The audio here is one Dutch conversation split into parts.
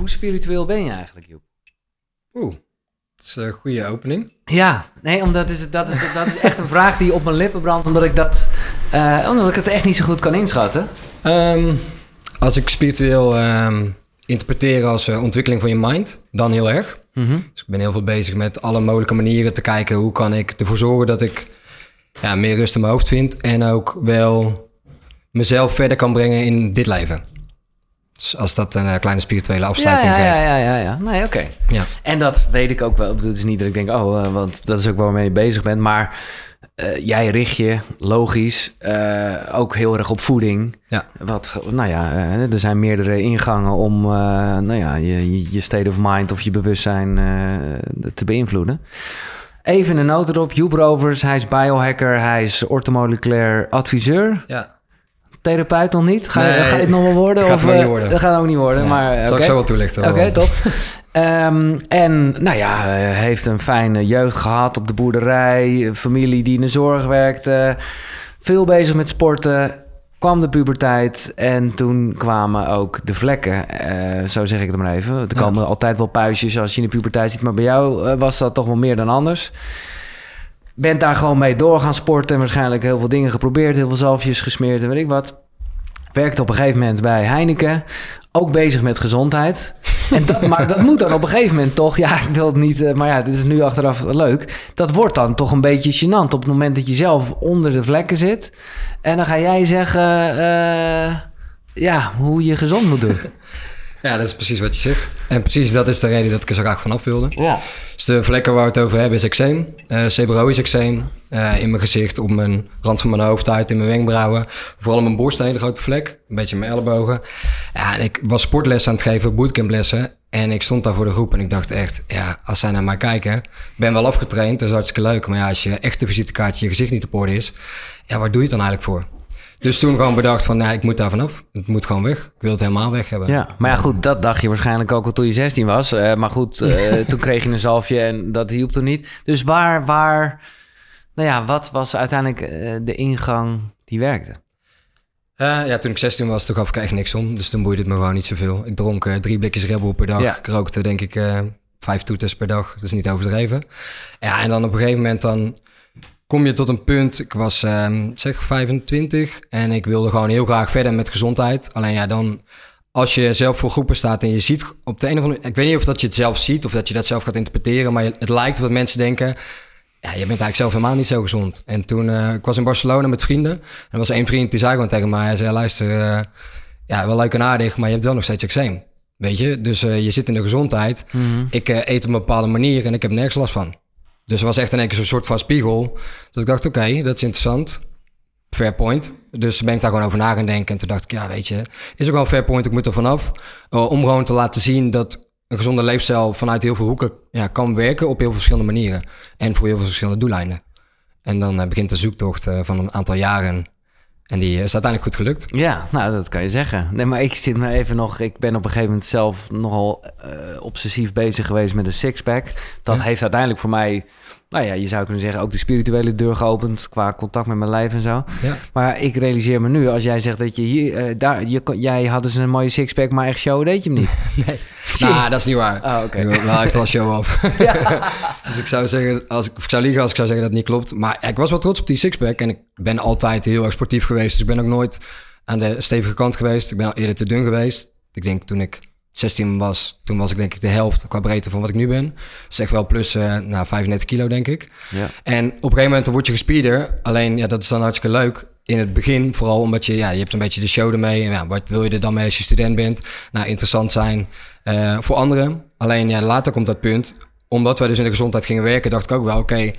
Hoe spiritueel ben je eigenlijk, Joep? Oeh, dat is een goede opening. Ja, nee, omdat is, dat, is, dat is echt een vraag die op mijn lippen brandt, omdat ik dat, uh, omdat ik het echt niet zo goed kan inschatten. Um, als ik spiritueel um, interpreteer als uh, ontwikkeling van je mind, dan heel erg. Mm -hmm. Dus ik ben heel veel bezig met alle mogelijke manieren te kijken hoe kan ik ervoor zorgen dat ik ja, meer rust in mijn hoofd vind en ook wel mezelf verder kan brengen in dit leven. Dus als dat een uh, kleine spirituele afsluiting ja, ja, heeft. Ja, ja, ja, ja. Nee, oké. Ja. En dat weet ik ook wel. Het is niet dat ik denk, oh, uh, want dat is ook waarmee je bezig bent. Maar uh, jij richt je, logisch, ook heel erg op voeding. Ja. Wat, nou ja, er zijn meerdere ingangen om, nou ja, je, je state of mind of je bewustzijn te beïnvloeden. Even een noot erop. Joep Rovers, hij is biohacker, hij is ortomoleculair adviseur. Ja. Therapeut nog niet? Ga, nee, ga je het nog wel worden? Gaat of, het niet worden. Dat gaat ook niet worden. Nee, maar, zal ik zo wel toelichten. Oké, okay, top. um, en nou ja, heeft een fijne jeugd gehad op de boerderij. Familie die in de zorg werkte. Veel bezig met sporten. Kwam de puberteit en toen kwamen ook de vlekken. Uh, zo zeg ik het maar even. Er komen ja. altijd wel puistjes als je in de puberteit zit. Maar bij jou was dat toch wel meer dan anders. Bent daar gewoon mee door gaan sporten. En waarschijnlijk heel veel dingen geprobeerd. Heel veel zalfjes gesmeerd en weet ik wat. Werkte op een gegeven moment bij Heineken. Ook bezig met gezondheid. En dat, maar dat moet dan op een gegeven moment toch... Ja, ik wil het niet... Uh, maar ja, dit is nu achteraf leuk. Dat wordt dan toch een beetje gênant... op het moment dat je zelf onder de vlekken zit. En dan ga jij zeggen... Uh, ja, hoe je gezond moet doen. Ja, dat is precies wat je zit. En precies dat is de reden dat ik er zo graag vanaf wilde. Ja. Dus de vlekken waar we het over hebben is eczeem. Uh, seborrhoïs eczeem. Uh, in mijn gezicht, op mijn rand van mijn hoofd, uit in mijn wenkbrauwen. Vooral mijn borst een hele grote vlek. Een beetje mijn ellebogen. Ja, en ik was sportles aan het geven, bootcamplessen. En ik stond daar voor de groep en ik dacht echt, ja, als zij naar mij kijken... Ik ben wel afgetraind, dat is hartstikke leuk. Maar ja, als je echt de visitekaartje je gezicht niet op orde is... Ja, waar doe je het dan eigenlijk voor? Dus toen gewoon bedacht van, nee, ik moet daar vanaf. Het moet gewoon weg. Ik wil het helemaal weg hebben. Ja, maar ja, goed, dat dacht je waarschijnlijk ook al toen je 16 was. Uh, maar goed, uh, toen kreeg je een zalfje en dat hielp toen niet. Dus waar, waar, nou ja, wat was uiteindelijk uh, de ingang die werkte? Ja, toen ik 16 was, toen gaf ik echt niks om. Dus toen boeide het me gewoon niet zoveel. Ik dronk drie blikjes Red Bull per dag. Ja. Ik rookte denk ik vijf toeters per dag. Dat is niet overdreven. Ja, en dan op een gegeven moment dan kom je tot een punt. Ik was um, zeg 25 en ik wilde gewoon heel graag verder met gezondheid. Alleen ja, dan als je zelf voor groepen staat en je ziet op de een of andere... Ik weet niet of dat je het zelf ziet of dat je dat zelf gaat interpreteren. Maar het lijkt dat mensen denken... Ja, je bent eigenlijk zelf helemaal niet zo gezond. En toen, uh, ik was in Barcelona met vrienden. En er was één vriend die zei gewoon tegen mij, hij zei, luister, uh, ja, wel leuk en aardig, maar je hebt wel nog steeds eczeem. Weet je, dus uh, je zit in de gezondheid. Mhm. Ik eet op een bepaalde manier en ik heb nergens last van. Dus er was echt in één keer zo'n soort van spiegel. Dus ik dacht, oké, dat is interessant. Fair point. Dus ben ik daar gewoon over na gaan denken. En toen dacht ik, ja, weet je, is ook wel een fair point, ik moet er vanaf. om gewoon te laten zien dat een gezonde leefstijl vanuit heel veel hoeken ja, kan werken op heel veel verschillende manieren. En voor heel veel verschillende doeleinden. En dan uh, begint de zoektocht uh, van een aantal jaren. En die is uiteindelijk goed gelukt. Ja, nou, dat kan je zeggen. Nee, maar ik zit me even nog... Ik ben op een gegeven moment zelf nogal uh, obsessief bezig geweest met een sixpack. Dat ja. heeft uiteindelijk voor mij... Nou ja, je zou kunnen zeggen ook de spirituele deur geopend... qua contact met mijn lijf en zo. Ja. Maar ik realiseer me nu, als jij zegt dat je hier... Uh, daar, je, jij had dus een mooie sixpack, maar echt show deed je hem niet. nee, nou, dat is niet waar. Oh, oké. Okay. Wel echt wel show af. ja. dus ik zou zeggen, als ik, ik zou liegen als ik zou zeggen dat het niet klopt. Maar ik was wel trots op die sixpack. En ik ben altijd heel erg sportief geweest. Dus ik ben ook nooit aan de stevige kant geweest. Ik ben al eerder te dun geweest. Ik denk toen ik 16 was, toen was ik denk ik de helft qua breedte van wat ik nu ben. Zeg wel plus uh, nou, 35 kilo, denk ik. Ja. En op een gegeven moment dan word je gespierder. Alleen, ja, dat is dan hartstikke leuk. In het begin, vooral omdat je, ja, je hebt een beetje de show ermee. En ja, wat wil je er dan mee als je student bent? Nou, interessant zijn uh, voor anderen. Alleen, ja, later komt dat punt. Omdat wij dus in de gezondheid gingen werken, dacht ik ook wel, oké, okay,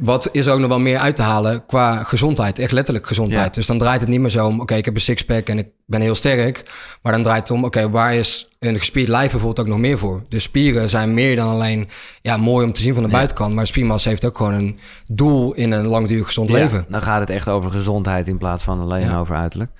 wat is er ook nog wel meer uit te halen qua gezondheid? Echt letterlijk gezondheid. Ja. Dus dan draait het niet meer zo om, oké, okay, ik heb een sixpack en ik ben heel sterk. Maar dan draait het om, oké, okay, waar is een gespierd lijf bijvoorbeeld ook nog meer voor? Dus spieren zijn meer dan alleen ja, mooi om te zien van de Ja. buitenkant. Maar spiermassa heeft ook gewoon een doel in een langdurig gezond Ja, leven. dan gaat het echt over gezondheid in plaats van alleen over uiterlijk.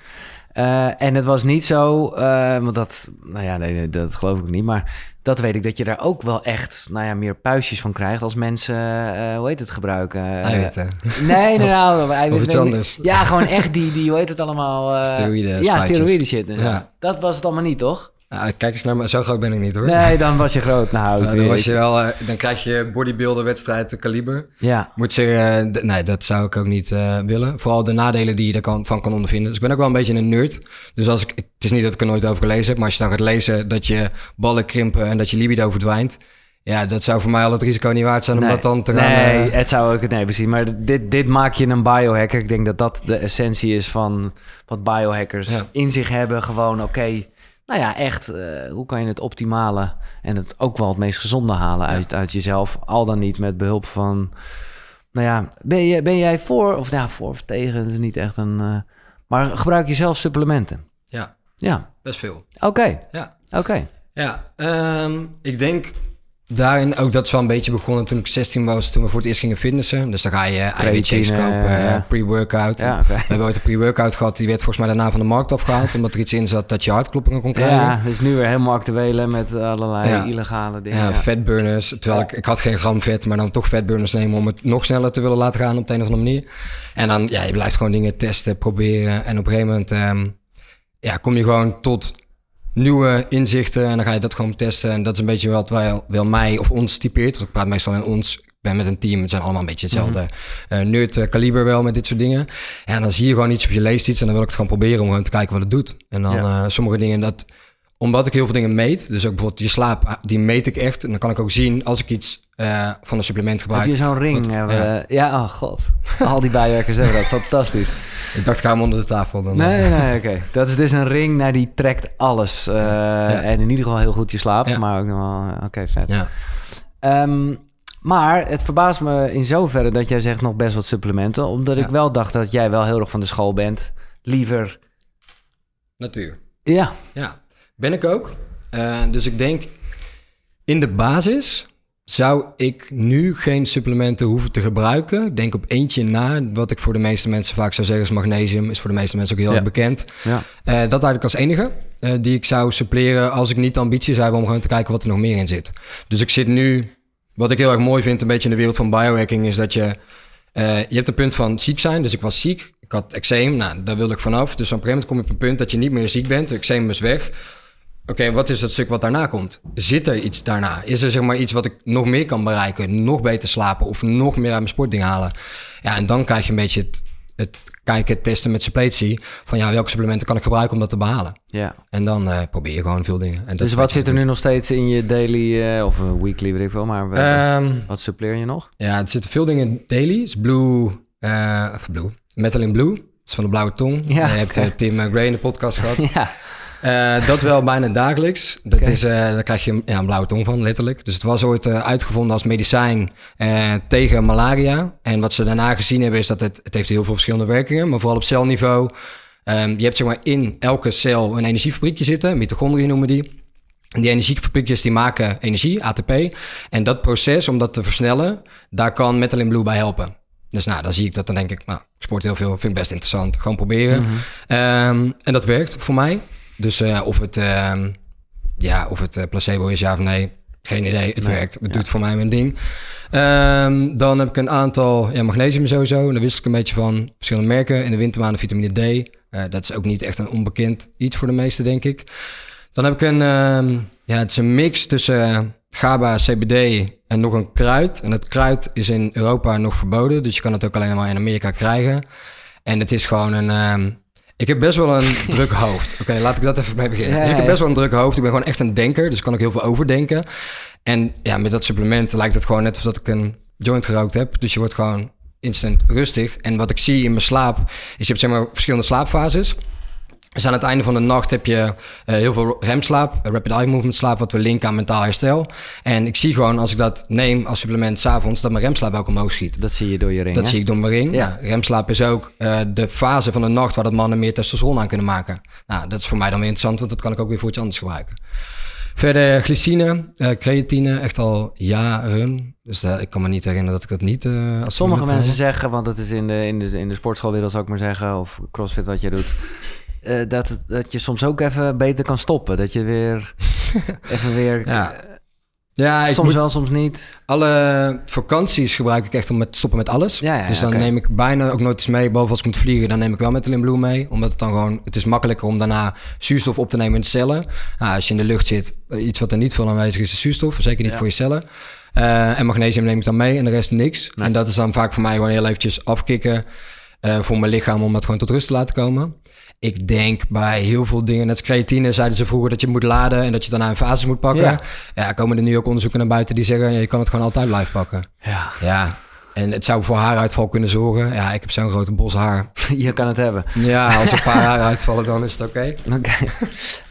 Eh, en het was niet zo, eh, want dat, nou ja, nee, nee, dat geloof ik niet, maar dat weet ik dat je daar ook wel echt, nou ja, meer puistjes van krijgt als mensen, eh, hoe heet het, gebruiken? Eiwitten. Nee, nee, nou, eiwitten, Of iets anders. Ja, gewoon echt die, die, hoe heet het allemaal? Steroïden, Ja, steroïden shit. Ja. Dat was het allemaal niet, toch? Nou, kijk eens naar me, zo groot ben ik niet hoor. Nee, dan was je groot. Nou, Nou, dan, was je wel, eh, dan krijg je bodybuilder wedstrijd kaliber. Ja, Moet zeggen, eh, nee, dat zou ik ook niet eh, willen. Vooral de nadelen die je ervan van kan ondervinden. Dus ik ben ook wel een beetje een nerd. Dus als ik, het is niet dat ik er nooit over gelezen heb, maar als je dan gaat lezen dat je ballen krimpen en dat je libido verdwijnt. Ja, dat zou voor mij al het risico niet waard zijn om nee. dat dan te gaan... Nee, eh, het zou ook... Nee, precies. Maar dit, dit maak je een biohacker. Ik denk dat dat de essentie is van wat biohackers Ja. in zich hebben. Gewoon, oké, nou ja, echt, eh, hoe kan je het optimale en het ook wel het meest gezonde halen uit, uit jezelf? Al dan niet met behulp van... Nou ja, ben, je, ben jij voor of, ja, voor of tegen? Dat is niet echt een... eh, maar gebruik je zelf supplementen? ja, Ja, best veel. oké, Ja. oké. Ja, ehm, ik denk daarin ook dat is wel een beetje begonnen toen ik 16 was, toen we voor het eerst gingen fitnessen. Dus dan ga je eiwitshakes Creatine, kopen, ja. eh, pre-workout. Ja. We hebben ooit een pre-workout gehad, die werd volgens mij daarna van de markt afgehaald, omdat er iets in zat dat je hartkloppingen kon krijgen. Ja, is nu weer helemaal actueel hè, met allerlei Ja. illegale dingen. Ja, vetburners. Terwijl ik, ik had geen gram vet, maar dan toch vetburners nemen om het nog sneller te willen laten gaan op de een of andere manier. En dan, ja, je blijft gewoon dingen testen, proberen. En op een gegeven moment, ehm, ja, kom je gewoon tot nieuwe inzichten en dan ga je dat gewoon testen. En dat is een beetje wat wel, wel mij of ons typeert. Want ik praat meestal in ons. Ik ben met een team, het zijn allemaal een beetje hetzelfde eh, nerd eh, kaliber wel met dit soort dingen. En dan zie je gewoon iets of je leest iets en dan wil ik het gewoon proberen om gewoon te kijken wat het doet. En dan Ja. eh, sommige dingen dat omdat ik heel veel dingen meet, dus ook bijvoorbeeld je slaap, ah, die meet ik echt. En dan kan ik ook zien als ik iets van een supplement Heb gebruik. je zo'n ring? Wat- hebben ja. ja. oh god. Al die bijwerkers hebben dat. Fantastisch. Ik dacht, ik ga hem onder de tafel dan. Nee, eh. nee, oké. Dat is dus een ring, nou, die trekt alles. eh, En in ieder geval heel goed je slaap, Ja. maar ook nog wel... eh, Oké, vet. Ja. Ehm, maar het verbaast me in zoverre dat jij zegt nog best wat supplementen. Omdat ik wel dacht dat jij wel heel erg van de school bent. Liever... Natuur. Ja, Ja, ben ik ook. Dus ik denk, in de basis zou ik nu geen supplementen hoeven te gebruiken. Ik denk op eentje na, wat ik voor de meeste mensen vaak zou zeggen is magnesium. Is voor de meeste mensen ook heel Ja. erg bekend. ja. Eh, dat eigenlijk als enige eh, die ik zou suppleren als ik niet de ambitie zou hebben om gewoon te kijken wat er nog meer in zit. Dus ik zit nu, wat ik heel erg mooi vind, een beetje in de wereld van biohacking, is dat je, eh, je hebt een punt van ziek zijn. Dus ik was ziek, ik had eczeem, nou daar wilde ik vanaf. Dus op een gegeven moment kom je op een punt dat je niet meer ziek bent, de eczeem is weg. Oké, wat is het stuk wat daarna komt? Zit er iets daarna? Is er zeg maar iets wat ik nog meer kan bereiken? Nog beter slapen of nog meer uit mijn sportding halen? Ja, en dan krijg je een beetje het, het kijken, testen met suppletie. Van ja, welke supplementen kan ik gebruiken om dat te behalen? ja. En dan eh, probeer je gewoon veel dingen. En dat Dus wat zit er nu nog steeds in je daily eh, of eh, weekly, weet ik wel, maar eh, Ehm, wat suppleer je nog? ja, er zitten veel dingen in daily. Het is blue, of blue, metal in blue. Het is van de blauwe tong. Ja, je hebt Tim Gray in de podcast gehad. Ja, Eh, dat wel bijna dagelijks. Dat is, eh, daar krijg je ja, een blauwe tong van, letterlijk. Dus het was ooit eh, uitgevonden als medicijn tegen malaria. En wat ze daarna gezien hebben is dat het, het heeft heel veel verschillende werkingen. Maar vooral op celniveau. Ehm, je hebt zeg maar in elke cel een energiefabriekje zitten. Mitochondriën noemen die. En die energiefabriekjes die maken energie, ATP. En dat proces, om dat te versnellen, daar kan Metal Blue bij helpen. Dus nou, dan zie ik dat, dan denk ik, nou, ik sport heel veel, vind ik best interessant. Gewoon proberen. Ehm, en dat werkt voor mij. Dus eh, of het, ehm, ja, of het eh, placebo is, ja of nee, geen idee. Het Nee, werkt. Het ja. doet voor mij mijn ding. Ehm, dan heb ik een aantal, ja, magnesium sowieso. Daar wist ik een beetje van verschillende merken. In de wintermaanden vitamine D. Eh, dat is ook niet echt een onbekend iets voor de meesten, denk ik. Dan heb ik een, ehm, ja, het is een mix tussen GABA, CBD en nog een kruid. En het kruid is in Europa nog verboden, dus je kan het ook alleen maar in Amerika krijgen. En het is gewoon een. Ik heb best wel een druk hoofd. Oké, laat ik dat even mee beginnen. Ja, dus ik heb best wel een druk hoofd. Ik ben gewoon echt een denker, dus ik kan ook heel veel overdenken. En ja, met dat supplement lijkt het gewoon net alsof ik een joint gerookt heb. Dus je wordt gewoon instant rustig. En wat ik zie in mijn slaap, is je hebt zeg maar verschillende slaapfases. Dus aan het einde van de nacht heb je eh, heel veel remslaap, eh, rapid eye movement slaap, wat we linken aan mentaal herstel. En ik zie gewoon als ik dat neem als supplement s'avonds, dat mijn remslaap ook omhoog schiet. dat zie je door je ring, Dat hè? zie ik door mijn ring. Ja. Ja. remslaap is ook eh, de fase van de nacht waar dat mannen meer testosteron aan kunnen maken. Nou, dat is voor mij dan weer interessant, want dat kan ik ook weer voor iets anders gebruiken. Verder glycine, creatine, echt al jaren. Dus ik kan me niet herinneren dat ik dat niet... als Sommige mensen zeggen, want het is in de, in de, in de sportschoolwereld zou ik maar zeggen, of crossfit wat je doet, eh, dat, het- dat je soms ook even beter kan stoppen. Dat je weer even weer... Ja. Ja, ik soms moet, wel, soms niet. alle vakanties gebruik ik echt om met te stoppen met alles. Ja, ja, dus dan neem ik bijna ook nooit iets mee. Behalve als ik moet vliegen, dan neem ik wel Metal in Blue mee. Omdat het dan gewoon, het is makkelijker om daarna zuurstof op te nemen in de cellen. Nou, als je in de lucht zit, iets wat er niet veel aanwezig is, is zuurstof. Zeker niet Ja. voor je cellen. Eh, en magnesium neem ik dan mee en de rest niks. Nee. En dat is dan vaak voor mij gewoon heel eventjes afkicken eh, voor mijn lichaam om dat gewoon tot rust te laten komen. Ik denk bij heel veel dingen, net als creatine zeiden ze vroeger dat je moet laden en dat je daarna een fases moet pakken. Ja. Ja. komen er nu ook onderzoeken naar buiten die zeggen, ja, je kan het gewoon altijd blijven pakken. Ja, Ja, en het zou voor haaruitval kunnen zorgen. Ja, ik heb zo'n grote bos haar. je kan het hebben. Ja, als er een paar haar uitvallen, dan is het oké. Oké.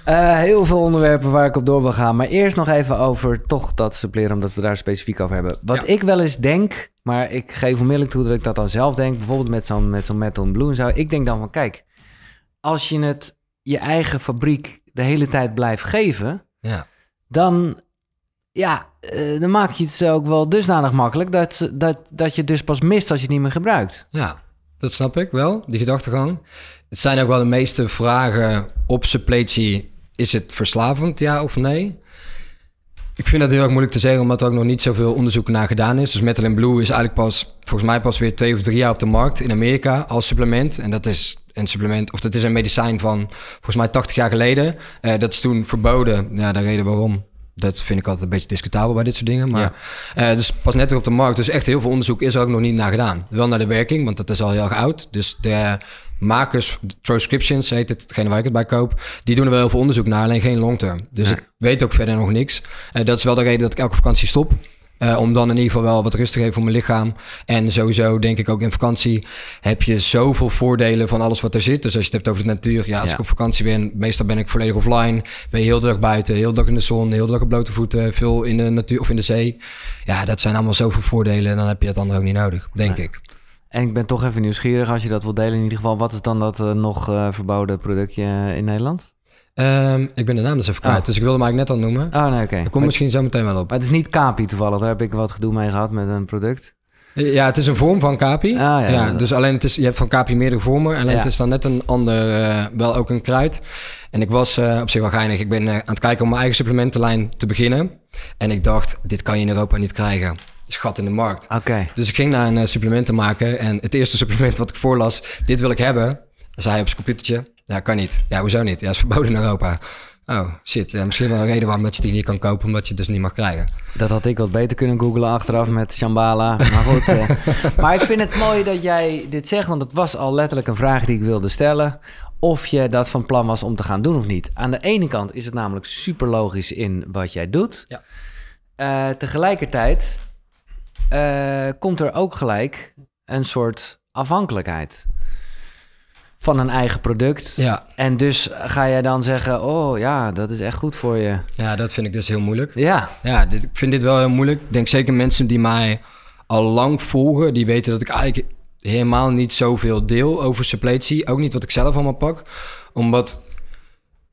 Eh, heel veel onderwerpen waar ik op door wil gaan. Maar eerst nog even over toch dat suppleren, omdat we daar specifiek over hebben. Wat Ja. ik wel eens denk, maar ik geef onmiddellijk toe dat ik dat dan zelf denk. Bijvoorbeeld met zo'n met zo'n metal blue en zo. Ik denk dan van, kijk, als je het je eigen fabriek de hele tijd blijft geven... Ja. dan, ja, eh, dan maak je het ook wel dusdanig makkelijk... Dat, dat, dat je het dus pas mist als je het niet meer gebruikt. ja, dat snap ik wel, die gedachtegang. Het zijn ook wel de meeste vragen op suppletie. Is het verslavend, ja of nee? Ik vind dat heel erg moeilijk te zeggen, omdat er ook nog niet zoveel onderzoek naar gedaan is. Dus Metal in Blue is eigenlijk pas, volgens mij pas weer twee of drie jaar op de markt in Amerika als supplement. En dat is een supplement, of dat is een medicijn van volgens mij 80 jaar geleden. Eh, dat is toen verboden. Ja, de reden waarom. Dat vind ik altijd een beetje discutabel bij dit soort dingen. Maar eh, dus pas net weer op de markt. Dus echt heel veel onderzoek is er ook nog niet naar gedaan. Wel naar de werking, want dat is al heel erg oud. Dus de makers, Transcriptions heet het, hetgene waar ik het bij koop, die doen er wel heel veel onderzoek naar, alleen geen long term. Dus Nee. ik weet ook verder nog niks. Eh, dat is wel de reden dat ik elke vakantie stop. Eh, om dan in ieder geval wel wat rust te geven voor mijn lichaam. En sowieso denk ik ook in vakantie heb je zoveel voordelen van alles wat er zit. Dus als je het hebt over de natuur. Ja, als Ja. ik op vakantie ben, meestal ben ik volledig offline. Ben je heel dag buiten, heel dag in de zon, heel dag op blote voeten. Veel in de natuur of in de zee. Ja, dat zijn allemaal zoveel voordelen. En dan heb je dat andere ook niet nodig, denk Nee. ik. En ik ben toch even nieuwsgierig als je dat wil delen in ieder geval. Wat is dan dat eh, nog eh, verboden productje eh, in Nederland? Ehm, ik ben de naam dus even kwijt. Oh. Dus ik wilde hem eigenlijk net al noemen. Oh, nee, oké. Kom Maar, misschien zo meteen wel op. maar het is niet Capi toevallig. Daar heb ik wat gedoe mee gehad met een product. Ja, het is een vorm van Capi. Ah, ja, ja, dus alleen het is, je hebt van Capi meerdere vormen. Alleen Ja. het is dan net een ander, wel ook een kruid. En ik was op zich wel geinig. Ik ben aan het kijken om mijn eigen supplementenlijn te beginnen. En ik dacht, dit kan je in Europa niet krijgen. Is gat in de markt. Oké. Dus ik ging naar een uh, supplementenmaker. En het eerste supplement wat ik voorlas, dit wil ik hebben. Zei hij op zijn computertje, ja, kan niet. Ja, hoezo niet? Ja, is verboden in Europa. Oh, shit. Ja, misschien wel een reden waarom dat je die niet kan kopen, omdat je het dus niet mag krijgen. Dat had ik wat beter kunnen googlen achteraf met Shambhala. Maar goed. eh, maar ik vind het mooi dat jij dit zegt. Want het was al letterlijk een vraag die ik wilde stellen. Of je dat van plan was om te gaan doen of niet. Aan de ene kant is het namelijk super logisch in wat jij doet. Ja. Eh, tegelijkertijd eh, komt er ook gelijk een soort afhankelijkheid van een eigen product. Ja, En dus ga jij dan zeggen: Oh ja, dat is echt goed voor je. ja dat vind ik dus heel moeilijk. Ja, Ja, dit, ik vind dit wel heel moeilijk. Ik denk zeker mensen die mij al lang volgen, die weten dat ik eigenlijk helemaal niet zoveel deel over suppletie. Ook niet wat ik zelf allemaal pak. Omdat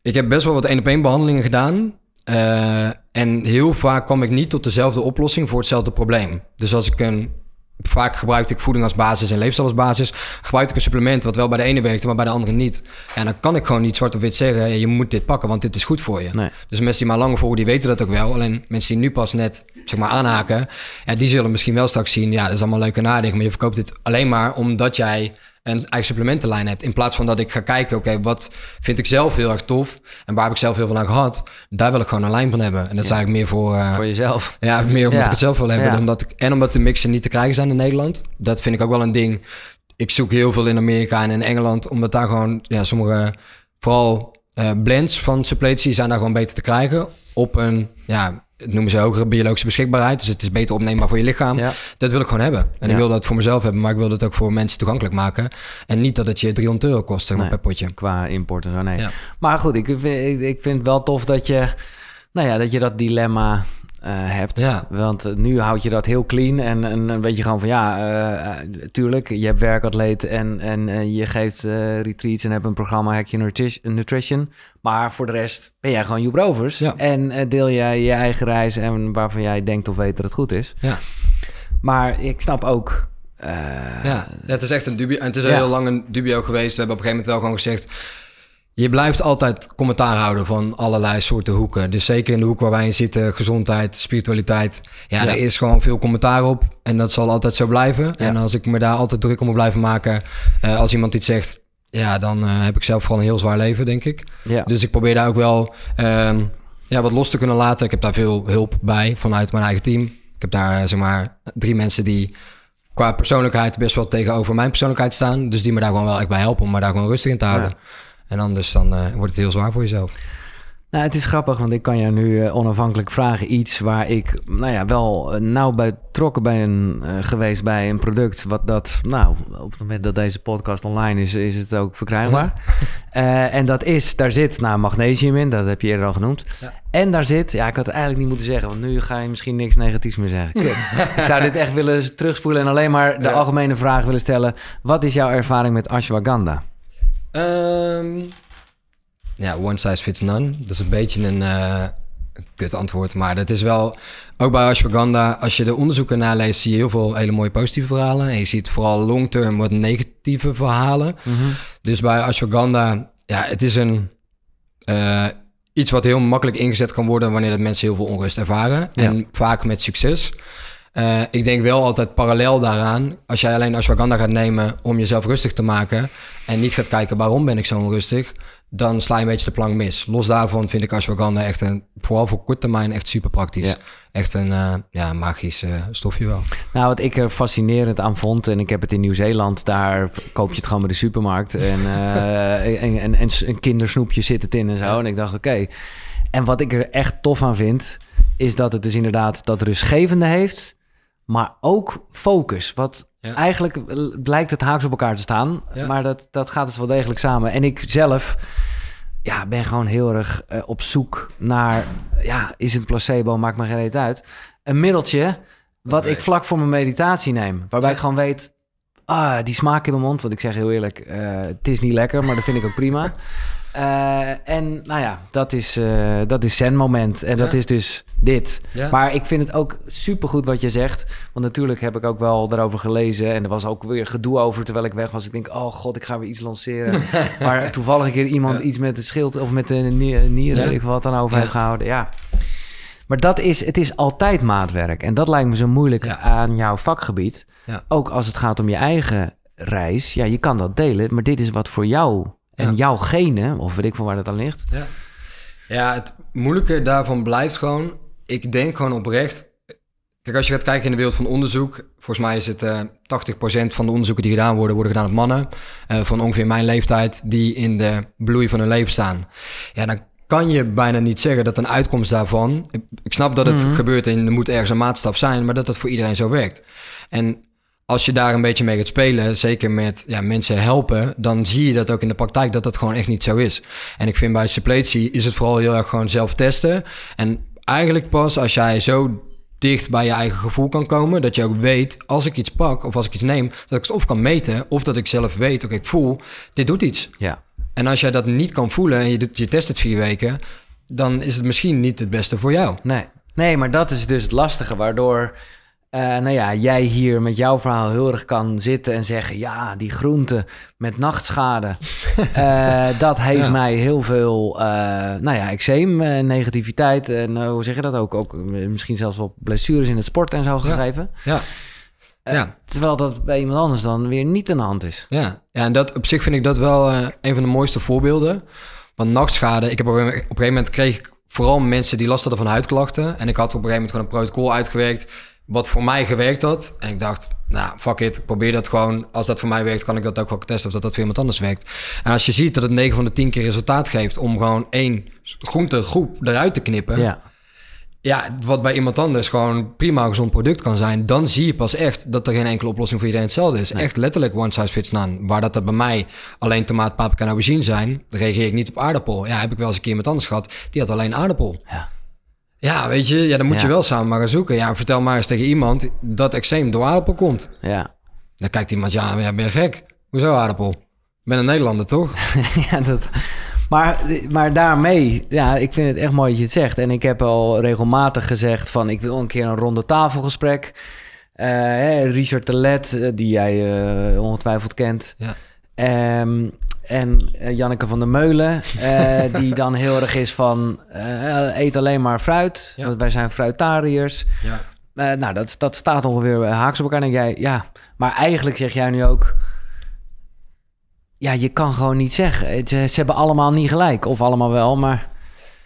ik heb best wel wat één op één behandelingen gedaan. Eh, en heel vaak kwam ik niet tot dezelfde oplossing voor hetzelfde probleem. Dus als ik een. Vaak gebruikte ik voeding als basis en leefstijl als basis. Gebruikte ik een supplement wat wel bij de ene werkte, maar bij de andere niet. En dan kan ik gewoon niet zwart op wit zeggen: je moet dit pakken, want dit is goed voor je. nee. Dus mensen die maar langer volgen, die weten dat ook wel. Alleen mensen die nu pas net zeg maar, aanhaken, ja, die zullen misschien wel straks zien, ja, dat is allemaal leuke nadenken, maar je verkoopt dit alleen maar omdat jij een eigen supplementenlijn hebt. In plaats van dat ik ga kijken, oké, wat vind ik zelf heel erg tof en waar heb ik zelf heel veel aan gehad, daar wil ik gewoon een lijn van hebben. En dat is Ja. eigenlijk meer voor, eh, Voor jezelf. ja, meer omdat Ja. ik het zelf wil hebben. Dan omdat ik, en omdat de mixen niet te krijgen zijn in Nederland. Dat vind ik ook wel een ding. Ik zoek heel veel in Amerika en in Engeland. Omdat daar gewoon, ja, sommige, vooral eh, blends van suppletie zijn daar gewoon beter te krijgen. Op een, ja, het noemen ze hogere biologische beschikbaarheid. Dus het is beter opneembaar voor je lichaam. Ja. Dat wil ik gewoon hebben. En Ja. ik wil dat voor mezelf hebben, maar ik wil dat ook voor mensen toegankelijk maken. En niet dat het je 300 euro kost zeg maar, Nee. per potje. qua import en zo. Nee. Ja. Maar goed, ik vind, ik, ik vind het wel tof dat je, nou ja, dat je dat dilemma eh, hebt. Ja. Want eh, nu houd je dat heel clean en, en dan weet je gewoon van ja, eh, tuurlijk, je hebt werkatleet en, en je geeft retreats en hebt een programma Hack Your Nutrition. Maar voor de rest ben jij gewoon Joep Rovers Ja. en deel jij je eigen reis en waarvan jij denkt of weet dat het goed is. Ja. Maar ik snap ook... Ja, ja, het is echt een dubio. En het is al Ja. heel lang een dubio geweest. We hebben op een gegeven moment wel gewoon gezegd... je blijft altijd commentaar houden van allerlei soorten hoeken. Dus zeker in de hoek waar wij in zitten, gezondheid, spiritualiteit. Ja, Ja. er is gewoon veel commentaar op. En dat zal altijd zo blijven. En als ik me daar altijd druk om moet blijven maken, eh, als iemand iets zegt, ja, dan eh, heb ik zelf vooral een heel zwaar leven, denk ik. Ja. Dus ik probeer daar ook wel ehm, ja, wat los te kunnen laten. Ik heb daar veel hulp bij vanuit mijn eigen team. Ik heb daar eh, zeg maar drie mensen die qua persoonlijkheid best wel tegenover mijn persoonlijkheid staan. Dus die me daar gewoon wel echt bij helpen om me daar gewoon rustig in te houden. En anders dan eh, wordt het heel zwaar voor jezelf. Nou, het is grappig, want ik kan jou nu eh, onafhankelijk vragen iets waar ik, nou ja, wel eh, nauw bij betrokken ben eh, geweest bij een product. Wat dat, nou, op het moment dat deze podcast online is, is het ook verkrijgbaar. En dat is, daar zit nou magnesium in, dat heb je eerder al genoemd. Ja. En daar zit, ja, ik had het eigenlijk niet moeten zeggen, want nu ga je misschien niks negatiefs meer zeggen. Ik zou dit echt willen terugspoelen en alleen maar de Ja. algemene vraag willen stellen. Wat is jouw ervaring met ashwagandha? Ehm, ja, one size fits none. Dat is een beetje een eh, een kut antwoord. Maar dat is wel... Ook bij ashwagandha, als je de onderzoeken naleest... zie je heel veel hele mooie positieve verhalen. En je ziet vooral long-term wat negatieve verhalen. Dus bij ashwagandha... Ja, het is een... eh, iets wat heel makkelijk ingezet kan worden... wanneer dat mensen heel veel onrust ervaren. Ja. En vaak met succes. Eh, ik denk wel altijd parallel daaraan... als jij alleen ashwagandha gaat nemen om jezelf rustig te maken... en niet gaat kijken waarom ben ik zo onrustig... dan sla je een beetje de plank mis. Los daarvan vind ik ashwagandha echt een... vooral voor korte termijn echt super praktisch. Ja. Echt een eh, ja, magisch eh, stofje wel. Nou, wat ik er fascinerend aan vond, en ik heb het in Nieuw-Zeeland, daar koop je het gewoon bij de supermarkt. En, en, en, en een kindersnoepje zit het in en zo. En ik dacht, oké. En wat ik er echt tof aan vind, is dat het dus inderdaad dat rustgevende heeft, maar ook focus. Wat Ja. eigenlijk blijkt het haaks op elkaar te staan, Ja. maar dat, dat gaat dus wel degelijk samen. En ik zelf ja, ben gewoon heel erg eh, op zoek naar, ja, is het placebo, maakt me geen reet uit. Een middeltje wat weet. ik vlak voor mijn meditatie neem. Waarbij Ja. ik gewoon weet, ah, die smaak in mijn mond. Want ik zeg heel eerlijk, eh, het is niet lekker, maar dat vind ik ook prima. Eh, en nou ja, dat is, eh dat is zen-moment. En dat is dus dit. Ja. Maar ik vind het ook supergoed wat je zegt. Want natuurlijk heb ik ook wel daarover gelezen. En er was ook weer gedoe over terwijl ik weg was. Ik denk, oh god, ik ga weer iets lanceren. maar toevallig een keer iemand Ja. iets met het schild of met de nieren, ik wat dan over heeft gehouden. Ja. Maar dat is, het is altijd maatwerk. En dat lijkt me zo moeilijk aan jouw vakgebied. Ook als het gaat om je eigen reis. Ja, je kan dat delen, maar dit is wat voor jou en jouw genen, of weet ik van waar dat aan ligt. Ja. ja, het moeilijke daarvan blijft gewoon... Ik denk gewoon oprecht... Kijk, als je gaat kijken in de wereld van onderzoek... Volgens mij is het eh 80% van de onderzoeken die gedaan worden... worden gedaan op mannen eh, van ongeveer mijn leeftijd... die in de bloei van hun leven staan. Ja, dan kan je bijna niet zeggen dat een uitkomst daarvan... Ik, ik snap dat het gebeurt en er moet ergens een maatstaf zijn... maar dat dat voor iedereen zo werkt. En als je daar een beetje mee gaat spelen, zeker met ja, mensen helpen, dan zie je dat ook in de praktijk dat dat gewoon echt niet zo is. En ik vind bij suppletie is het vooral heel erg gewoon zelf testen. En eigenlijk pas als jij zo dicht bij je eigen gevoel kan komen, dat je ook weet, als ik iets pak of als ik iets neem, dat ik het of kan meten of dat ik zelf weet, oké, ik voel, dit doet iets. Ja. En als jij dat niet kan voelen en je, doet, je test het vier weken, dan is het misschien niet het beste voor jou. Nee. nee, maar dat is dus het lastige, waardoor eh, nou ja, jij hier met jouw verhaal heel erg kan zitten en zeggen: ja, die groente met nachtschade, eh, dat heeft Ja. mij heel veel, eh, nou ja, eczeem, negativiteit en hoe zeg je dat ook, ook misschien zelfs wel blessures in het sport en zo gegeven. Ja. Ja. Terwijl dat bij iemand anders dan weer niet aan de hand is. Ja, ja en dat, op zich vind ik dat wel een van de mooiste voorbeelden. Want nachtschade, ik heb op een, op een gegeven moment kreeg ik vooral mensen die last hadden van huidklachten. En ik had op een gegeven moment gewoon een protocol uitgewerkt wat voor mij gewerkt had. En ik dacht, nou, fuck it, probeer dat gewoon. Als dat voor mij werkt, kan ik dat ook wel testen of dat dat voor iemand anders werkt. En als je ziet dat het 9 van de 10 keer resultaat geeft om gewoon één groentegroep eruit te knippen. Ja. Ja, wat bij iemand anders gewoon prima een gezond product kan zijn, dan zie je pas echt dat er geen enkele oplossing voor iedereen hetzelfde is. Echt letterlijk one size fits none. Waar dat er bij mij alleen tomaat, paprika en aubergine zijn, reageer ik niet op aardappel. Ja, heb ik wel eens een keer met anders gehad, die had alleen aardappel. Ja. Ja, weet je, ja, dan moet Ja. je wel samen maar gaan zoeken. Ja, vertel maar eens tegen iemand dat eczeem door aardappel komt. Ja. Dan kijkt iemand, ja, maar ja, ben je gek? Hoezo aardappel? Ik ben een Nederlander, toch? ja, dat... Maar, maar daarmee, ja, ik vind het echt mooi dat je het zegt. En ik heb al regelmatig gezegd van... ik wil een keer een ronde tafelgesprek. Hè, Richard Telet, eh, die jij eh, ongetwijfeld kent. Ja. Ehm, En eh, Janneke van der Meulen, eh, die dan heel erg is van... eh, eet alleen maar fruit, Ja. want wij zijn fruitariërs. Ja. Nou, dat, dat staat ongeveer haaks op elkaar. En jij, ja, maar eigenlijk zeg jij nu ook... Ja, je kan gewoon niet zeggen. Het, ze hebben allemaal niet gelijk. Of allemaal wel, maar...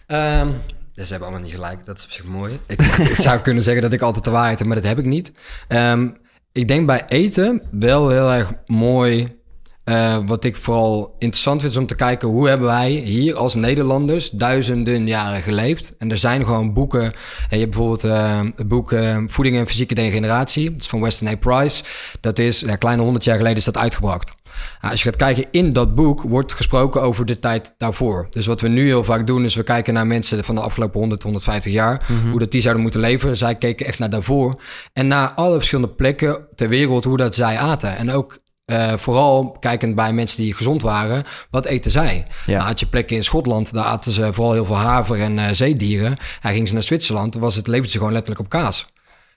Ehm, ze hebben allemaal niet gelijk. Dat is op zich mooi. Ik, ik zou kunnen zeggen dat ik altijd de waarheid heb, maar dat heb ik niet. Ehm, ik denk bij eten wel heel erg mooi. Eh, wat ik vooral interessant vind is om te kijken hoe hebben wij hier als Nederlanders duizenden jaren geleefd. En er zijn gewoon boeken. En je hebt bijvoorbeeld eh, het boek eh, Voeding en Fysieke Degeneratie. Dat is van Weston A. Price. Dat is, ja, kleine honderd jaar geleden is dat uitgebracht. Nou, als je gaat kijken in dat boek, wordt gesproken over de tijd daarvoor. Dus wat we nu heel vaak doen, is we kijken naar mensen van de afgelopen 100, 150 jaar. Hoe dat die zouden moeten leven. Zij keken echt naar daarvoor. En naar alle verschillende plekken ter wereld, hoe dat zij aten. En ook eh, vooral kijkend bij mensen die gezond waren, wat eten zij? Ja. Nou, had je plekken in Schotland, daar aten ze vooral heel veel haver en eh, zeedieren. Hij ging ze naar Zwitserland, was het, leefden ze gewoon letterlijk op kaas.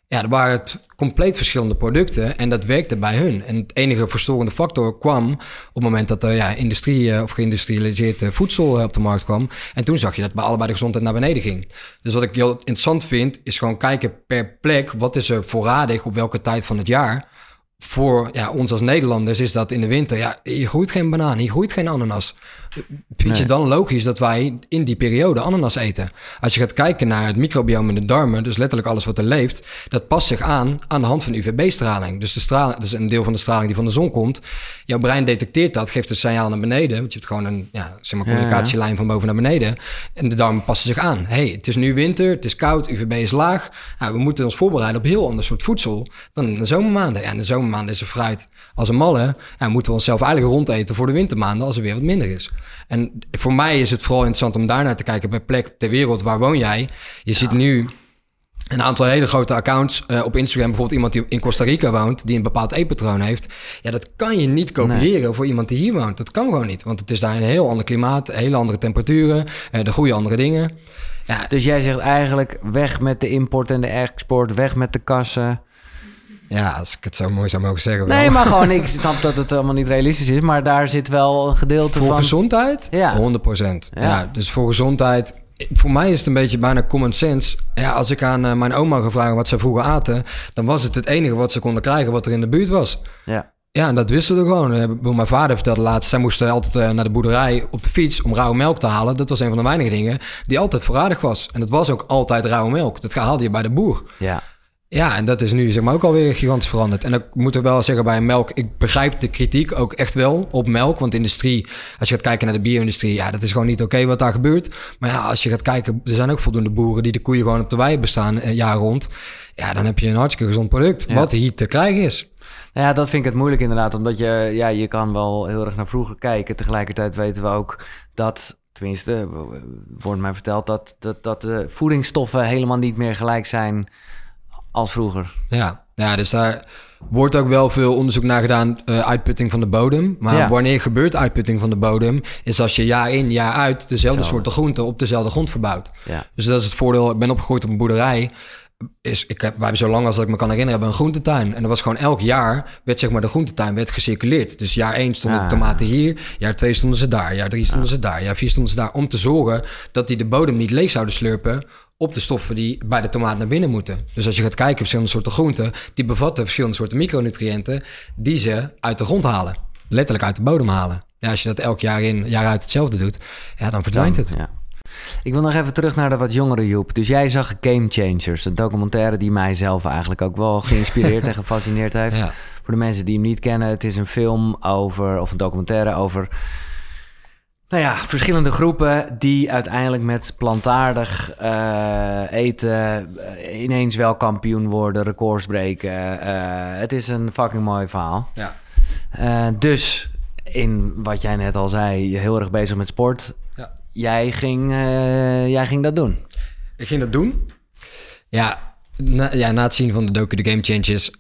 Ja, er waren het compleet verschillende producten en dat werkte bij hun. En het enige verstorende factor kwam op het moment dat er ja, industrie eh, of geïndustrialiseerd voedsel op de markt kwam. En toen zag je dat bij allebei de gezondheid naar beneden ging. Dus wat ik heel interessant vind, is gewoon kijken per plek, wat is er voorradig op welke tijd van het jaar. Voor ja, ons als Nederlanders is dat in de winter, ja, hier groeit geen banaan, hier groeit geen ananas. Vind je dan logisch dat wij in die periode ananas eten? Als je gaat kijken naar het microbiome in de darmen, dus letterlijk alles wat er leeft, dat past zich aan aan de hand van UVB-straling. Dus de straling, dus een deel van de straling die van de zon komt. Jouw brein detecteert dat, geeft een signaal naar beneden, want je hebt gewoon een ja, zeg maar, ja. communicatielijn van boven naar beneden. En de darmen passen zich aan. hey, het is nu winter, het is koud, UVB is laag. Nou, we moeten ons voorbereiden op heel ander soort voedsel dan in de zomermaanden. Ja, in de zomermaanden is er fruit als een malle. Ja, moeten we onszelf eigenlijk rondeten voor de wintermaanden als er weer wat minder is. En voor mij is het vooral interessant om daarnaar te kijken per plek ter wereld. Waar woon jij? Je ziet nu een aantal hele grote accounts eh, op Instagram. Bijvoorbeeld iemand die in Costa Rica woont, die een bepaald eetpatroon heeft. Ja, dat kan je niet kopiëren voor iemand die hier woont. Dat kan gewoon niet, want het is daar een heel ander klimaat, hele andere temperaturen, eh er groeien andere dingen. Ja, Dus jij zegt eigenlijk weg met de import en de export, weg met de kassen. Ja, als ik het zo mooi zou mogen zeggen. wel. Nee, maar gewoon, ik snap dat het allemaal niet realistisch is, maar daar zit wel een gedeelte Voor van. gezondheid? Ja. 100 procent. Ja. Ja. dus voor gezondheid... Voor mij is het een beetje bijna common sense. Ja, als ik aan eh, mijn oma ga vragen wat ze vroeger aten... dan was het het enige wat ze konden krijgen wat er in de buurt was. Ja. Ja, en dat wisselde gewoon. Eh, Mijn vader vertelde laatst... zij moesten altijd eh, naar de boerderij op de fiets om rauwe melk te halen. Dat was een van de weinige dingen die altijd voorradig was. En dat was ook altijd rauwe melk. Dat haalde je bij de boer. Ja. Ja, en dat is nu zeg maar ook alweer gigantisch veranderd. En ik moet er wel zeggen bij melk, ik begrijp de kritiek ook echt wel op melk. Want industrie, als je gaat kijken naar de bio-industrie, ja, dat is gewoon niet oké wat daar gebeurt. Maar ja, als je gaat kijken, er zijn ook voldoende boeren die de koeien gewoon op de wei bestaan eh, jaar rond. Ja, dan heb je een hartstikke gezond product, Ja. wat hier te krijgen is. Nou ja, dat vind ik het moeilijk inderdaad. Omdat je, ja, je kan wel heel erg naar vroeger kijken. Tegelijkertijd weten we ook dat, tenminste, wordt mij verteld... dat, dat, dat de voedingsstoffen helemaal niet meer gelijk zijn als vroeger. Ja, ja, dus daar wordt ook wel veel onderzoek naar gedaan, eh, uitputting van de bodem. Maar Ja. wanneer gebeurt uitputting van de bodem, is als je jaar in, jaar uit dezelfde Hetzelfde. soorten groenten op dezelfde grond verbouwt. Ja. Dus dat is het voordeel. Ik ben opgegroeid op een boerderij. Is, ik heb, wij hebben zo lang als dat ik me kan herinneren, hebben een groentetuin. En dat was gewoon elk jaar, werd zeg maar de groentetuin werd gecirculeerd. Dus jaar 1 stonden Ah. de tomaten hier, jaar 2 stonden ze daar, jaar 3 stonden ze daar, jaar 4 stonden ze daar. Om te zorgen dat die de bodem niet leeg zouden slurpen op de stoffen die bij de tomaat naar binnen moeten. Dus als je gaat kijken, verschillende soorten groenten, die bevatten verschillende soorten micronutriënten die ze uit de grond halen. Letterlijk uit de bodem halen. Ja, als je dat elk jaar in, jaar uit hetzelfde doet, ja, dan verdwijnt het. Ja. Ik wil nog even terug naar de wat jongere Joep. Dus jij zag Game Changers, een documentaire die mij zelf eigenlijk ook wel geïnspireerd en gefascineerd heeft. Ja. Voor de mensen die hem niet kennen, het is een film over, of een documentaire over, nou ja, verschillende groepen die uiteindelijk met plantaardig eh, eten eh, ineens wel kampioen worden, records breken. Eh, het is een fucking mooi verhaal. Ja. Dus in wat jij net al zei, je heel erg bezig met sport. Ja. Jij, ging, jij ging dat doen. Ik ging dat doen. Ja, na, ja, na het zien van de docu The Game Changes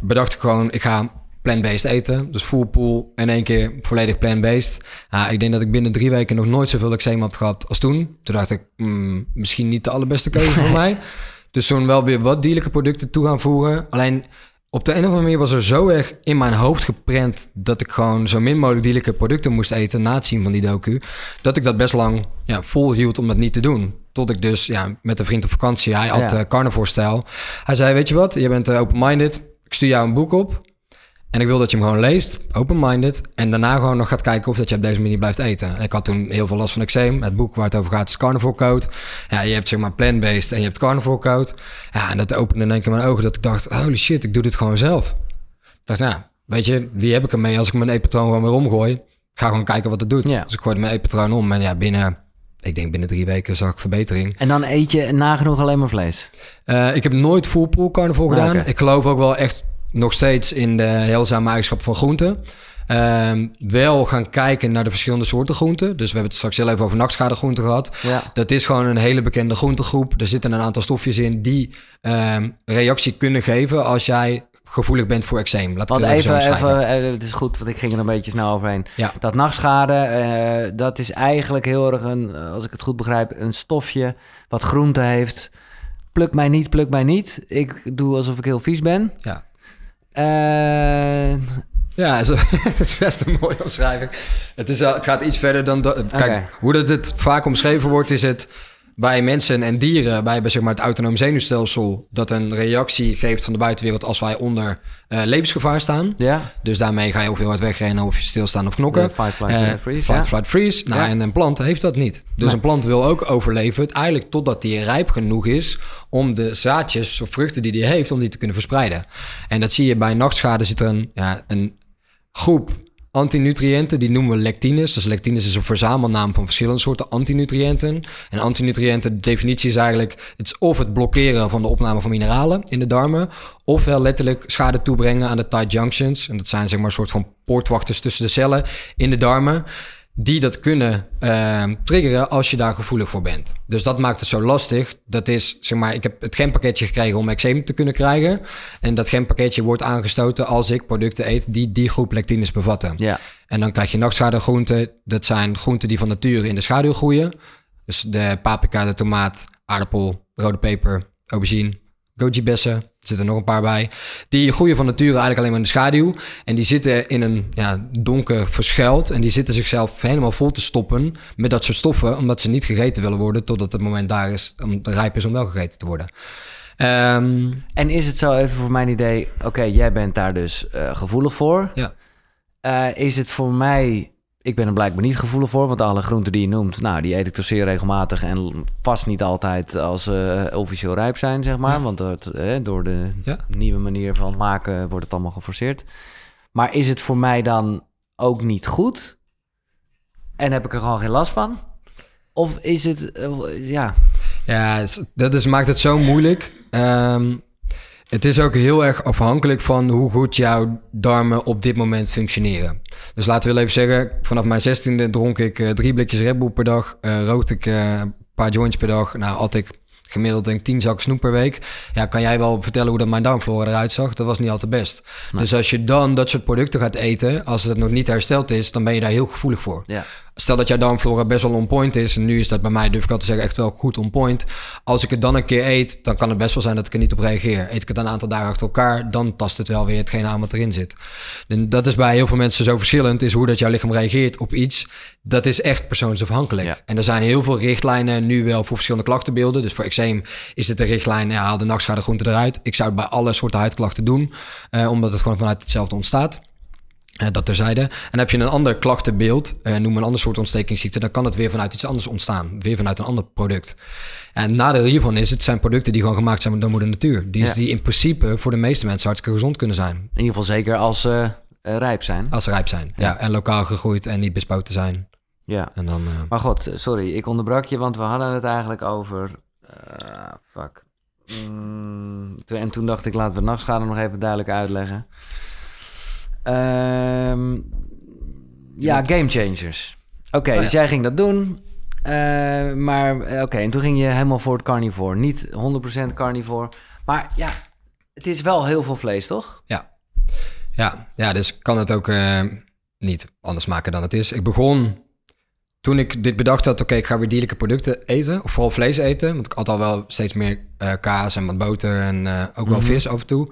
bedacht ik gewoon, ik ga plant-based eten. Dus full pool in één keer volledig plant-based. Ja, ik denk dat ik binnen drie weken nog nooit zoveel eczeem had gehad als toen. Toen dacht ik, hmm, misschien niet de allerbeste keuze voor mij. Dus toen wel weer wat dierlijke producten toe gaan voegen. Alleen op de een of andere manier was er zo erg in mijn hoofd geprent dat ik gewoon zo min mogelijk dierlijke producten moest eten na het zien van die docu, dat ik dat best lang ja, volhield om dat niet te doen. Tot ik dus ja, met een vriend op vakantie, hij had Ja. ja. carnivore-stijl. Hij zei, weet je wat, je bent eh, open-minded, ik stuur jou een boek op. En ik wil dat je hem gewoon leest, open-minded. En daarna gewoon nog gaat kijken of dat je op deze manier blijft eten. En ik had toen heel veel last van eczeem. Het boek waar het over gaat is Carnivore Code. Ja, je hebt zeg maar plant-based en je hebt Carnivore Code. Ja, en dat opende in één keer mijn ogen dat ik dacht... holy shit, ik doe dit gewoon zelf. Ik dacht, nou, weet je, wie heb ik ermee als ik mijn eetpatroon gewoon weer omgooi? Ik ga gewoon kijken wat het doet. Ja. Dus ik gooide mijn eetpatroon om. En ja, binnen, ik denk binnen drie weken zag ik verbetering. En dan eet je nagenoeg alleen maar vlees. Eh, ik heb nooit full pool carnivore Ah, gedaan. Ik geloof ook wel echt nog steeds in de heilzame eigenschappen van groenten. Ehm, wel gaan kijken naar de verschillende soorten groenten. Dus we hebben het straks heel even over nachtschadegroenten gehad. Ja. Dat is gewoon een hele bekende groentegroep. Er zitten een aantal stofjes in die ehm, reactie kunnen geven als jij gevoelig bent voor eczeem. Laat ik Want het even, even, zo even eh, het is goed, want ik ging er een beetje snel overheen. Ja. Dat nachtschade, eh, dat is eigenlijk heel erg een, eh, als ik het goed begrijp, een stofje wat groente heeft. Pluk mij niet, pluk mij niet. Ik doe alsof ik heel vies ben. Ja. Eh, Ja, het is best een mooie omschrijving. Het, is, het gaat iets verder dan dat. Kijk, hoe dat het vaak omschreven wordt, is het bij mensen en dieren, bij zeg maar, het autonoom zenuwstelsel, dat een reactie geeft van de buitenwereld als wij onder eh, levensgevaar staan. ja, Dus daarmee ga je of heel hard wegrennen of je stilstaan of knokken. Fight, flight, Eh, eh, freeze, fight, flight, freeze. Nou, en een plant heeft dat niet. Dus Nee. een plant wil ook overleven, eigenlijk totdat die rijp genoeg is om de zaadjes of vruchten die die heeft, om die te kunnen verspreiden. En dat zie je bij nachtschade zit er een, ja, een groep antinutriënten, die noemen we lectines. Dus lectines is een verzamelnaam van verschillende soorten antinutriënten. En antinutriënten, de definitie is eigenlijk... het of het blokkeren van de opname van mineralen in de darmen... ofwel letterlijk schade toebrengen aan de tight junctions. En dat zijn zeg maar een soort van poortwachters tussen de cellen in de darmen... die dat kunnen eh, triggeren als je daar gevoelig voor bent. Dus dat maakt het zo lastig. Dat is, zeg maar, ik heb het genpakketje gekregen om eczeem te kunnen krijgen. En dat genpakketje wordt aangestoten als ik producten eet die die groep lectines bevatten. ja. En dan krijg je nachtschadegroenten. Dat zijn groenten die van nature in de schaduw groeien. Dus de paprika, de tomaat, aardappel, rode peper, aubergine, goji-bessen. Er zitten nog een paar bij. Die groeien van nature eigenlijk alleen maar in de schaduw. En die zitten in een ja, donker verschuild. En die zitten zichzelf helemaal vol te stoppen met dat soort stoffen. Omdat ze niet gegeten willen worden totdat het moment daar is, om rijp is om wel gegeten te worden. Ehm, En is het zo even voor mijn idee, oké, jij bent daar dus eh, gevoelig voor. ja. Eh, is het voor mij, ik ben er blijkbaar niet gevoelig voor, want alle groenten die je noemt, nou, die eet ik toch zeer regelmatig en vast niet altijd als ze officieel rijp zijn, zeg maar. Want het, eh, door de Ja. nieuwe manier van maken wordt het allemaal geforceerd. Maar is het voor mij dan ook niet goed? En heb ik er gewoon geen last van? Of is het, eh, ja, Ja, dat is, maakt het zo moeilijk. Ehm, het is ook heel erg afhankelijk van hoe goed jouw darmen op dit moment functioneren. Dus laten we wel even zeggen, vanaf mijn 16e dronk ik eh, drie blikjes Red Bull per dag. eh rookte ik eh, een paar joints per dag. Nou, had ik gemiddeld denk ik 10 zakken snoep per week. Ja, kan jij wel vertellen hoe dat mijn darmflora eruit zag? Dat was niet altijd best. Dus als je dan dat soort producten gaat eten, als het nog niet hersteld is, dan ben je daar heel gevoelig voor. ja. Stel dat jouw darmflora best wel on point is. En nu is dat bij mij, durf ik al te zeggen, echt wel goed on point. Als ik het dan een keer eet, dan kan het best wel zijn dat ik er niet op reageer. Eet ik het een aantal dagen achter elkaar, dan tast het wel weer hetgeen aan wat erin zit. En dat is bij heel veel mensen zo verschillend, is hoe dat jouw lichaam reageert op iets. Dat is echt persoonsafhankelijk. Ja. En er zijn heel veel richtlijnen nu wel voor verschillende klachtenbeelden. Dus voor eczeem is het de richtlijn, ja, haal de nachtschadegroente eruit. Ik zou het bij alle soorten huidklachten doen, eh, omdat het gewoon vanuit hetzelfde ontstaat. Eh, dat terzijde. En heb je een ander klachtenbeeld, eh, noem een ander soort ontstekingsziekte, dan kan het weer vanuit iets anders ontstaan. Weer vanuit een ander product. En het nadeel hiervan is, het zijn producten die gewoon gemaakt zijn door moeder natuur. Die, is- Ja. die in principe voor de meeste mensen hartstikke gezond kunnen zijn. in ieder geval zeker als ze eh, rijp zijn. Als ze rijp zijn. Ja. en lokaal gegroeid en niet bespoten zijn. Ja. En dan, Maar goed, sorry, ik onderbrak je, want we hadden het eigenlijk over. fuck. Mm, en toen dacht ik, laten we nachtschade nog even duidelijk uitleggen. Ehm, ja, game changers. Oké, Oh, dus jij ging dat doen. eh, maar eh, oké, en toen ging je helemaal voor het carnivore. Niet 100% carnivore. Maar ja, het is wel heel veel vlees, toch? ja. Ja, ja, dus kan het ook eh, niet anders maken dan het is. Ik begon toen ik dit bedacht had, oké, ik ga weer dierlijke producten eten. Of vooral vlees eten. Want ik had al wel steeds meer uh, kaas en wat boter en uh, ook wel mm -hmm. vis af en toe.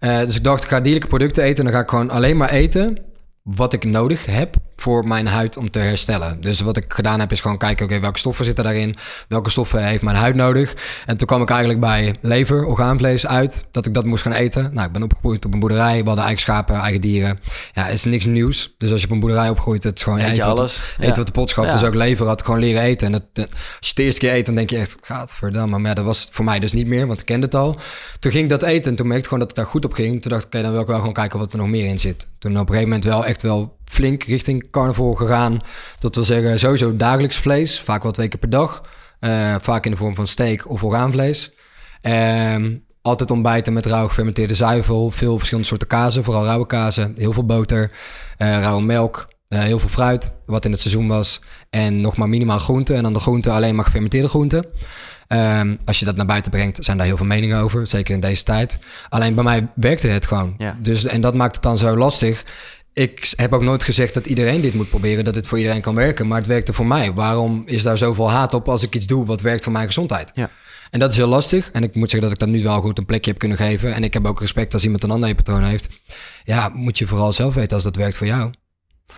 Uh, dus ik dacht, ik ga dierlijke producten eten. En dan ga ik gewoon alleen maar eten wat ik nodig heb voor mijn huid om te herstellen. Dus wat ik gedaan heb is gewoon kijken, oké, welke stoffen zitten daarin? Welke stoffen heeft mijn huid nodig? En toen kwam ik eigenlijk bij lever, orgaanvlees uit, dat ik dat moest gaan eten. Nou, ik ben opgegroeid op een boerderij, we hadden eigen schapen, eigen dieren. Ja, is niks nieuws. Dus als je op een boerderij opgroeit, het is gewoon Eet eten, alles. Wat, eten ja. wat de pot schaft. Ja. Dus ook lever had ik gewoon leren eten. En als je het de eerste keer eet, dan denk je echt, gaat verdamme. Maar ja, dat was voor mij dus niet meer, want ik kende het al. Toen ging ik dat eten en toen merkte ik gewoon dat het daar goed op ging. Toen dacht ik, oké, dan wil ik wel gewoon kijken wat er nog meer in zit. Toen op een gegeven moment wel echt wel flink richting carnivore gegaan. Dat wil zeggen, sowieso dagelijks vlees, vaak wel twee keer per dag. Uh, vaak in de vorm van steak of orgaanvlees. Um, altijd ontbijten met rauw gefermenteerde zuivel. Veel verschillende soorten kazen, vooral rauwe kazen. Heel veel boter, uh, rauwe melk, uh, heel veel fruit, wat in het seizoen was. En nog maar minimaal groenten. En dan de groenten alleen maar gefermenteerde groenten. Um, als je dat naar buiten brengt, zijn daar heel veel meningen over. Zeker in deze tijd. Alleen bij mij werkte het gewoon. Ja. Dus, en dat maakt het dan zo lastig ik heb ook nooit gezegd dat iedereen dit moet proberen, dat het voor iedereen kan werken, maar het werkte voor mij. Waarom is daar zoveel haat op als ik iets doe wat werkt voor mijn gezondheid? Ja. En dat is heel lastig. En ik moet zeggen dat ik dat nu wel goed een plekje heb kunnen geven. En ik heb ook respect als iemand een ander patroon heeft. Ja, moet je vooral zelf weten als dat werkt voor jou.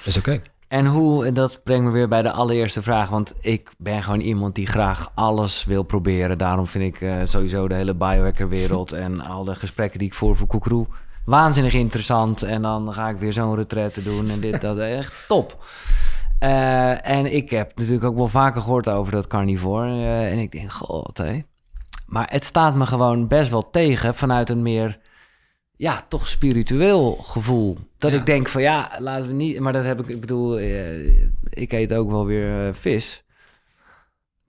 is oké. Okay. En hoe, dat brengt me weer bij de allereerste vraag. Want ik ben gewoon iemand die graag alles wil proberen. Daarom vind ik uh, sowieso de hele biohacker-wereld en al de gesprekken die ik voer voor Koekroe waanzinnig interessant. En dan ga ik weer zo'n retraite doen en dit, dat. Echt top. Uh, en ik heb natuurlijk ook wel vaker gehoord over dat carnivore. Uh, en ik denk, god, hé. Maar het staat me gewoon best wel tegen vanuit een meer, ja, toch spiritueel gevoel. Dat ja. ik denk van, ja, laten we niet... Maar dat heb ik, ik bedoel, uh, ik eet ook wel weer vis.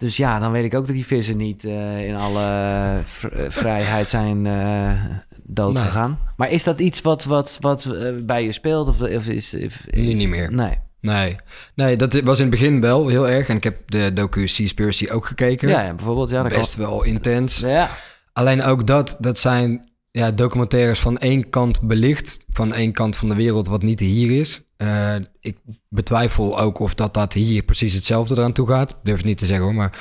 Dus ja, dan weet ik ook dat die vissen niet uh, in alle vr vrijheid zijn uh, dood nee. gegaan. Maar is dat iets wat, wat, wat bij je speelt? Of, of is, is, nu niet meer. Nee. Nee. nee, dat was in het begin wel heel erg. En ik heb de docu Seaspiracy ook gekeken. Ja, ja bijvoorbeeld. Ja, dat Best kan... wel intens. Ja. Alleen ook dat, dat zijn ja, documentaires van één kant belicht. Van één kant van de wereld wat niet hier is. Uh, ik betwijfel ook of dat, dat hier precies hetzelfde eraan toe gaat. Durf het niet te zeggen hoor, maar...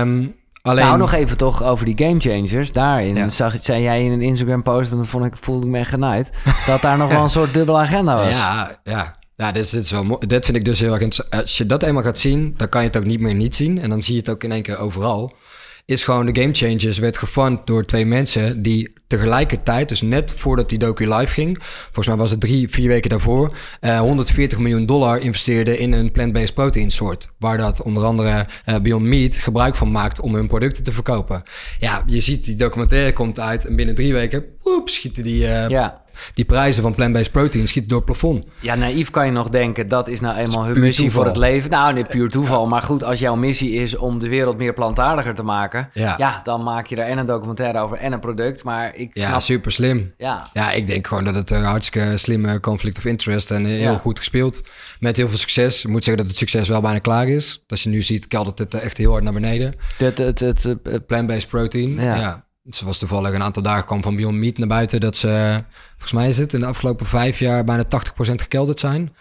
Um, alleen... Nou, nog even toch over die game changers. Daarin ja. zag, zei jij in een Instagram post... en dat vond ik, voelde ik me echt genaaid... dat daar nog wel een soort dubbele agenda was. Ja, ja. Ja, dit, is wel mooi. dit vind ik dus heel erg Als je dat eenmaal gaat zien, dan kan je het ook niet meer niet zien. En dan zie je het ook in één keer overal. Is gewoon de Game Changers werd gefund door twee mensen die tegelijkertijd, dus net voordat die docu live ging, volgens mij was het drie, vier weken daarvoor, uh, 140 miljoen dollar investeerden in een plant-based protein soort. Waar dat onder andere uh, Beyond Meat gebruik van maakt om hun producten te verkopen. Ja, je ziet die documentaire komt uit en binnen drie weken, poep, schieten die... Uh, ja die prijzen van plant-based protein schieten door het plafond. Ja, naïef kan je nog denken, dat is nou eenmaal hun missie toeval. voor het leven. Nou, nee, puur toeval. Ja. Maar goed, als jouw missie is om de wereld meer plantaardiger te maken... Ja. ja. dan maak je daar en een documentaire over en een product. Maar ik Ja, snap... super slim. Ja. ja, ik denk gewoon dat het een hartstikke slimme conflict of interest... en heel ja. goed gespeeld. Met heel veel succes. Ik moet zeggen dat het succes wel bijna klaar is. Als je nu ziet, keldert het echt heel hard naar beneden. Het, het, het, het Plant-based protein, ja. Ze was toevallig een aantal dagen kwam van Beyond Meat naar buiten dat ze, volgens mij is het, in de afgelopen vijf jaar bijna 80% gekelderd zijn.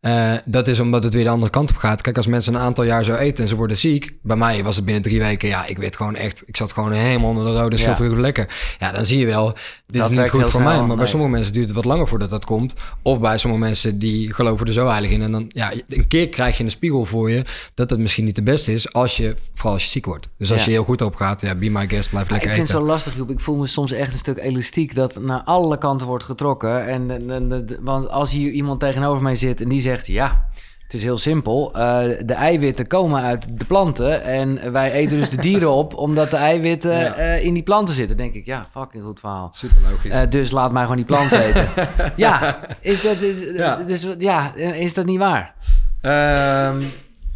Uh, dat is omdat het weer de andere kant op gaat. Kijk, als mensen een aantal jaar zo eten en ze worden ziek. Bij mij was het binnen drie weken. Ja, ik weet gewoon echt. Ik zat gewoon helemaal onder de rode schilferige ja. vlekken. Ja, dan zie je wel. Dit dat is niet goed voor mij. Maar nee. bij sommige mensen duurt het wat langer voordat dat komt. Of bij sommige mensen die geloven er zo heilig in. En dan, ja, een keer krijg je een spiegel voor je. Dat het misschien niet de beste is. Als je, vooral als je ziek wordt. Dus als ja. je heel goed op gaat. Ja, be my guest, blijf lekker eten. Ik vind eten. het zo lastig, Joep. Ik voel me soms echt een stuk elastiek. Dat naar alle kanten wordt getrokken. En, en, en want als hier iemand tegenover mij zit en die zegt ja. Het is heel simpel. Uh, de eiwitten komen uit de planten. En wij eten dus de dieren op omdat de eiwitten ja. uh, in die planten zitten. Dan denk ik, ja, fucking goed verhaal. Super logisch. Uh, dus laat mij gewoon die planten eten. ja, is dat, is, ja. Dus, ja, is dat niet waar? Um,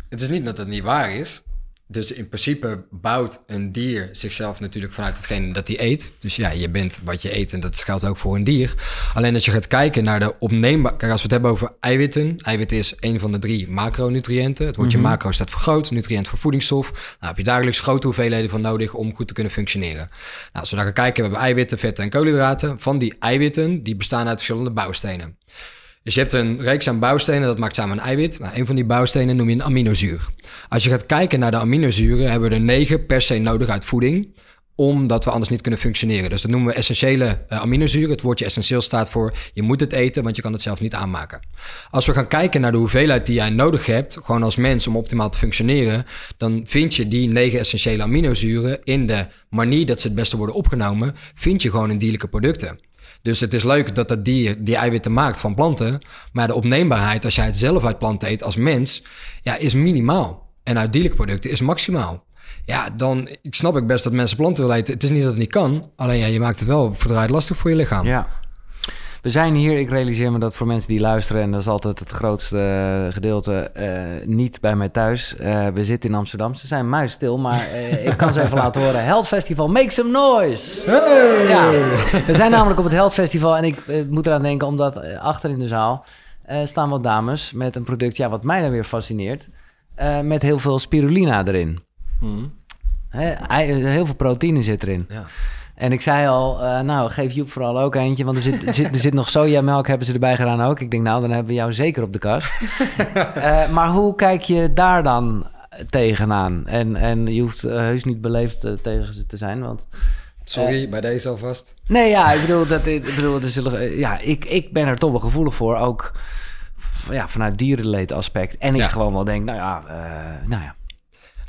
het is niet dat het niet waar is. Dus in principe bouwt een dier zichzelf natuurlijk vanuit hetgeen dat hij eet. Dus ja, je bent wat je eet en dat geldt ook voor een dier. Alleen als je gaat kijken naar de opneembaar... Kijk, als we het hebben over eiwitten. Eiwit is een van de drie macronutriënten. Het woordje mm -hmm. macro staat voor groot, nutriënt voor voedingsstof. Nou, heb je dagelijks grote hoeveelheden van nodig om goed te kunnen functioneren. Nou, als we gaan kijken, we hebben eiwitten, vetten en koolhydraten. Van die eiwitten, die bestaan uit verschillende bouwstenen. Dus je hebt een reeks aan bouwstenen, dat maakt samen een eiwit. Nou, een van die bouwstenen noem je een aminozuur. Als je gaat kijken naar de aminozuren, hebben we er negen per se nodig uit voeding omdat we anders niet kunnen functioneren. Dus dat noemen we essentiële uh, aminozuren. Het woordje essentieel staat voor je moet het eten, want je kan het zelf niet aanmaken. Als we gaan kijken naar de hoeveelheid die jij nodig hebt, gewoon als mens om optimaal te functioneren, dan vind je die negen essentiële aminozuren in de manier dat ze het beste worden opgenomen, vind je gewoon in dierlijke producten. Dus het is leuk dat dat dier die eiwitten maakt van planten, maar de opneembaarheid als jij het zelf uit planten eet als mens, ja, is minimaal. En uit dierlijke producten is maximaal. Ja, dan ik snap ik best dat mensen planten willen eten. Het is niet dat het niet kan, alleen ja, je maakt het wel verdraaid lastig voor je lichaam. Ja. We zijn hier, ik realiseer me dat voor mensen die luisteren, en dat is altijd het grootste eh, gedeelte, uh, niet bij mij thuis. Uh, we zitten in Amsterdam. Ze zijn muisstil, maar ik kan ze even laten horen. Held Festival, make some noise! Hey! Ja, we zijn namelijk op het Held Festival en ik moet eraan denken, omdat achter in de zaal staan wat dames met een product, ja, wat mij dan weer fascineert, met heel veel spirulina erin. Mm. heel veel proteïne zit erin. Ja. En ik zei al, uh, nou, geef Joep vooral ook eentje. Want er zit, er zit, er zit nog sojamelk, hebben ze erbij gedaan ook. Ik denk, nou, dan hebben we jou zeker op de kast. uh, maar hoe kijk je daar dan tegenaan? En, en je hoeft uh, heus niet beleefd tegen ze te zijn, want... Sorry, bij deze alvast. Nee, ja, ik bedoel, dat, ik bedoel zullen, ja, ik, ik ben er toch wel gevoelig voor. Ook ja, vanuit dierenleed aspect. En ik ja. gewoon wel denk, nou ja, nou ja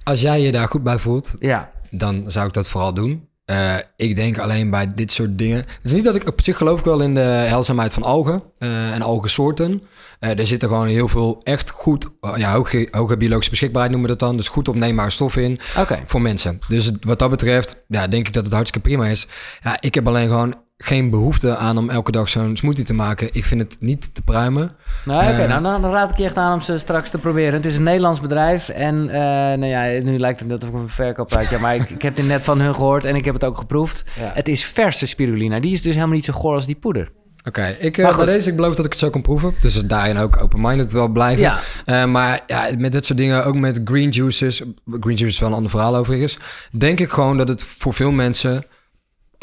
als jij je daar goed bij voelt, ja. dan zou ik dat vooral doen. Uh, ik denk alleen bij dit soort dingen. Het is niet dat ik op zich geloof ik wel in de heilzaamheid van algen uh, en algensoorten. Uh, er zitten gewoon heel veel echt goed, ja, hoge, hoge biologische beschikbaarheid noemen we dat dan. Dus goed opneembare stoffen in okay. voor mensen. Dus wat dat betreft, ja, denk ik dat het hartstikke prima is. Ja, ik heb alleen gewoon geen behoefte aan om elke dag zo'n smoothie te maken. Ik vind het niet te pruimen. Nou, oké, nou, dan, raad ik je echt aan om ze straks te proberen. Het is een Nederlands bedrijf en uh, nou ja, nu lijkt het net of ik een verkoopraadje maar ik, ik heb het net van hun gehoord en ik heb het ook geproefd. Het is verse spirulina. Die is dus helemaal niet zo goor als die poeder. Oké, ik uh, bij deze, ik beloof dat ik het zo kan proeven. Dus daarin ook open-minded wel blijven. Ja. Uh, maar ja, met dit soort dingen, ook met green juices. Green juice is wel een ander verhaal overigens. Denk ik gewoon dat het voor veel mensen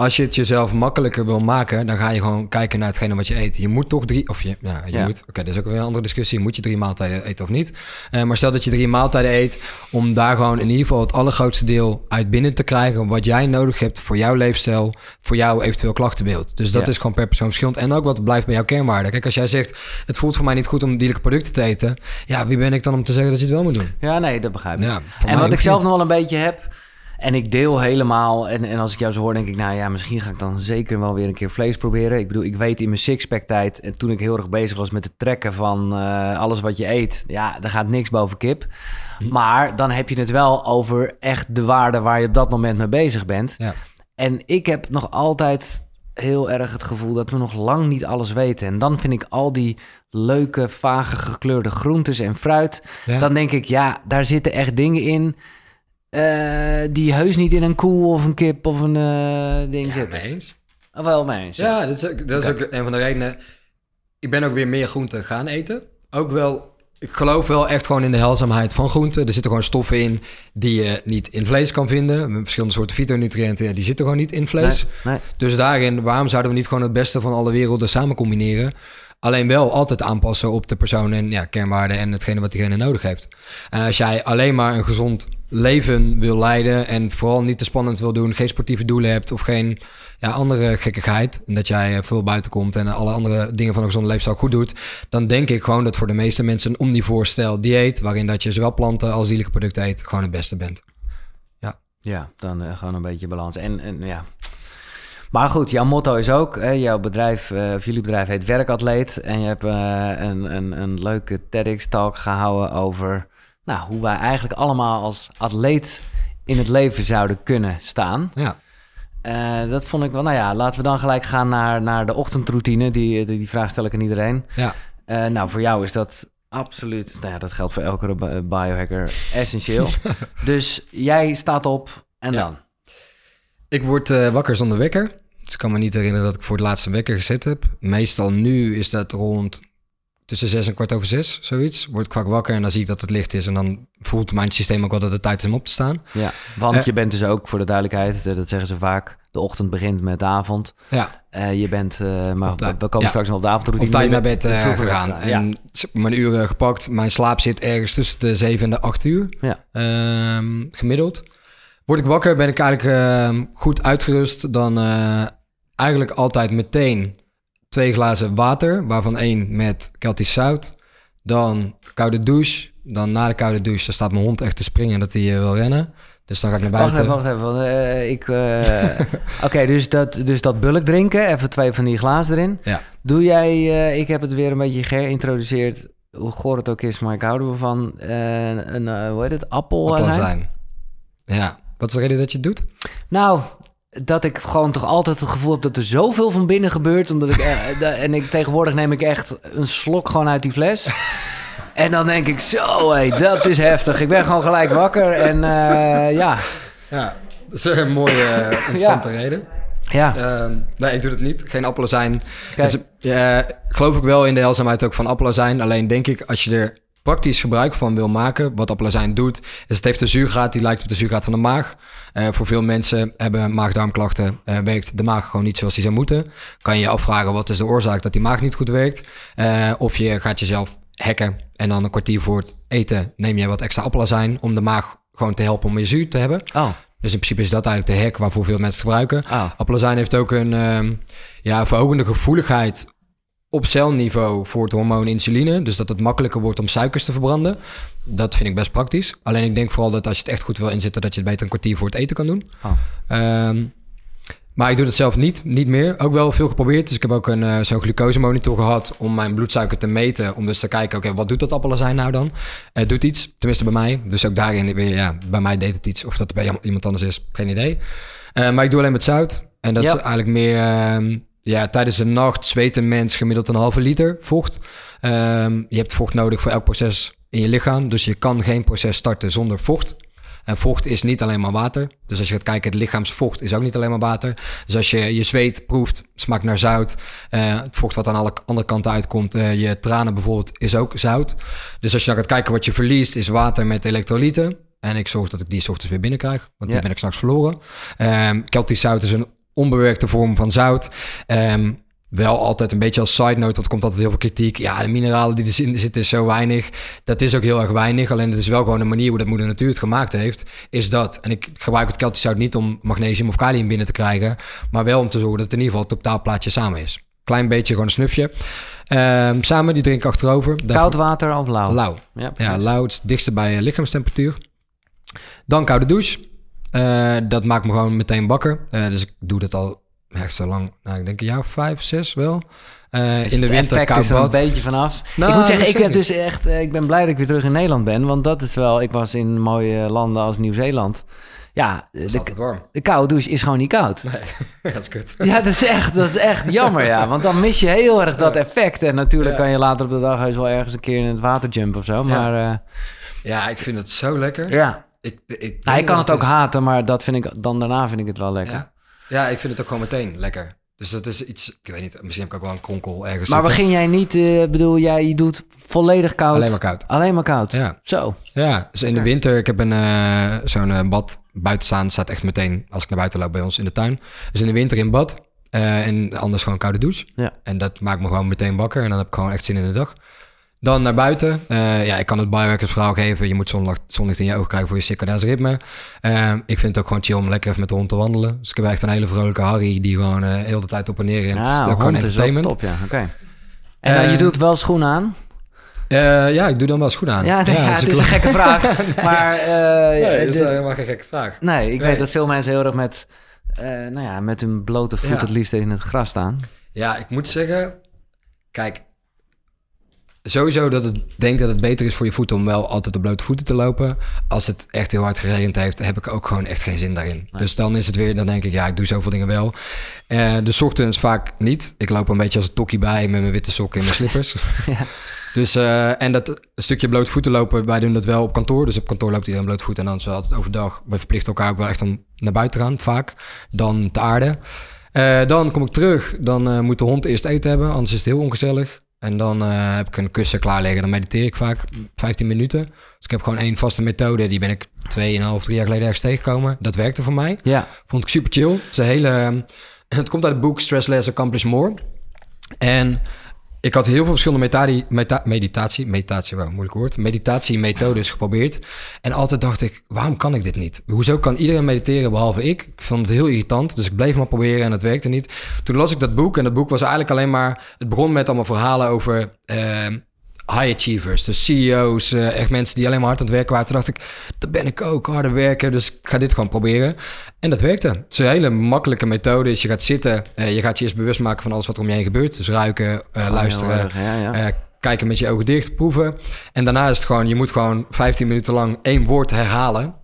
als je het jezelf makkelijker wil maken, dan ga je gewoon kijken naar hetgene wat je eet. Je moet toch drie, of je, ja, je moet, oké, dat is ook weer een andere discussie. Moet je drie maaltijden eten of niet? Uh, maar stel dat je drie maaltijden eet, om daar gewoon in ieder geval het allergrootste deel uit binnen te krijgen. Wat jij nodig hebt voor jouw leefstijl, voor jouw eventueel klachtenbeeld. Dus dat is gewoon per persoon verschillend. En ook wat blijft bij jouw kernwaarde. Kijk, als jij zegt, het voelt voor mij niet goed om dierlijke producten te eten. Ja, wie ben ik dan om te zeggen dat je het wel moet doen? Ja, nee, dat begrijp ik. Ja, en wat ik zelf nog wel een beetje heb en ik deel helemaal. En, en als ik jou zo hoor, denk ik, nou ja, misschien ga ik dan zeker wel weer een keer vlees proberen. Ik bedoel, ik weet in mijn sixpack tijd, en toen ik heel erg bezig was met het trekken van uh, alles wat je eet, ja, daar gaat niks boven kip. Maar dan heb je het wel over echt de waarde waar je op dat moment mee bezig bent. Ja. En ik heb nog altijd heel erg het gevoel dat we nog lang niet alles weten. En dan vind ik al die leuke, vage gekleurde groentes en fruit. Ja. Dan denk ik, ja, daar zitten echt dingen in uh, die heus niet in een koe of een kip of een uh, ding ja, zitten. eens. Oh, wel mee eens. Ja, dat is, dat is ook een van de redenen. Ik ben ook weer meer groenten gaan eten. Ook wel, ik geloof wel echt gewoon in de helzaamheid van groenten. Er zitten gewoon stoffen in die je niet in vlees kan vinden. Verschillende soorten fytonutriënten, ja, die zitten gewoon niet in vlees. Nee, nee. Dus daarin, waarom zouden we niet gewoon het beste van alle werelden samen combineren? Alleen wel altijd aanpassen op de persoon en ja, kernwaarden en hetgene wat diegene nodig heeft. En als jij alleen maar een gezond leven wil leiden en vooral niet te spannend wil doen, geen sportieve doelen hebt of geen ja, andere gekkigheid, en dat jij eh, veel buiten komt en alle andere dingen van een gezonde leefstijl goed doet, dan denk ik gewoon dat voor de meeste mensen een omnivore stijl dieet, waarin dat je zowel planten als dierlijke producten eet, gewoon het beste bent. Ja, ja dan uh, gewoon een beetje balans. En, en ja, maar goed, jouw motto is ook, hè, jouw bedrijf, uh, of jullie bedrijf heet Werkatleet. En je hebt uh, een, een, een leuke TEDx-talk gehouden over nou, hoe wij eigenlijk allemaal als atleet in het leven zouden kunnen staan. Ja. Uh, dat vond ik wel, nou ja, laten we dan gelijk gaan naar, naar de ochtendroutine. Die, die, die vraag stel ik aan iedereen. Ja. nou, voor jou is dat absoluut, nou ja, dat geldt voor elke biohacker, essentieel. dus jij staat op en dan? Ik word uh, wakker zonder wekker. Ik kan me niet herinneren dat ik voor het laatste wekker gezet heb. Meestal nu is dat rond tussen zes en kwart over zes, zoiets. Word ik vaak wakker en dan zie ik dat het licht is. En dan voelt mijn systeem ook wel dat het tijd is om op te staan. Ja, want uh, je bent dus ook, voor de duidelijkheid, eh, dat zeggen ze vaak... de ochtend begint met de avond. Ja, Eh, je bent, eh, maar we komen Ja. straks nog op de avondroutine. op tijd naar bed eh, gegaan. En mijn uren gepakt. Mijn slaap zit ergens tussen de 7 en de 8 uur. Ja. Ehm, gemiddeld. Word ik wakker, ben ik eigenlijk ehm, goed uitgerust. Dan eh, eigenlijk altijd meteen twee glazen water, waarvan één met Keltisch zout. Dan koude douche. Dan na de koude douche, dan staat mijn hond echt te springen dat hij eh, wil rennen. Dus dan ga ik naar Wacht buiten. even, wacht even. eh, ik, eh, Oké, dus, dat, dus dat bulk drinken, even twee van die glazen erin. Ja. Doe jij, ik heb het weer een beetje geïntroduceerd, hoe goor het ook is, maar ik hou ervan. een, hoe heet het, appel Appelazijn. Ja. Wat is de reden dat je het doet? Nou, dat ik gewoon toch altijd het gevoel heb dat er zoveel van binnen gebeurt. Omdat ik, eh, en ik, tegenwoordig neem ik echt een slok gewoon uit die fles. En dan denk ik, zo hé, dat is heftig. Ik ben gewoon gelijk wakker en eh, ja. Ja, dat is een mooie, eh, interessante reden. Ja, Ehm, nee, ik doe het niet. Geen appelazijn. Kijk. Dus, ja, geloof ik wel in de heilzaamheid ook van appelazijn. Alleen denk ik, als je er praktisch gebruik van wil maken, wat appelazijn doet, is het heeft een zuurgraad die lijkt op de zuurgraad van de maag. Eh, voor veel mensen hebben maag-darmklachten, eh, werkt de maag gewoon niet zoals die zou moeten. Kan je je afvragen wat is de oorzaak dat die maag niet goed werkt. Eh, of je gaat jezelf hacken en dan een kwartier voor het eten neem je wat extra appelazijn om de maag gewoon te helpen om meer zuur te hebben. oh, Dus in principe is dat eigenlijk de hack waarvoor veel mensen gebruiken. oh. Appelazijn heeft ook een ehm, ja, verhogende gevoeligheid op celniveau voor het hormoon insuline. Dus dat het makkelijker wordt om suikers te verbranden. Dat vind ik best praktisch. Alleen ik denk vooral dat als je het echt goed wil inzetten... dat je het beter een kwartier voor het eten kan doen. Oh. Ehm, maar ik doe het zelf niet, niet meer. Ook wel veel geprobeerd. Dus ik heb ook een eh, zo'n glucosemonitor gehad om mijn bloedsuiker te meten. Om dus te kijken, oké, wat doet dat appelazijn nou dan? Het doet iets, tenminste bij mij. Dus ook daarin weer, ja, bij mij deed het iets. Of dat bij iemand anders is, geen idee. Eh, maar ik doe alleen met zout. En dat is eigenlijk meer... ja, tijdens de nacht zweet een mens gemiddeld een halve liter vocht. Ehm, je hebt vocht nodig voor elk proces in je lichaam. Dus je kan geen proces starten zonder vocht. En vocht is niet alleen maar water. Dus als je gaat kijken, het lichaamsvocht is ook niet alleen maar water. Dus als je je zweet proeft, smaakt naar zout. Eh, het vocht wat aan alle andere kanten uitkomt, eh, je tranen bijvoorbeeld, is ook zout. Dus als je dan gaat kijken wat je verliest, is water met elektrolyten. En ik zorg dat ik die ochtends weer binnenkrijg, want Ja. die ben ik straks verloren. Ehm Keltisch zout is een onbewerkte vorm van zout. Ehm, wel altijd een beetje als side note, want er komt altijd heel veel kritiek. Ja, de mineralen die erin zitten is zo weinig. Dat is ook heel erg weinig. Alleen het is wel gewoon een manier hoe dat moeder natuur het gemaakt heeft. Is dat. En ik gebruik het Keltisch zout niet om magnesium of kalium binnen te krijgen. Maar wel om te zorgen dat het in ieder geval het totaalplaatje samen is. Klein beetje, gewoon een snufje. Ehm, samen, die drink ik achterover. Daarvoor- Koud water of lauw? Lauw. Ja, lauw het dichtste bij eh, lichaamstemperatuur. Dan koude douche. Eh, dat maakt me gewoon meteen bakker. Eh, dus ik doe dat al echt zo lang. Nou, ik denk een jaar of vijf, zes wel. Is in de winter koud is er een beetje vanaf. Nou, ik moet zeggen, ik heb dus echt, ik ben blij dat ik weer terug in Nederland ben, want dat is wel, ik was in mooie landen als Nieuw-Zeeland. Ja, de, warm. de koude douche is gewoon niet koud. Nee, dat is kut. Ja, dat is echt, dat is echt jammer, ja. Want dan mis je heel erg dat effect. En natuurlijk Ja. kan je later op de dag heus wel ergens een keer in het water jumpen of zo. Maar eh, Ja, ik vind het zo lekker. ja, Ik, ik, nou, kan het ook haten, maar dat vind ik, dan daarna vind ik het wel lekker. Ja. ja, ik vind het ook gewoon meteen lekker. Dus dat is iets, ik weet niet, misschien heb ik ook wel een kronkel ergens Maar zitten. begin jij niet, eh, bedoel jij, je doet volledig koud? Alleen maar koud. Alleen maar koud? Ja. Zo. Ja, dus in de winter, ik heb een, eh, zo'n eh, bad buiten staan, staat echt meteen als ik naar buiten loop bij ons in de tuin. Dus in de winter in bad en anders gewoon koude douche. Ja. En dat maakt me gewoon meteen wakker en dan heb ik gewoon echt zin in de dag. Dan naar buiten. Eh, ja, ik kan het biohackers verhaal geven. Je moet zonlicht, zonlicht in je ogen krijgen voor je circadiaans ritme. Eh, ik vind het ook gewoon chill om lekker even met de hond te wandelen. Dus ik heb echt een hele vrolijke Harry die gewoon eh heel de tijd op en neer rent. Ja, het is ook gewoon hond is wel entertainment. top, ja. Oké. En dan, je doet wel schoenen aan? Ja, ik doe dan wel goed aan. Ja, nee, ja, het is een gekke vraag. Maar Nee, dat is helemaal geen gekke vraag. nee, ik Nee. weet dat veel mensen heel erg met, nou ja, met hun blote voet Ja. het liefst in het gras staan. Ja, ik moet zeggen, kijk, sowieso dat ik denk dat het beter is voor je voeten om wel altijd op blote voeten te lopen. Als het echt heel hard geregend heeft, heb ik ook gewoon echt geen zin daarin. Dus dan is het weer, dan denk ik, ja, ik doe zoveel dingen wel. Eh de ochtends vaak niet. Ik loop een beetje als een tokkie bij met mijn witte sokken en mijn slippers. Ja. Dus, eh, en dat stukje blote voeten lopen, wij doen dat wel op kantoor. Dus op kantoor loopt iedereen blote voeten en dan is het altijd overdag. We verplichten elkaar ook wel echt om naar buiten te gaan, vaak. Dan te aarde. Eh, dan kom ik terug, dan moet de hond eerst eten hebben, anders is het heel ongezellig. En dan eh, heb ik een kussen klaar liggen. Dan mediteer ik vaak 15 minuten. Dus ik heb gewoon één vaste methode. Die ben ik 2,5, 3 jaar geleden ergens tegengekomen. Dat werkte voor mij. Ja. Vond ik super chill. Het, is een hele, het komt uit het boek Stress Less, Accomplish More. En ik had heel veel verschillende meta- meditatie, meditatie, wow, moeilijk woord, meditatiemethodes geprobeerd. En altijd dacht ik, waarom kan ik dit niet? Hoezo kan iedereen mediteren behalve ik? Ik vond het heel irritant, dus ik bleef maar proberen en het werkte niet. Toen las ik dat boek en dat boek was eigenlijk alleen maar, het begon met allemaal verhalen over eh, high achievers, dus CEO's, eh, echt mensen die alleen maar hard aan het werken waren. Toen dacht ik, dat ben ik ook, harder werken, dus ik ga dit gewoon proberen. En dat werkte. Het is een hele makkelijke methode. Je gaat zitten, eh, je gaat je eerst bewust maken van alles wat er om je heen gebeurt. Dus ruiken, eh, luisteren, Heel erg, ja, ja. kijken met je ogen dicht, proeven. En daarna is het gewoon, je moet gewoon 15 minuten lang één woord herhalen.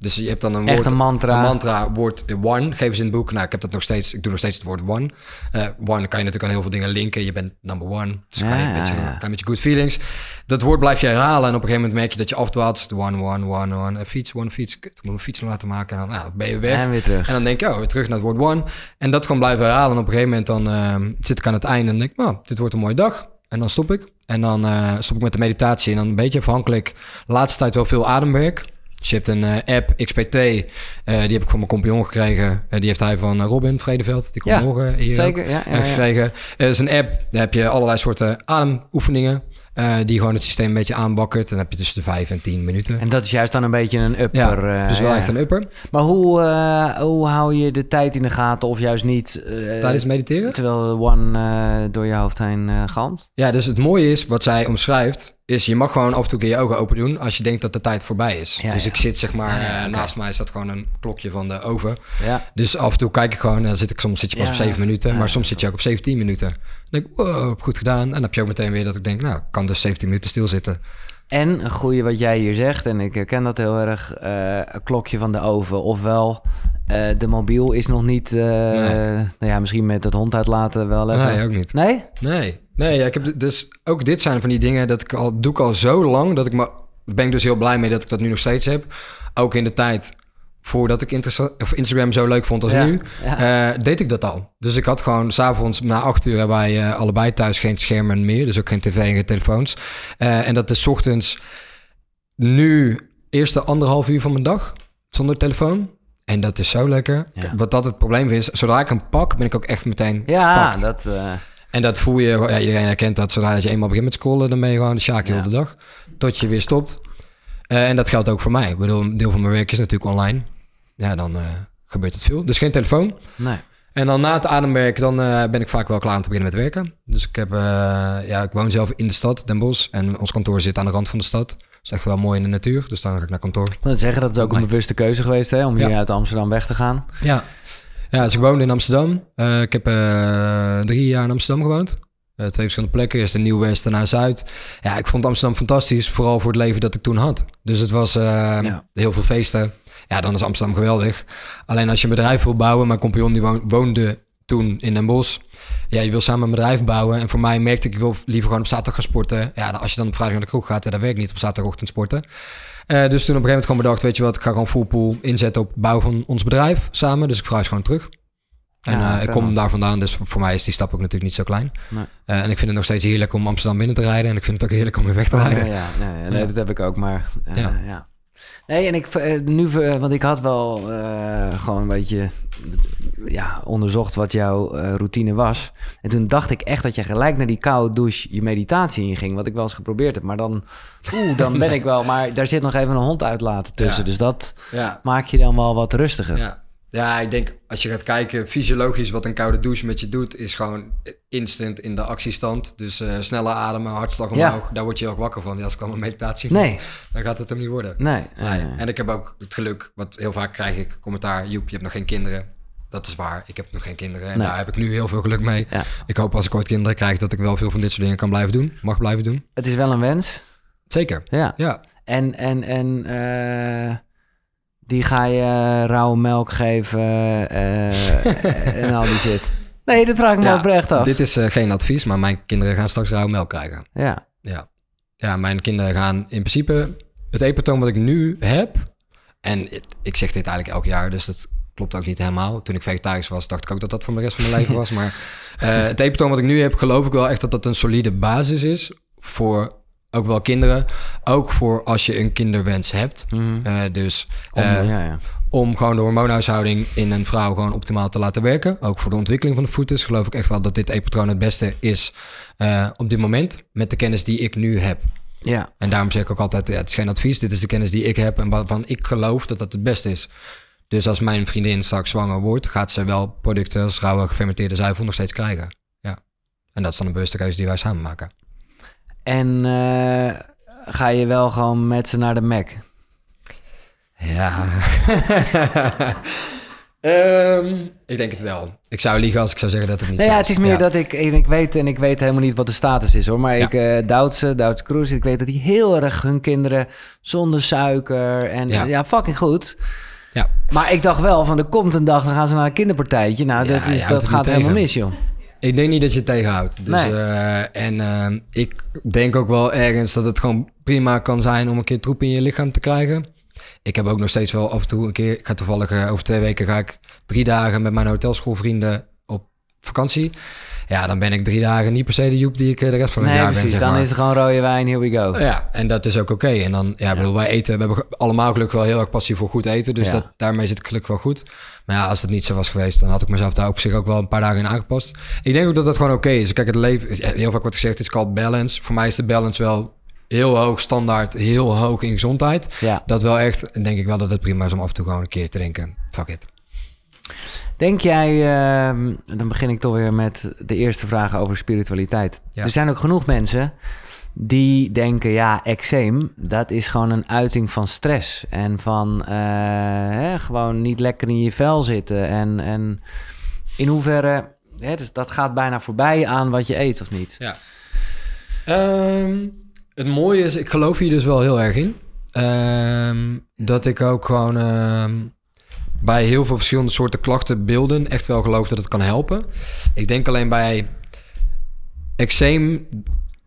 Dus je hebt dan een Echt woord, een mantra. Een mantra, woord one, geven ze in het boek. Nou, ik heb dat nog steeds, ik doe nog steeds het woord one. Eh, one kan je natuurlijk aan heel veel dingen linken. Je bent number one. Dus Ja, je een beetje, ja. een klein beetje good feelings. Dat woord blijf je herhalen. En op een gegeven moment merk je dat je afdwaalt. De one, one, one, one. Een fiets, one fiets. Kut, Ik moet een fiets laten maken. En dan nou, ben je weg. En weer terug. En dan denk je, oh, weer terug naar het woord one. En dat gewoon blijven herhalen. En op een gegeven moment dan ehm, zit ik aan het einde en denk ik, nou, dit wordt een mooie dag. En dan stop ik. En dan eh, stop ik met de meditatie. En dan een beetje afhankelijk. Laatste tijd wel veel ademwerk. Dus je hebt een eh, app, XPT. eh, die heb ik van mijn compagnon gekregen. Eh, die heeft hij van Robin Vredeveld. Die komt Ja, morgen hier Zeker, ook, ja. ja, gekregen. Het is een app. Daar heb je allerlei soorten ademoefeningen. die gewoon het systeem een beetje aanbakkert. En dan heb je tussen de 5 en 10 minuten. En dat is juist dan een beetje een upper. ja, dus wel echt een upper. Maar hoe, hoe hou je de tijd in de gaten of juist niet? Tijdens mediteren? Terwijl de one door je hoofd heen galmt? Ja, dus het mooie is, wat zij omschrijft, is je mag gewoon af en toe keer je ogen open doen als je denkt dat de tijd voorbij is. Ja, dus ja. ik zit zeg maar, Ja, naast mij staat gewoon een klokje van de oven. Ja. Dus af en toe kijk ik gewoon, dan zit ik soms zit je pas op 7 minuten, maar soms zit je ook op 17 minuten. Dan denk ik, wow, goed gedaan. En dan heb je ook meteen weer dat ik denk, nou, ik kan dus 17 minuten stilzitten. En een goede wat jij hier zegt, en ik herken dat heel erg, eh, een klokje van de oven. Ofwel, eh, de mobiel is nog niet, eh, nou ja, misschien met het hond uitlaten wel even. Nee, ook niet. Nee? Nee, nee, ja, ik heb dus ook dit zijn van die dingen dat ik al doe ik al zo lang dat ik me ben ik dus heel blij mee dat ik dat nu nog steeds heb. Ook in de tijd voordat ik of Instagram zo leuk vond als Ja, nu, ja. eh, deed ik dat al. Dus ik had gewoon s'avonds na acht uur hebben wij eh, allebei thuis geen schermen meer, dus ook geen tv en geen telefoons. Eh, en dat is ochtends nu eerste anderhalf uur van mijn dag zonder telefoon. En dat is zo lekker. Ja. Wat dat het probleem is, zodra ik hem pak, ben ik ook echt meteen Ja, fucked. dat... En dat voel je, ja, iedereen herkent dat. Zodra je eenmaal begint met scrollen, dan ben je gewoon de sjaak heel Ja. de dag. Tot je weer stopt. Eh, en dat geldt ook voor mij. Ik bedoel, een deel van mijn werk is natuurlijk online. Ja, dan eh, gebeurt het veel. Dus geen telefoon. nee. En dan na het ademwerk, dan eh, ben ik vaak wel klaar om te beginnen met werken. Dus ik heb, ja, ik woon zelf in de stad, Den Bosch. En ons kantoor zit aan de rand van de stad. Dat is echt wel mooi in de natuur. Dus dan ga ik naar kantoor. Ik wil zeggen, dat is ook een bewuste keuze geweest, hè? Om hier Ja. uit Amsterdam weg te gaan. Ja, ja dus ik woonde in Amsterdam. Eh, ik heb eh, drie jaar in Amsterdam gewoond. Eh, twee verschillende plekken. Eerst in Nieuw-West en naar Zuid. Ja, ik vond Amsterdam fantastisch. Vooral voor het leven dat ik toen had. Dus het was Ja. heel veel feesten. Ja, dan is Amsterdam geweldig. Alleen als je een bedrijf wil bouwen. Mijn compagnon die woon- woonde toen in Den Bosch. Ja, je wil samen een bedrijf bouwen. En voor mij merkte ik, ik wil liever gewoon op zaterdag gaan sporten. Ja, als je dan op vrijdag naar de kroeg gaat, ja, dan werk ik niet op zaterdagochtend sporten. Eh, dus toen op een gegeven moment gewoon bedacht, weet je wat, ik ga gewoon full pool inzetten op bouwen van ons bedrijf samen. Dus ik verhuis gewoon terug. En Ja, eh, ik kom daar vandaan, dus voor, mij is die stap ook natuurlijk niet zo klein. Nee. Eh, en ik vind het nog steeds heerlijk om Amsterdam binnen te rijden. En ik vind het ook heerlijk om weer weg te rijden. ja, ja, ja, nee, Ja. dat heb ik ook, maar ja. Nee, en ik eh, nu, eh, want ik had wel eh, gewoon een beetje ja, onderzocht wat jouw routine was. En toen dacht ik echt dat je gelijk naar die koude douche je meditatie inging, wat ik wel eens geprobeerd heb. Maar dan, oeh, dan ben ik wel, maar daar zit nog even een hond uitlaten tussen. Ja. Dus dat Ja, maak je dan wel wat rustiger. ja. Ja, ik denk als je gaat kijken, fysiologisch wat een koude douche met je doet, is gewoon instant in de actiestand. Dus eh snelle ademen, hartslag Ja. omhoog. Daar word je heel erg wakker van. Ja, als ik allemaal meditatie moet, Nee, dan gaat het hem niet worden. nee. Nee. En ik heb ook het geluk, wat heel vaak krijg ik commentaar, Joep, je hebt nog geen kinderen. Dat is waar, ik heb nog geen kinderen. En Nee. daar heb ik nu heel veel geluk mee. ja. Ik hoop als ik ooit kinderen krijg, dat ik wel veel van dit soort dingen kan blijven doen. Mag blijven doen. Het is wel een wens. Zeker, Ja. ja. En, en, en eh, die ga je rauwe melk geven eh, en al die shit. Nee, dat vraag ik me Ja, oprecht af. Dit is eh, geen advies, maar mijn kinderen gaan straks rauwe melk krijgen. Ja, Ja. ja, mijn kinderen gaan in principe het eetpatroon wat ik nu heb. En ik zeg dit eigenlijk elk jaar, dus dat klopt ook niet helemaal. Toen ik vegetarisch was, dacht ik ook dat dat voor de rest van mijn leven was. Maar uh, het epitoom wat ik nu heb, geloof ik wel echt dat dat een solide basis is voor ook wel kinderen. Ook voor als je een kinderwens hebt. Mhm. Uh, dus Om, uh, ja, ja. om gewoon de hormoonhuishouding in een vrouw gewoon optimaal te laten werken. Ook voor de ontwikkeling van de voetus geloof ik echt wel dat dit epitroon het beste is uh, op dit moment. Met de kennis die ik nu heb. ja. En daarom zeg ik ook altijd, ja, het is geen advies. Dit is de kennis die ik heb en waarvan ik geloof dat dat het beste is. Dus als mijn vriendin straks zwanger wordt, gaat ze wel producten als rauwe gefermenteerde zuivel nog steeds krijgen. Ja. En dat is dan een bewuste keuze die wij samen maken. En eh, ga je wel gewoon met ze naar de Mac? Ja. Ehm, ik denk het wel. Ik zou liegen als ik zou zeggen dat het niet Nee, zo ja, het is meer Ja. dat ik, en ik weet en ik weet helemaal niet wat de status is hoor. Maar Ja. ik, uh, Duitse, Duitse Cruise, ik weet dat die heel erg hun kinderen zonder suiker en ja, Ja. fucking goed. Ja. Maar ik dacht wel van, er komt een dag, dan gaan ze naar een kinderpartijtje. Nou, dat, is, dat gaat helemaal mis, joh. Ik denk niet dat je het tegenhoudt. Dus, Nee. eh, en eh, ik denk ook wel ergens dat het gewoon prima kan zijn om een keer troep in je lichaam te krijgen. Ik heb ook nog steeds wel af en toe een keer... Ik ga toevallig eh, over twee weken ga ik drie dagen met mijn hotelschoolvrienden op vakantie. Ja, dan ben ik drie dagen niet per se de joep die ik eh, de rest van het Nee, jaar precies. ben, zeg dan maar. is het gewoon rode wijn, here we go. Ja, en dat is ook oké. En dan, ja, bedoel, wij eten, we hebben allemaal gelukkig wel heel erg passie voor goed eten. Dus dat, daarmee zit het gelukkig wel goed. Maar ja, als dat niet zo was geweest, dan had ik mezelf daar op zich ook wel een paar dagen in aangepast. Ik denk ook dat dat gewoon oké is. Kijk, het leven, ja, heel vaak wordt gezegd, het is called balance. Voor mij is de balance wel heel hoog standaard, heel hoog in gezondheid. Ja. Dat wel echt, en denk ik wel dat het prima is om af en toe gewoon een keer te denken, fuck it. Denk jij, ehm, dan begin ik toch weer met de eerste vraag over spiritualiteit. Ja. Er zijn ook genoeg mensen die denken, ja, eczeem, dat is gewoon een uiting van stress. En van eh, hè, gewoon niet lekker in je vel zitten. En, en in hoeverre, hè, dus dat gaat bijna voorbij aan wat je eet of niet. Ja. Ehm, het mooie is, ik geloof hier dus wel heel erg in. Ehm, dat ik ook gewoon bij heel veel verschillende soorten klachten, beelden, echt wel geloof dat het kan helpen. Ik denk alleen bij eczeem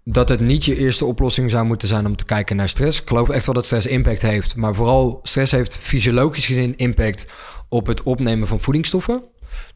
dat het niet je eerste oplossing zou moeten zijn om te kijken naar stress. Ik geloof echt wel dat stress impact heeft, maar vooral stress heeft fysiologisch gezien impact op het opnemen van voedingsstoffen.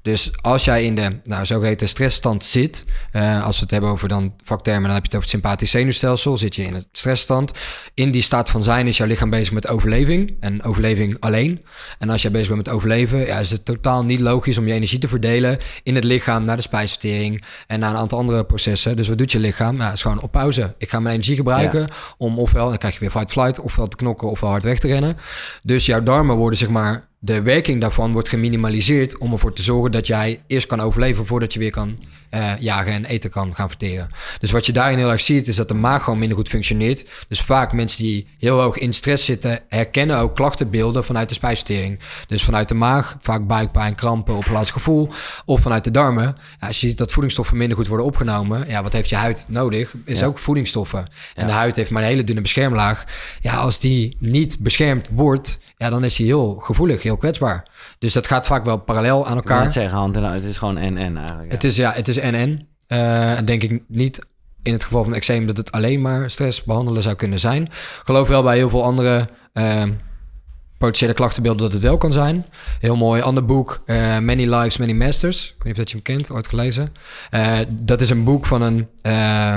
Dus als jij in de nou, zogeheten stressstand zit, eh, als we het hebben over dan vaktermen, dan heb je het over het sympathisch zenuwstelsel, zit je in het stressstand. In die staat van zijn is jouw lichaam bezig met overleving en overleving alleen. En als jij bezig bent met overleven, ja, is het totaal niet logisch om je energie te verdelen in het lichaam naar de spijsvertering en naar een aantal andere processen. Dus wat doet je lichaam? Ja, het is gewoon op pauze. Ik ga mijn energie gebruiken om ofwel, dan krijg je weer fight-flight, ofwel te knokken ofwel hard weg te rennen. Dus jouw darmen worden zeg maar de werking daarvan wordt geminimaliseerd om ervoor te zorgen dat jij eerst kan overleven voordat je weer kan eh, jagen en eten kan gaan verteren. Dus wat je daarin heel erg ziet is dat de maag gewoon minder goed functioneert. Dus vaak mensen die heel hoog in stress zitten herkennen ook klachtenbeelden vanuit de spijsvertering. Dus vanuit de maag, vaak buikpijn, krampen, opgelaten gevoel of vanuit de darmen. Ja, als je ziet dat voedingsstoffen minder goed worden opgenomen, ja, wat heeft je huid nodig? Is Ja. ook voedingsstoffen. En Ja. de huid heeft maar een hele dunne beschermlaag. Ja, als die niet beschermd wordt, ja, dan is hij heel gevoelig, heel kwetsbaar. Dus dat gaat vaak wel parallel aan Ik elkaar. net zeggen, hand hand, het is gewoon en-en eigenlijk. ja. Het is ja, het is en-en. Eh, denk ik niet in het geval van eczeem dat het alleen maar stress behandelen zou kunnen zijn. Ik geloof wel bij heel veel andere eh, potentiële klachtenbeelden dat het wel kan zijn. Heel mooi, ander boek, eh, Many Lives, Many Masters. Ik weet niet of dat je hem kent, ooit gelezen. Eh, dat is een boek van een eh,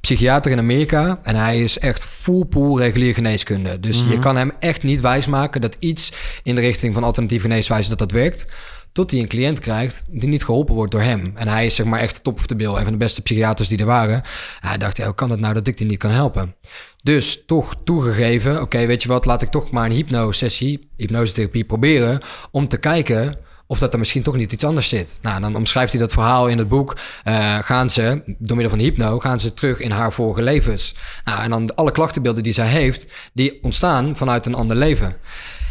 psychiater in Amerika. En hij is echt full pool regulier geneeskunde. Dus je kan hem echt niet wijsmaken dat iets in de richting van alternatieve geneeswijze dat dat werkt. Tot hij een cliënt krijgt die niet geholpen wordt door hem. En hij is zeg maar echt top of the bill. Een van de beste psychiaters die er waren. Hij dacht, hoe kan het nou dat ik die niet kan helpen? Dus toch toegegeven, oké, weet je wat, laat ik toch maar een hypnosessie, hypnosetherapie proberen. Om te kijken of dat er misschien toch niet iets anders zit. Nou, dan omschrijft hij dat verhaal in het boek. Eh, gaan ze, door middel van hypno, gaan ze terug in haar vorige levens. Nou, en dan alle klachtenbeelden die zij heeft, die ontstaan vanuit een ander leven.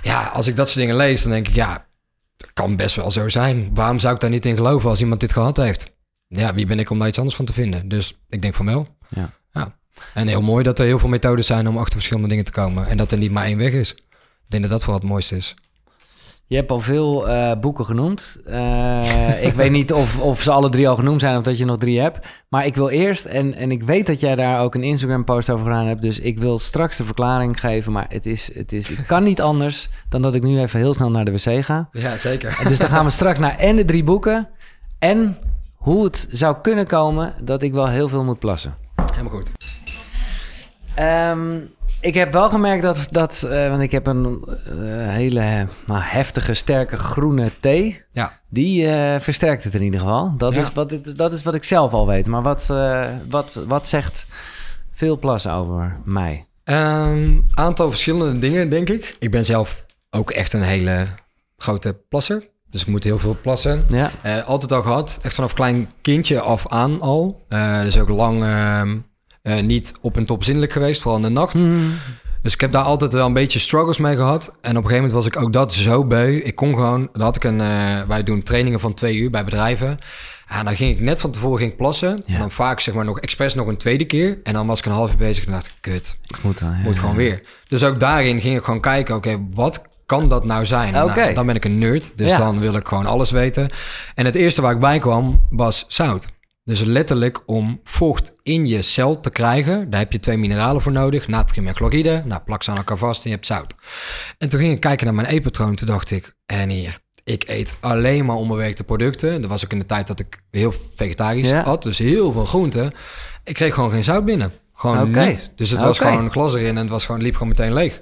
Ja, als ik dat soort dingen lees, dan denk ik, ja, kan best wel zo zijn. Waarom zou ik daar niet in geloven als iemand dit gehad heeft? Ja, wie ben ik om daar iets anders van te vinden? Dus ik denk van wel. Ja. ja. En heel mooi dat er heel veel methodes zijn om achter verschillende dingen te komen. En dat er niet maar één weg is. Ik denk dat dat vooral het mooiste is. Je hebt al veel eh, boeken genoemd. Eh, ik weet niet of, of ze alle drie al genoemd zijn of dat je nog drie hebt. Maar ik wil eerst, en, en ik weet dat jij daar ook een Instagram-post over gedaan hebt. Dus ik wil straks de verklaring geven. Maar het is, het is, ik kan niet anders dan dat ik nu even heel snel naar de wc ga. Ja, zeker. En dus dan gaan we straks naar en de drie boeken. En hoe het zou kunnen komen dat ik wel heel veel moet plassen. Helemaal goed. Ehm, ik heb wel gemerkt dat, dat eh, want ik heb een eh, hele nou, heftige, sterke groene thee. Ja. Die eh, versterkt het in ieder geval. Dat, Ja. is wat, ik- dat is wat ik zelf al weet. Maar wat, wat, wat zegt veel plassen over mij? Een aantal verschillende dingen, denk ik. Ik ben zelf ook echt een hele grote plasser. Dus ik moet heel veel plassen. Ja, altijd al gehad. Echt vanaf klein kindje af aan al. Dus ook lang eh, niet op en top zinnelijk geweest, vooral in de nacht. Mm. Dus ik heb daar altijd wel een beetje struggles mee gehad. En op een gegeven moment was ik ook dat zo beu. Ik kon gewoon, dan had ik een, eh, wij doen trainingen van twee uur bij bedrijven. En dan ging ik net van tevoren ging plassen. Ja. En dan vaak zeg maar nog expres nog een tweede keer. En dan was ik een half uur bezig en dacht ik, kut, ik moet dan. ja. moet gewoon weer. Dus ook daarin ging ik gewoon kijken, oké, wat kan dat nou zijn? Nou, dan ben ik een nerd, dus dan wil ik gewoon alles weten. En het eerste waar ik bij kwam was zout. Dus letterlijk om vocht in je cel te krijgen, daar heb je twee mineralen voor nodig, natrium en chloride. Nou, plak ze aan elkaar vast en je hebt zout. En toen ging ik kijken naar mijn eetpatroon, toen dacht ik, en hier, ik eet alleen maar onbewerkte producten. Dat was ook in de tijd dat ik heel vegetarisch Ja. at, dus heel veel groenten. Ik kreeg gewoon geen zout binnen. Gewoon niet. Dus het was gewoon een glas erin en het was gewoon, liep gewoon meteen leeg.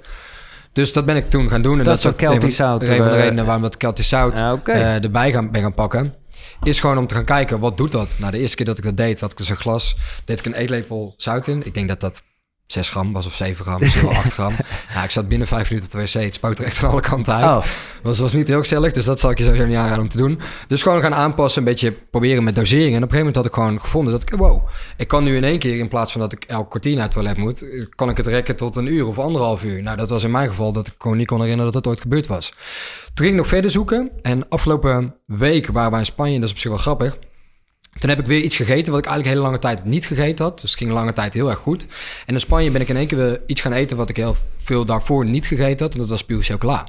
Dus dat ben ik toen gaan doen. En Dat is ook Keltisch een van- zout, Een van de eh, redenen waarom dat Keltisch zout Ah, eh, erbij gaan, ben gaan pakken. Is gewoon om te gaan kijken, wat doet dat? Nou, de eerste keer dat ik dat deed, had ik dus een glas. Deed ik een eetlepel zout in. Ik denk dat dat 6 gram was of 7 gram, misschien wel 8 gram. Ja, ik zat binnen 5 minuten op de wc. Het spoot er echt aan alle kanten uit. Oh, Was, was niet heel gezellig, dus dat zal ik je sowieso niet aanraden om te doen. Dus gewoon gaan aanpassen, een beetje proberen met dosering. En op een gegeven moment had ik gewoon gevonden dat ik, wow, ik kan nu in één keer, in plaats van dat ik elk kwartier naar het toilet moet, kan ik het rekken tot een uur of anderhalf uur. Nou, dat was in mijn geval dat ik gewoon niet kon herinneren dat dat ooit gebeurd was. Toen ging ik nog verder zoeken en afgelopen week waren wij in Spanje, en dat is op zich wel grappig. Toen heb ik weer iets gegeten wat ik eigenlijk hele lange tijd niet gegeten had. Dus het ging lange tijd heel erg goed. En in Spanje ben ik in één keer weer iets gaan eten wat ik heel veel daarvoor niet gegeten had. En dat was puur chocola.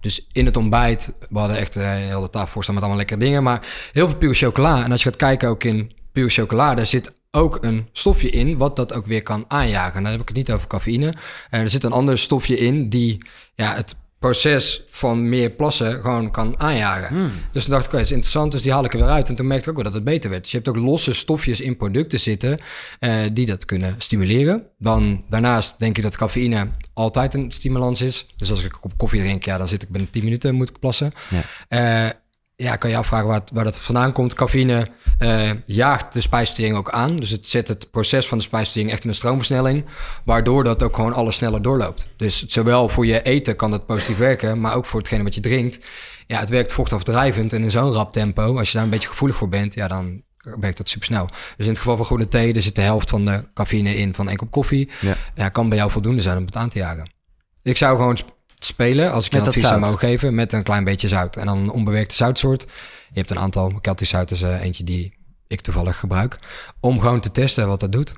Dus in het ontbijt, we hadden echt eh, een hele tafel voor staan met allemaal lekkere dingen. Maar heel veel puur chocola. En als je gaat kijken ook in puur chocola, daar zit ook een stofje in wat dat ook weer kan aanjagen. En dan heb ik het niet over cafeïne. Eh, er zit een ander stofje in die ja, het proces van meer plassen gewoon kan aanjagen. Dus toen dacht ik, dat is interessant, dus die haal ik er weer uit. En toen merkte ik ook wel dat het beter werd. Dus je hebt ook losse stofjes in producten zitten eh, die dat kunnen stimuleren. Dan daarnaast denk ik dat cafeïne altijd een stimulans is. Dus als ik een kop koffie drink, ja, dan zit ik binnen 10 minuten moet ik plassen. Ja. Eh, ja, kan je afvragen waar, het- waar dat vandaan komt. Cafeïne eh, jaagt de spijsvertering ook aan. Dus het zet het proces van de spijsvertering echt in een stroomversnelling. Waardoor dat ook gewoon alles sneller doorloopt. Dus zowel voor je eten kan het positief werken, maar ook voor hetgene wat je drinkt. Ja, het werkt vochtafdrijvend en in zo'n rap tempo. Als je daar een beetje gevoelig voor bent, ja, dan werkt dat supersnel. Dus in het geval van groene thee, er zit de helft van de cafeïne in van één kop koffie. Ja. Ja, kan bij jou voldoende zijn om het aan te jagen. Ik zou gewoon spelen, als ik je een dat advies zou zout. mogen geven, met een klein beetje zout. En dan een onbewerkte zoutsoort. Je hebt een aantal, Keltisch zout is eh, eentje die ik toevallig gebruik. Om gewoon te testen wat dat doet.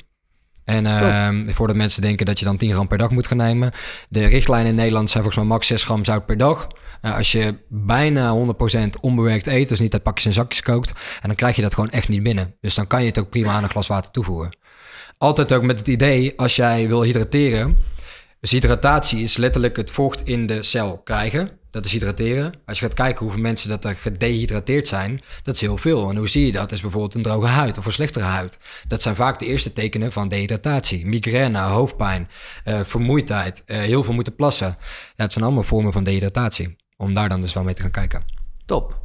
En ehm, voordat mensen denken dat je dan 10 gram per dag moet gaan nemen. De richtlijnen in Nederland zijn volgens mij max 6 gram zout per dag. Nou, als je bijna 100% onbewerkt eet, dus niet uit pakjes en zakjes kookt, en dan krijg je dat gewoon echt niet binnen. Dus dan kan je het ook prima aan een glas water toevoegen. Altijd ook met het idee, als jij wil hydrateren, dus hydratatie is letterlijk het vocht in de cel krijgen. Dat is hydrateren. Als je gaat kijken hoeveel mensen dat er gedehydrateerd zijn, dat is heel veel. En hoe zie je dat? Dat is bijvoorbeeld een droge huid of een slechtere huid. Dat zijn vaak de eerste tekenen van dehydratatie. Migraine, hoofdpijn, eh, vermoeidheid, eh, heel veel moeten plassen. Het zijn allemaal vormen van dehydratatie. Om daar dan dus wel mee te gaan kijken. top.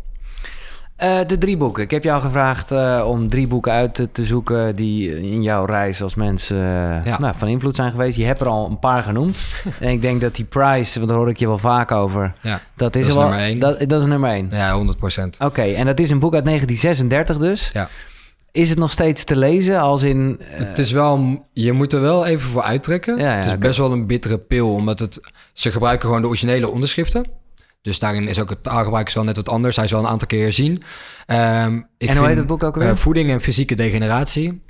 Eh, de drie boeken. Ik heb jou gevraagd eh, om drie boeken uit te, te zoeken die in jouw reis als mensen eh, Ja. nou, van invloed zijn geweest. Je hebt er al een paar genoemd. en ik denk dat die Price, want daar hoor ik je wel vaak over. Ja, Dat is, Dat is wel, nummer één. Dat, dat is nummer één. ja 100 procent. Oké, en dat is een boek uit 1936 dus. Ja. Is het nog steeds te lezen als in... Het is wel, je moet er wel even voor uittrekken. Ja, ja, het is best wel een bittere pil, omdat het, ze gebruiken gewoon de originele onderschriften. Dus daarin is ook het taalgebruik is wel net wat anders. Hij is wel een aantal keer zien. Ehm, ik en hoe heet het boek ook weer? eh, voeding en fysieke degeneratie.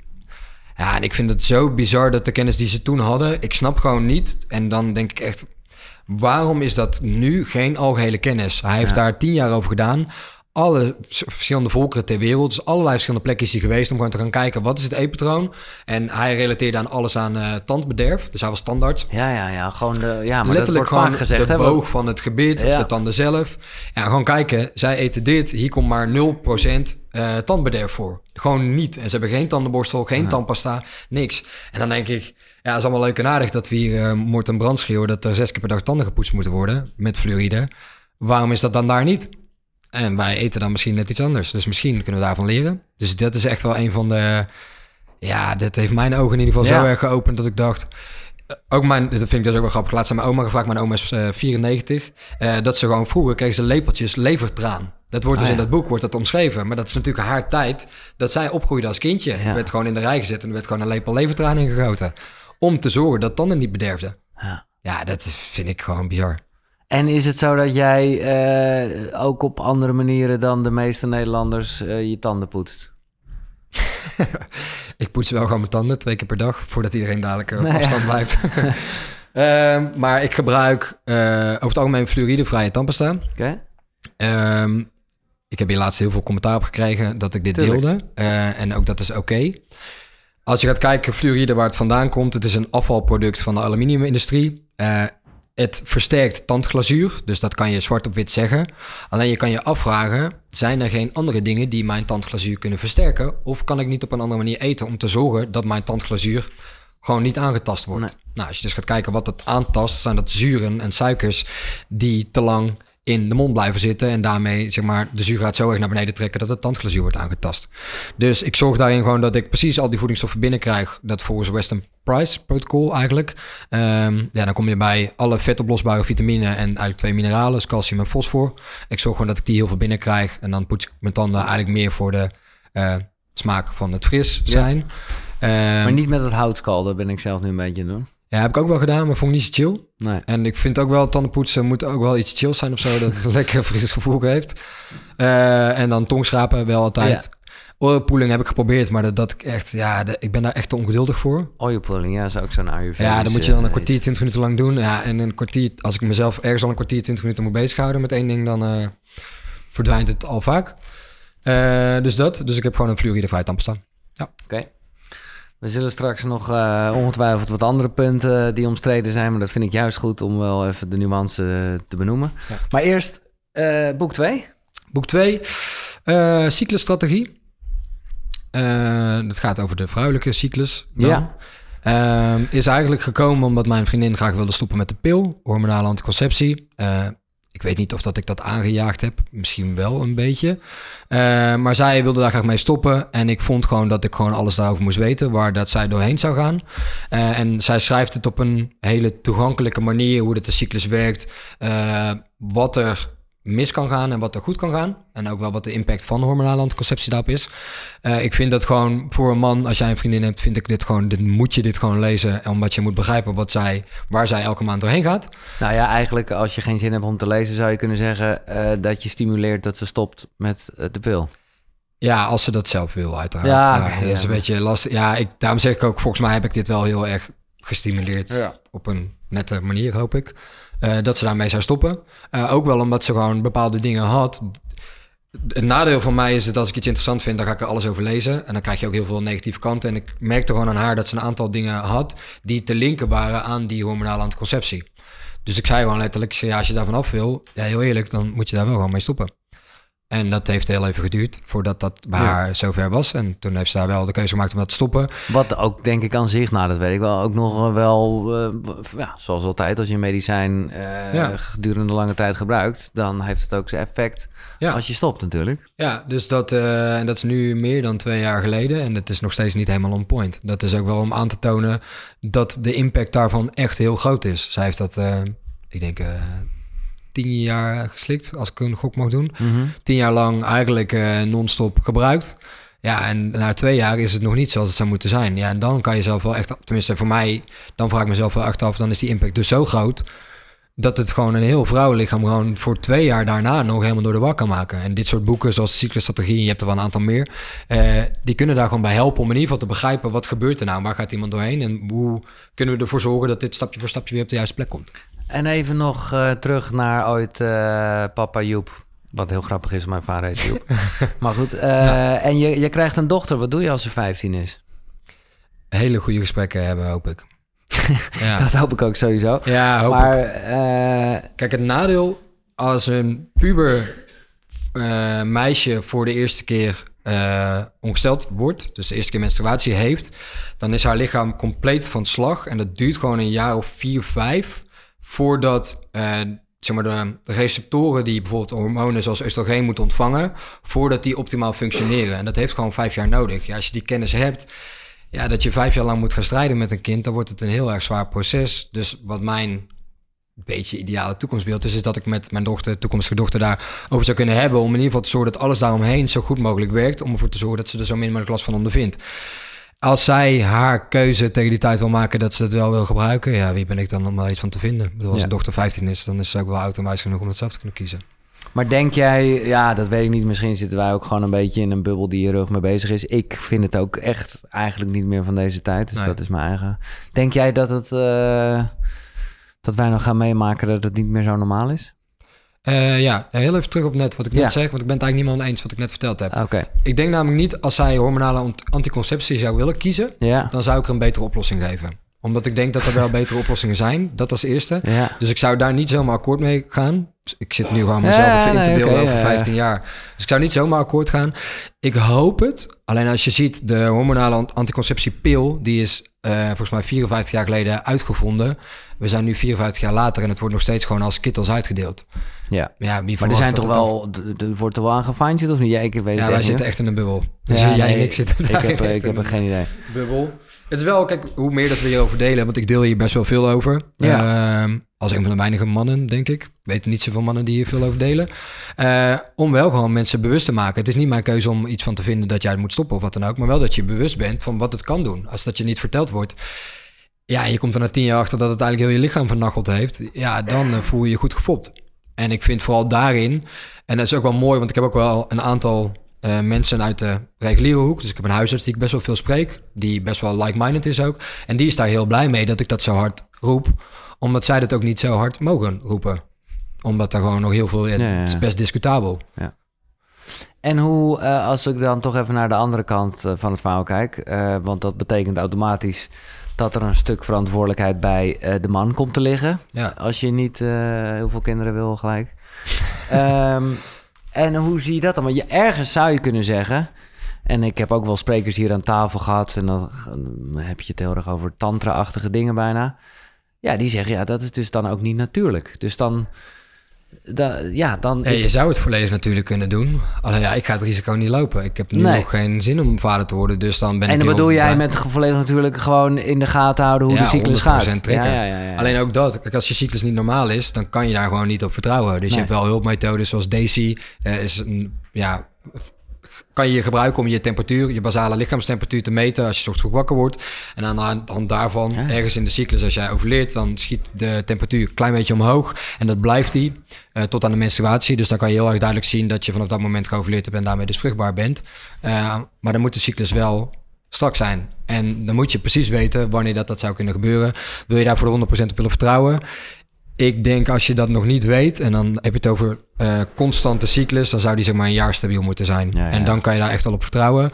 Ja, en ik vind het zo bizar dat de kennis die ze toen hadden, ik snap gewoon niet. En dan denk ik echt, Waarom is dat nu geen algehele kennis? Hij heeft Ja. daar tien jaar over gedaan. Alle verschillende volkeren ter wereld. Dus allerlei verschillende plekjes is hij geweest om gewoon te gaan kijken wat is het eetpatroon. En hij relateerde aan alles aan eh, tandbederf. Dus hij was standaard. Ja, ja, ja. Gewoon de... Ja, maar dat Letterlijk wordt gewoon vaak gezegd, de hè? boog van het gebit of de tanden zelf. Ja, gewoon kijken. Zij eten dit. Hier komt maar 0% eh tandbederf voor. Gewoon niet. En ze hebben geen tandenborstel, geen tandpasta, niks. En dan denk ik, ja, het is allemaal leuk en aardig dat we hier eh moord en brand schreeuwen dat er zes keer per dag tanden gepoetst moeten worden met fluoride. Waarom is dat dan daar niet? En wij eten dan misschien net iets anders. Dus misschien kunnen we daarvan leren. Dus dat is echt wel een van de... Ja, dat heeft mijn ogen in ieder geval Ja. zo erg geopend dat ik dacht... eh, Ook mijn, dat vind ik dus ook wel grappig. Laatst aan mijn oma gevraagd. Mijn oma is eh, 94. eh, dat ze gewoon vroeger kregen ze lepeltjes levertraan. Dat wordt dus Ah, in dat boek wordt dat omschreven. Maar dat is natuurlijk haar tijd dat zij opgroeide als kindje. Ja. Er werd gewoon in de rij gezet en er werd gewoon een lepel levertraan ingegoten. Om te zorgen dat tanden niet bederfden. Ja. Ja, dat vind ik gewoon bizar. En is het zo dat jij eh, ook op andere manieren dan de meeste Nederlanders eh, je tanden poetst? Ik poets wel gewoon mijn tanden twee keer per dag, voordat iedereen dadelijk eh, op Nou ja. afstand blijft. Ehm, maar ik gebruik over het algemeen fluoridevrije tandpasta. Oké? Ehm, ik heb hier laatst heel veel commentaar op gekregen dat ik dit Tuurlijk. deelde. En ook dat is oké. Als je gaat kijken, fluoride, waar het vandaan komt, het is een afvalproduct van de aluminiumindustrie. Eh, het versterkt tandglazuur, dus dat kan je zwart op wit zeggen. Alleen je kan je afvragen, zijn er geen andere dingen die mijn tandglazuur kunnen versterken? Of kan ik niet op een andere manier eten om te zorgen dat mijn tandglazuur gewoon niet aangetast wordt? Nee. Nou, als je dus gaat kijken wat het aantast, zijn dat zuren en suikers die te lang in de mond blijven zitten en daarmee zeg maar de zuurgraad zo erg naar beneden trekken dat het tandglazuur wordt aangetast. Dus ik zorg daarin gewoon dat ik precies al die voedingsstoffen binnenkrijg, dat volgens Western Price protocol eigenlijk. Ehm, ja, dan kom je bij alle vetoplosbare vitamine en eigenlijk twee mineralen, dus calcium en fosfor. Ik zorg gewoon dat ik die heel veel binnenkrijg en dan poets ik mijn tanden eigenlijk meer voor de eh, smaak van het fris Ja. zijn. Ehm, Maar niet met het houtskal, dat ben ik zelf nu een beetje doen. Ja, heb ik ook wel gedaan, maar vond ik niet zo chill. Nee. En ik vind ook wel, tandenpoetsen moet ook wel iets chills zijn of zo. Dat het een lekker fris gevoel heeft. Eh, en dan tongschrapen wel altijd. Orenpoeling heb ik geprobeerd, maar dat, dat ik echt, ja, de- ik ben daar echt ongeduldig voor. Oil pulling, ja, is ook zo'n Ayurvedisch... Ja, dan moet je dan een eh, kwartier, 20 minuten lang doen. Ja, en een kwartier, als ik mezelf ergens al een kwartier, 20 minuten moet bezighouden met één ding, dan eh, verdwijnt het al vaak. Dus dat. Dus ik heb gewoon een fluoridevrij tandpasta. Oké. We zullen straks nog eh, ongetwijfeld wat andere punten die omstreden zijn, maar dat vind ik juist goed om wel even de nuance eh, te benoemen. Ja. Maar eerst eh, boek 2. Boek 2, eh cyclusstrategie. Dat gaat over de vrouwelijke cyclus. dan. Ja. Ehm, is eigenlijk gekomen omdat mijn vriendin graag wilde stoppen met de pil, hormonale anticonceptie. Ik weet niet of dat ik dat aangejaagd heb, misschien wel een beetje. Eh, maar zij wilde daar graag mee stoppen en ik vond gewoon dat ik gewoon alles daarover moest weten, waar dat zij doorheen zou gaan. Eh, en zij schrijft het op een hele toegankelijke manier, hoe dat de cyclus werkt, eh, wat er mis kan gaan en wat er goed kan gaan. En ook wel wat de impact van hormonale anticonceptie daarop is. Eh, ik vind dat gewoon voor een man, als jij een vriendin hebt, vind ik dit gewoon, dit moet je dit gewoon lezen, omdat je moet begrijpen wat zij, waar zij elke maand doorheen gaat. Nou ja, eigenlijk als je geen zin hebt om te lezen, zou je kunnen zeggen eh, dat je stimuleert dat ze stopt met eh, de pil. Ja, als ze dat zelf wil, uiteraard. Ja, Nou, dat is een beetje lastig. Ja, ik, daarom zeg ik ook, volgens mij heb ik dit wel heel erg gestimuleerd. Op een nette manier, hoop ik. Eh, dat ze daarmee zou stoppen. Eh, ook wel omdat ze gewoon bepaalde dingen had. Het nadeel van mij is dat als ik iets interessant vind, dan ga ik er alles over lezen. En dan krijg je ook heel veel negatieve kanten. En ik merkte gewoon aan haar dat ze een aantal dingen had die te linken waren aan die hormonale anticonceptie. Dus ik zei gewoon letterlijk, ja, als je daarvan af wil, ja, heel eerlijk, dan moet je daar wel gewoon mee stoppen. En dat heeft heel even geduurd voordat dat bij Ja. haar zover was. En toen heeft ze daar wel de keuze gemaakt om dat te stoppen. Wat ook denk ik aan zich, nou dat weet ik wel, ook nog wel, eh, ja, zoals altijd, als je een medicijn eh, Ja. gedurende lange tijd gebruikt, dan heeft het ook zijn effect Ja. als je stopt natuurlijk. Ja, dus dat, eh, en dat is nu meer dan twee jaar geleden. En het is nog steeds niet helemaal on point. Dat is ook wel om aan te tonen dat de impact daarvan echt heel groot is. Zij heeft dat, eh, ik denk, eh, tien jaar geslikt, als ik een gok mag doen. Tien jaar lang eigenlijk eh, non-stop gebruikt. Ja, en na twee jaar is het nog niet zoals het zou moeten zijn. Ja, en dan kan je zelf wel echt, tenminste voor mij, dan vraag ik mezelf wel echt af, dan is die impact dus zo groot dat het gewoon een heel vrouwenlichaam gewoon voor twee jaar daarna nog helemaal door de war kan maken. En dit soort boeken, zoals cyclusstrategie, je hebt er wel een aantal meer, eh, die kunnen daar gewoon bij helpen om in ieder geval te begrijpen wat gebeurt er nou, waar gaat iemand doorheen en hoe kunnen we ervoor zorgen dat dit stapje voor stapje weer op de juiste plek komt. En even nog eh, terug naar ooit eh, papa Joep. Wat heel grappig is, mijn vader heet Joep. maar goed, eh, en je, je krijgt een dochter. Wat doe je als ze 15 is? Hele goede gesprekken hebben, hoop ik. ja. Dat hoop ik ook sowieso. ja, hoop maar ik. Kijk, het nadeel als een puber meisje voor de eerste keer ongesteld wordt, dus de eerste keer menstruatie heeft, dan is haar lichaam compleet van slag. En dat duurt gewoon een jaar of vier, vijf voordat eh, zeg maar de, receptoren die bijvoorbeeld hormonen zoals oestrogeen moeten ontvangen, voordat die optimaal functioneren. En dat heeft gewoon vijf jaar nodig. Ja, als je die kennis hebt, ja, dat je vijf jaar lang moet gaan strijden met een kind, dan wordt het een heel erg zwaar proces. Dus wat mijn beetje ideale toekomstbeeld is, is dat ik met mijn dochter, toekomstige dochter, daarover zou kunnen hebben. Om in ieder geval te zorgen dat alles daaromheen zo goed mogelijk werkt. Om ervoor te zorgen dat ze er zo min mogelijk last van ondervindt. Als zij haar keuze tegen die tijd wil maken dat ze het wel wil gebruiken, ja, wie ben ik dan om daar iets van te vinden? Ik bedoel, als Ja. een dochter 15 is, dan is ze ook wel oud en wijs genoeg om het zelf te kunnen kiezen. Maar denk jij, ja, dat weet ik niet. Misschien zitten wij ook gewoon een beetje in een bubbel die je rug mee bezig is. Ik vind het ook echt eigenlijk niet meer van deze tijd. Dus Nee. dat is mijn eigen. Denk jij dat het. eh, dat wij nog gaan meemaken dat het niet meer zo normaal is? Eh, ja, heel even terug op net wat ik net Ja. zeg, want ik ben het eigenlijk niet meer eens wat ik net verteld heb. Oké. Ik denk namelijk niet, als zij hormonale anticonceptie zou willen kiezen, Ja. dan zou ik er een betere oplossing geven. Omdat ik denk dat er wel betere oplossingen zijn. Dat als eerste. Ja. Dus ik zou daar niet zomaar akkoord mee gaan. Dus Ik zit nu gewoon mezelf even in te beelden over ja, ja. 15 jaar. Dus ik zou niet zomaar akkoord gaan. Ik hoop het. Alleen als je ziet, de hormonale ant- anticonceptiepil... die is eh, volgens mij 54 jaar geleden uitgevonden. We zijn nu 54 jaar later... en het wordt nog steeds gewoon als kittels uitgedeeld. ja. Ja, wie Maar er zijn toch wel. Er wordt er wel aan gefine of niet? Ja, ik weet het Ja, wij zitten echt in een bubbel. Dus Ja, jij en nee, ik zitten Ik heb, ik heb er een geen idee. bubbel. Het is wel, kijk, hoe meer dat we hierover delen, want ik deel hier best wel veel over. Ja. Ehm, als een van de weinige mannen, denk ik. Ik weet niet zoveel mannen die hier veel over delen. Eh, om wel gewoon mensen bewust te maken. Het is niet mijn keuze om iets van te vinden dat jij het moet stoppen of wat dan ook. Maar wel dat je bewust bent van wat het kan doen. Als dat je niet verteld wordt. Ja, je komt er na tien jaar achter dat het eigenlijk heel je lichaam vernacheld heeft. Ja, dan eh, voel je je goed gefopt. En ik vind vooral daarin, en dat is ook wel mooi, want ik heb ook wel een aantal eh, mensen uit de reguliere hoek. Dus ik heb een huisarts die ik best wel veel spreek, die best wel like-minded is ook. En die is daar heel blij mee dat ik dat zo hard roep, omdat zij dat ook niet zo hard mogen roepen. Omdat er gewoon nog heel veel, ja, Ja, ja, ja. het is best discutabel. En hoe, eh, als ik dan toch even naar de andere kant eh, van het verhaal kijk, want dat betekent automatisch dat er een stuk verantwoordelijkheid bij de man komt te liggen. Ja. Als je niet heel veel kinderen wil gelijk. Ehm, en hoe zie je dat dan? Want je, ergens zou je kunnen zeggen... En ik heb ook wel sprekers hier aan tafel gehad... en dan heb je het heel erg over tantra-achtige dingen bijna. Ja, die zeggen, ja, dat is dus dan ook niet natuurlijk. Dus dan... da- ja, dan Ja, je zou het volledig natuurlijk kunnen doen. Alleen ja, ik ga het risico niet lopen. Ik heb nu Nee. nog geen zin om vader te worden, dus dan ben En ik dan bedoel jij met volledig natuurlijk gewoon in de gaten houden hoe Ja, de cyclus 100% gaat. trekken. Ja, ja. Alleen ook dat. Kijk, als je cyclus niet normaal is, dan kan je daar gewoon niet op vertrouwen. Dus Nee. je hebt wel hulpmethoden zoals Daisy. eh, is een, ja, kan je gebruiken om je temperatuur, je basale lichaamstemperatuur te meten als je ochtends wakker wordt. En aan de hand daarvan, Ja. ergens in de cyclus, als jij overleert, dan schiet de temperatuur een klein beetje omhoog. En dat blijft die eh, tot aan de menstruatie. Dus dan kan je heel erg duidelijk zien dat je vanaf dat moment geovuleerd hebt en daarmee dus vruchtbaar bent. Eh, maar dan moet de cyclus wel strak zijn. En dan moet je precies weten wanneer dat, dat zou kunnen gebeuren. Wil je daar voor de 100% op willen vertrouwen? Ik denk als je dat nog niet weet en dan heb je het over eh, constante cyclus, dan zou die zeg maar een jaar stabiel moeten zijn. Ja, ja. En dan kan je daar echt wel op vertrouwen.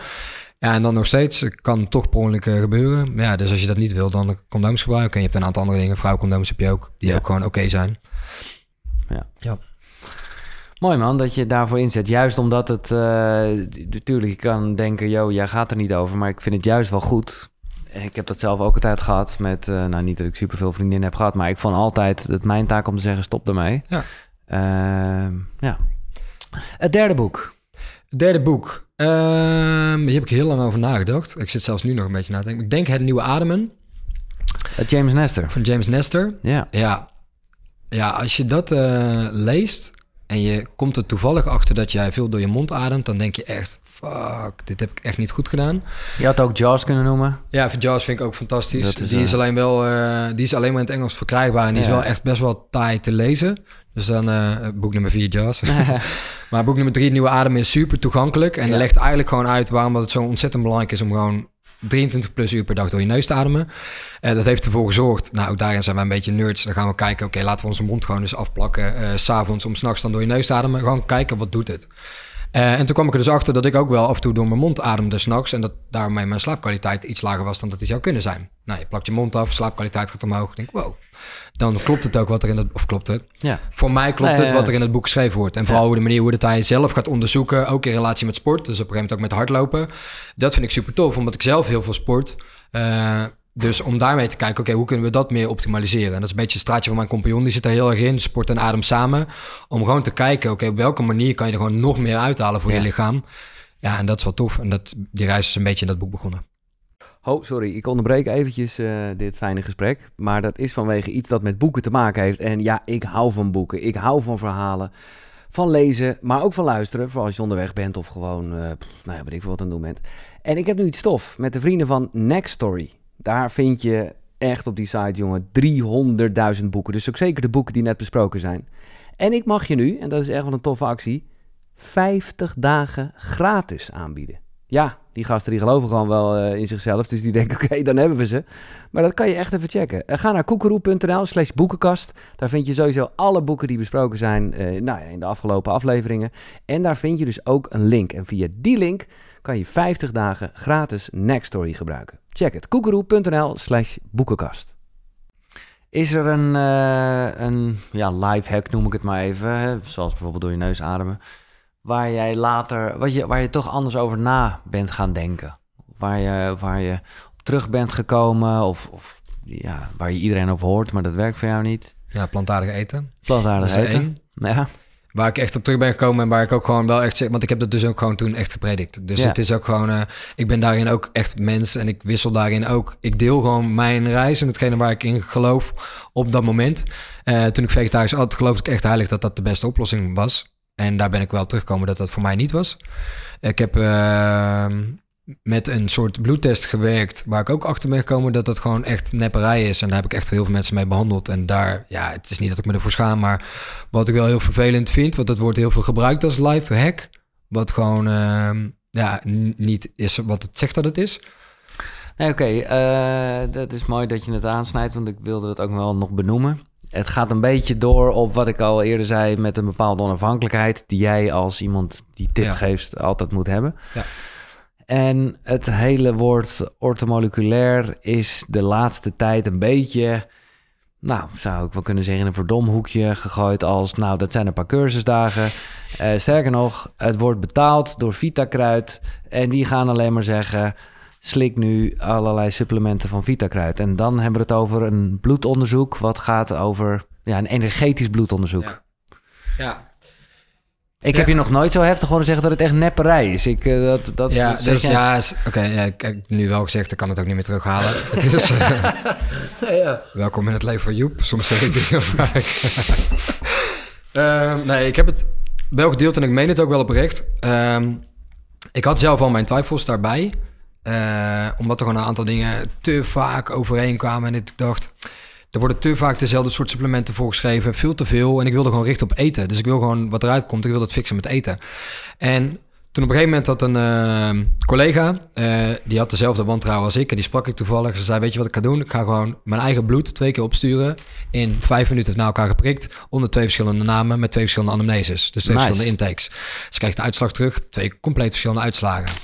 Ja, en dan nog steeds eh, kan toch per ongeluk eh, gebeuren. Ja, dus als je dat niet wil, dan condooms gebruiken. En je hebt een aantal andere dingen. Vrouwcondooms heb je ook, die Ja. ook gewoon oké zijn. Mooi man, dat je daarvoor inzet. Juist omdat het... eh, natuurlijk, je kan denken, yo, jij gaat er niet over. Maar ik vind het juist wel goed. Ik heb dat zelf ook altijd gehad met... eh, nou, niet dat ik superveel vriendinnen heb gehad... maar ik vond altijd het mijn taak om te zeggen, stop ermee. Ja. Ehm, ja. Het derde boek. Het derde boek. Ehm hier heb ik heel lang over nagedacht. Ik zit zelfs nu nog een beetje na te denken. Ik denk Het Nieuwe Ademen Het James Nestor. van James Nestor. Ja. Ja, ja als je dat eh, leest en je komt er toevallig achter dat jij veel door je mond ademt, dan denk je echt, fuck, dit heb ik echt niet goed gedaan. Je had ook Jaws kunnen noemen. Ja, voor Jaws vind ik ook fantastisch. Dat is, die, is eh, alleen wel, eh, die is alleen maar in het Engels verkrijgbaar en die Ja. is wel echt best wel taai te lezen. Dus dan eh, boek nummer 4 Jaws. maar boek nummer 3 Nieuwe Adem is super toegankelijk en Ja. legt eigenlijk gewoon uit waarom het zo ontzettend belangrijk is om gewoon 23 plus uur per dag door je neus te ademen. Uh, dat heeft ervoor gezorgd, nou ook daarin zijn we een beetje nerds. Dan gaan we kijken, oké, laten we onze mond gewoon eens afplakken. Uh, S'avonds om s'nachts dan door je neus te ademen. Gewoon kijken, wat doet het? Uh, en toen kwam ik er dus achter dat ik ook wel af en toe door mijn mond ademde s'nachts. En dat daarmee mijn slaapkwaliteit iets lager was dan dat die zou kunnen zijn. Nou, je plakt je mond af, slaapkwaliteit gaat omhoog. Ik denk, wow, dan klopt het ook wat er in het... Of klopt het? Ja. Voor mij klopt het wat er in het boek geschreven wordt. En vooral de manier hoe dat hij zelf gaat onderzoeken. Ook in relatie met sport. Dus op een gegeven moment ook met hardlopen. Dat vind ik super tof, omdat ik zelf heel veel sport... Uh, dus om daarmee te kijken, oké, hoe kunnen we dat meer optimaliseren? En dat is een beetje het straatje van mijn compagnon, die zit daar heel erg in, sport en adem samen. Om gewoon te kijken, oké, op welke manier kan je er gewoon nog meer uithalen voor je lichaam? Ja, en dat is wel tof. En dat, die reis is een beetje in dat boek begonnen. Oh, sorry, ik onderbreek eventjes uh, dit fijne gesprek. Maar dat is vanwege iets dat met boeken te maken heeft. En ja, ik hou van boeken. Ik hou van verhalen. Van lezen, maar ook van luisteren. Vooral als je onderweg bent of gewoon, uh, nou ja, weet ik veel wat aan het doen bent. En ik heb nu iets stof met de vrienden van Next Story. Daar vind je echt op die site, jongen, 300.000 boeken. Dus ook zeker de boeken die net besproken zijn. En ik mag je nu, en dat is echt wel een toffe actie, 50 dagen gratis aanbieden. Ja, die gasten die geloven gewoon wel uh, in zichzelf. Dus die denken, oké, dan hebben we ze. Maar dat kan je echt even checken. Uh, ga naar koekeroe.nl slash boekenkast. Daar vind je sowieso alle boeken die besproken zijn uh, nou ja, in de afgelopen afleveringen. En daar vind je dus ook een link. En via die link kan je 50 dagen gratis Nextory gebruiken. Check het, koekeroe.nl slash boekenkast. Is er een, een ja, life hack, noem ik het maar even, hè? zoals bijvoorbeeld door je neus ademen, waar jij later, wat je, waar je toch anders over na bent gaan denken? Waar je, waar je op terug bent gekomen of, of ja, waar je iedereen over hoort, maar dat werkt voor jou niet? Ja, plantaardig eten. Plantaardig eten. Één. Ja. Waar ik echt op terug ben gekomen en waar ik ook gewoon wel echt zeg, want ik heb dat dus ook gewoon toen echt gepredikt. Dus het is ook gewoon, uh, ik ben daarin ook echt mens en ik wissel daarin ook. Ik deel gewoon mijn reis en hetgene waar ik in geloof op dat moment. Uh, toen ik vegetarisch had, geloofde ik echt heilig dat dat de beste oplossing was. En daar ben ik wel teruggekomen dat dat voor mij niet was. Ik heb uh, met een soort bloedtest gewerkt, waar ik ook achter ben gekomen dat dat gewoon echt nepperij is. En daar heb ik echt heel veel mensen mee behandeld. En daar, ja, het is niet dat ik me ervoor schaam, maar wat ik wel heel vervelend vind, want dat wordt heel veel gebruikt als live hack, wat gewoon, uh, ja, niet is wat het zegt dat het is. Nee, oké, uh, dat is mooi dat je het aansnijdt, want ik wilde het ook wel nog benoemen. Het gaat een beetje door op wat ik al eerder zei met een bepaalde onafhankelijkheid die jij als iemand die tip ja. geeft altijd moet hebben. Ja. En het hele woord ortomoleculair is de laatste tijd een beetje, nou, zou ik wel kunnen zeggen, in een verdomhoekje gegooid als, nou, dat zijn een paar cursusdagen. Uh, sterker nog, het wordt betaald door Vitakruid en die gaan alleen maar zeggen, slik nu allerlei supplementen van Vitakruid. En dan hebben we het over een bloedonderzoek, wat gaat over ja, een energetisch bloedonderzoek. Ja. ja. Ik heb je nog nooit zo heftig horen zeggen dat het echt nepperij is. Ik, uh, dat, dat, ja, dus ja, oké, okay, ja, ik heb nu wel gezegd, ik kan het ook niet meer terughalen. het is, uh, ja. Welkom in het leven van Joep. Soms zeg ik dingen uh, nee, ik heb het wel gedeeld en ik meen het ook wel oprecht. Um, ik had zelf al mijn twijfels daarbij. Uh, omdat er gewoon een aantal dingen te vaak overeenkwamen. En ik dacht, er worden te vaak dezelfde soort supplementen voorgeschreven, veel te veel. En ik wilde gewoon richten op eten. Dus ik wil gewoon wat eruit komt, ik wil dat fixen met eten. En toen op een gegeven moment had een uh, collega, uh, die had dezelfde wantrouwen als ik. En die sprak ik toevallig. Ze zei, weet je wat ik ga doen? Ik ga gewoon mijn eigen bloed twee keer opsturen. In vijf minuten na elkaar geprikt. Onder twee verschillende namen met twee verschillende anamneses. Dus twee nice. verschillende intakes. Ze krijgt de uitslag terug. Twee compleet verschillende uitslagen.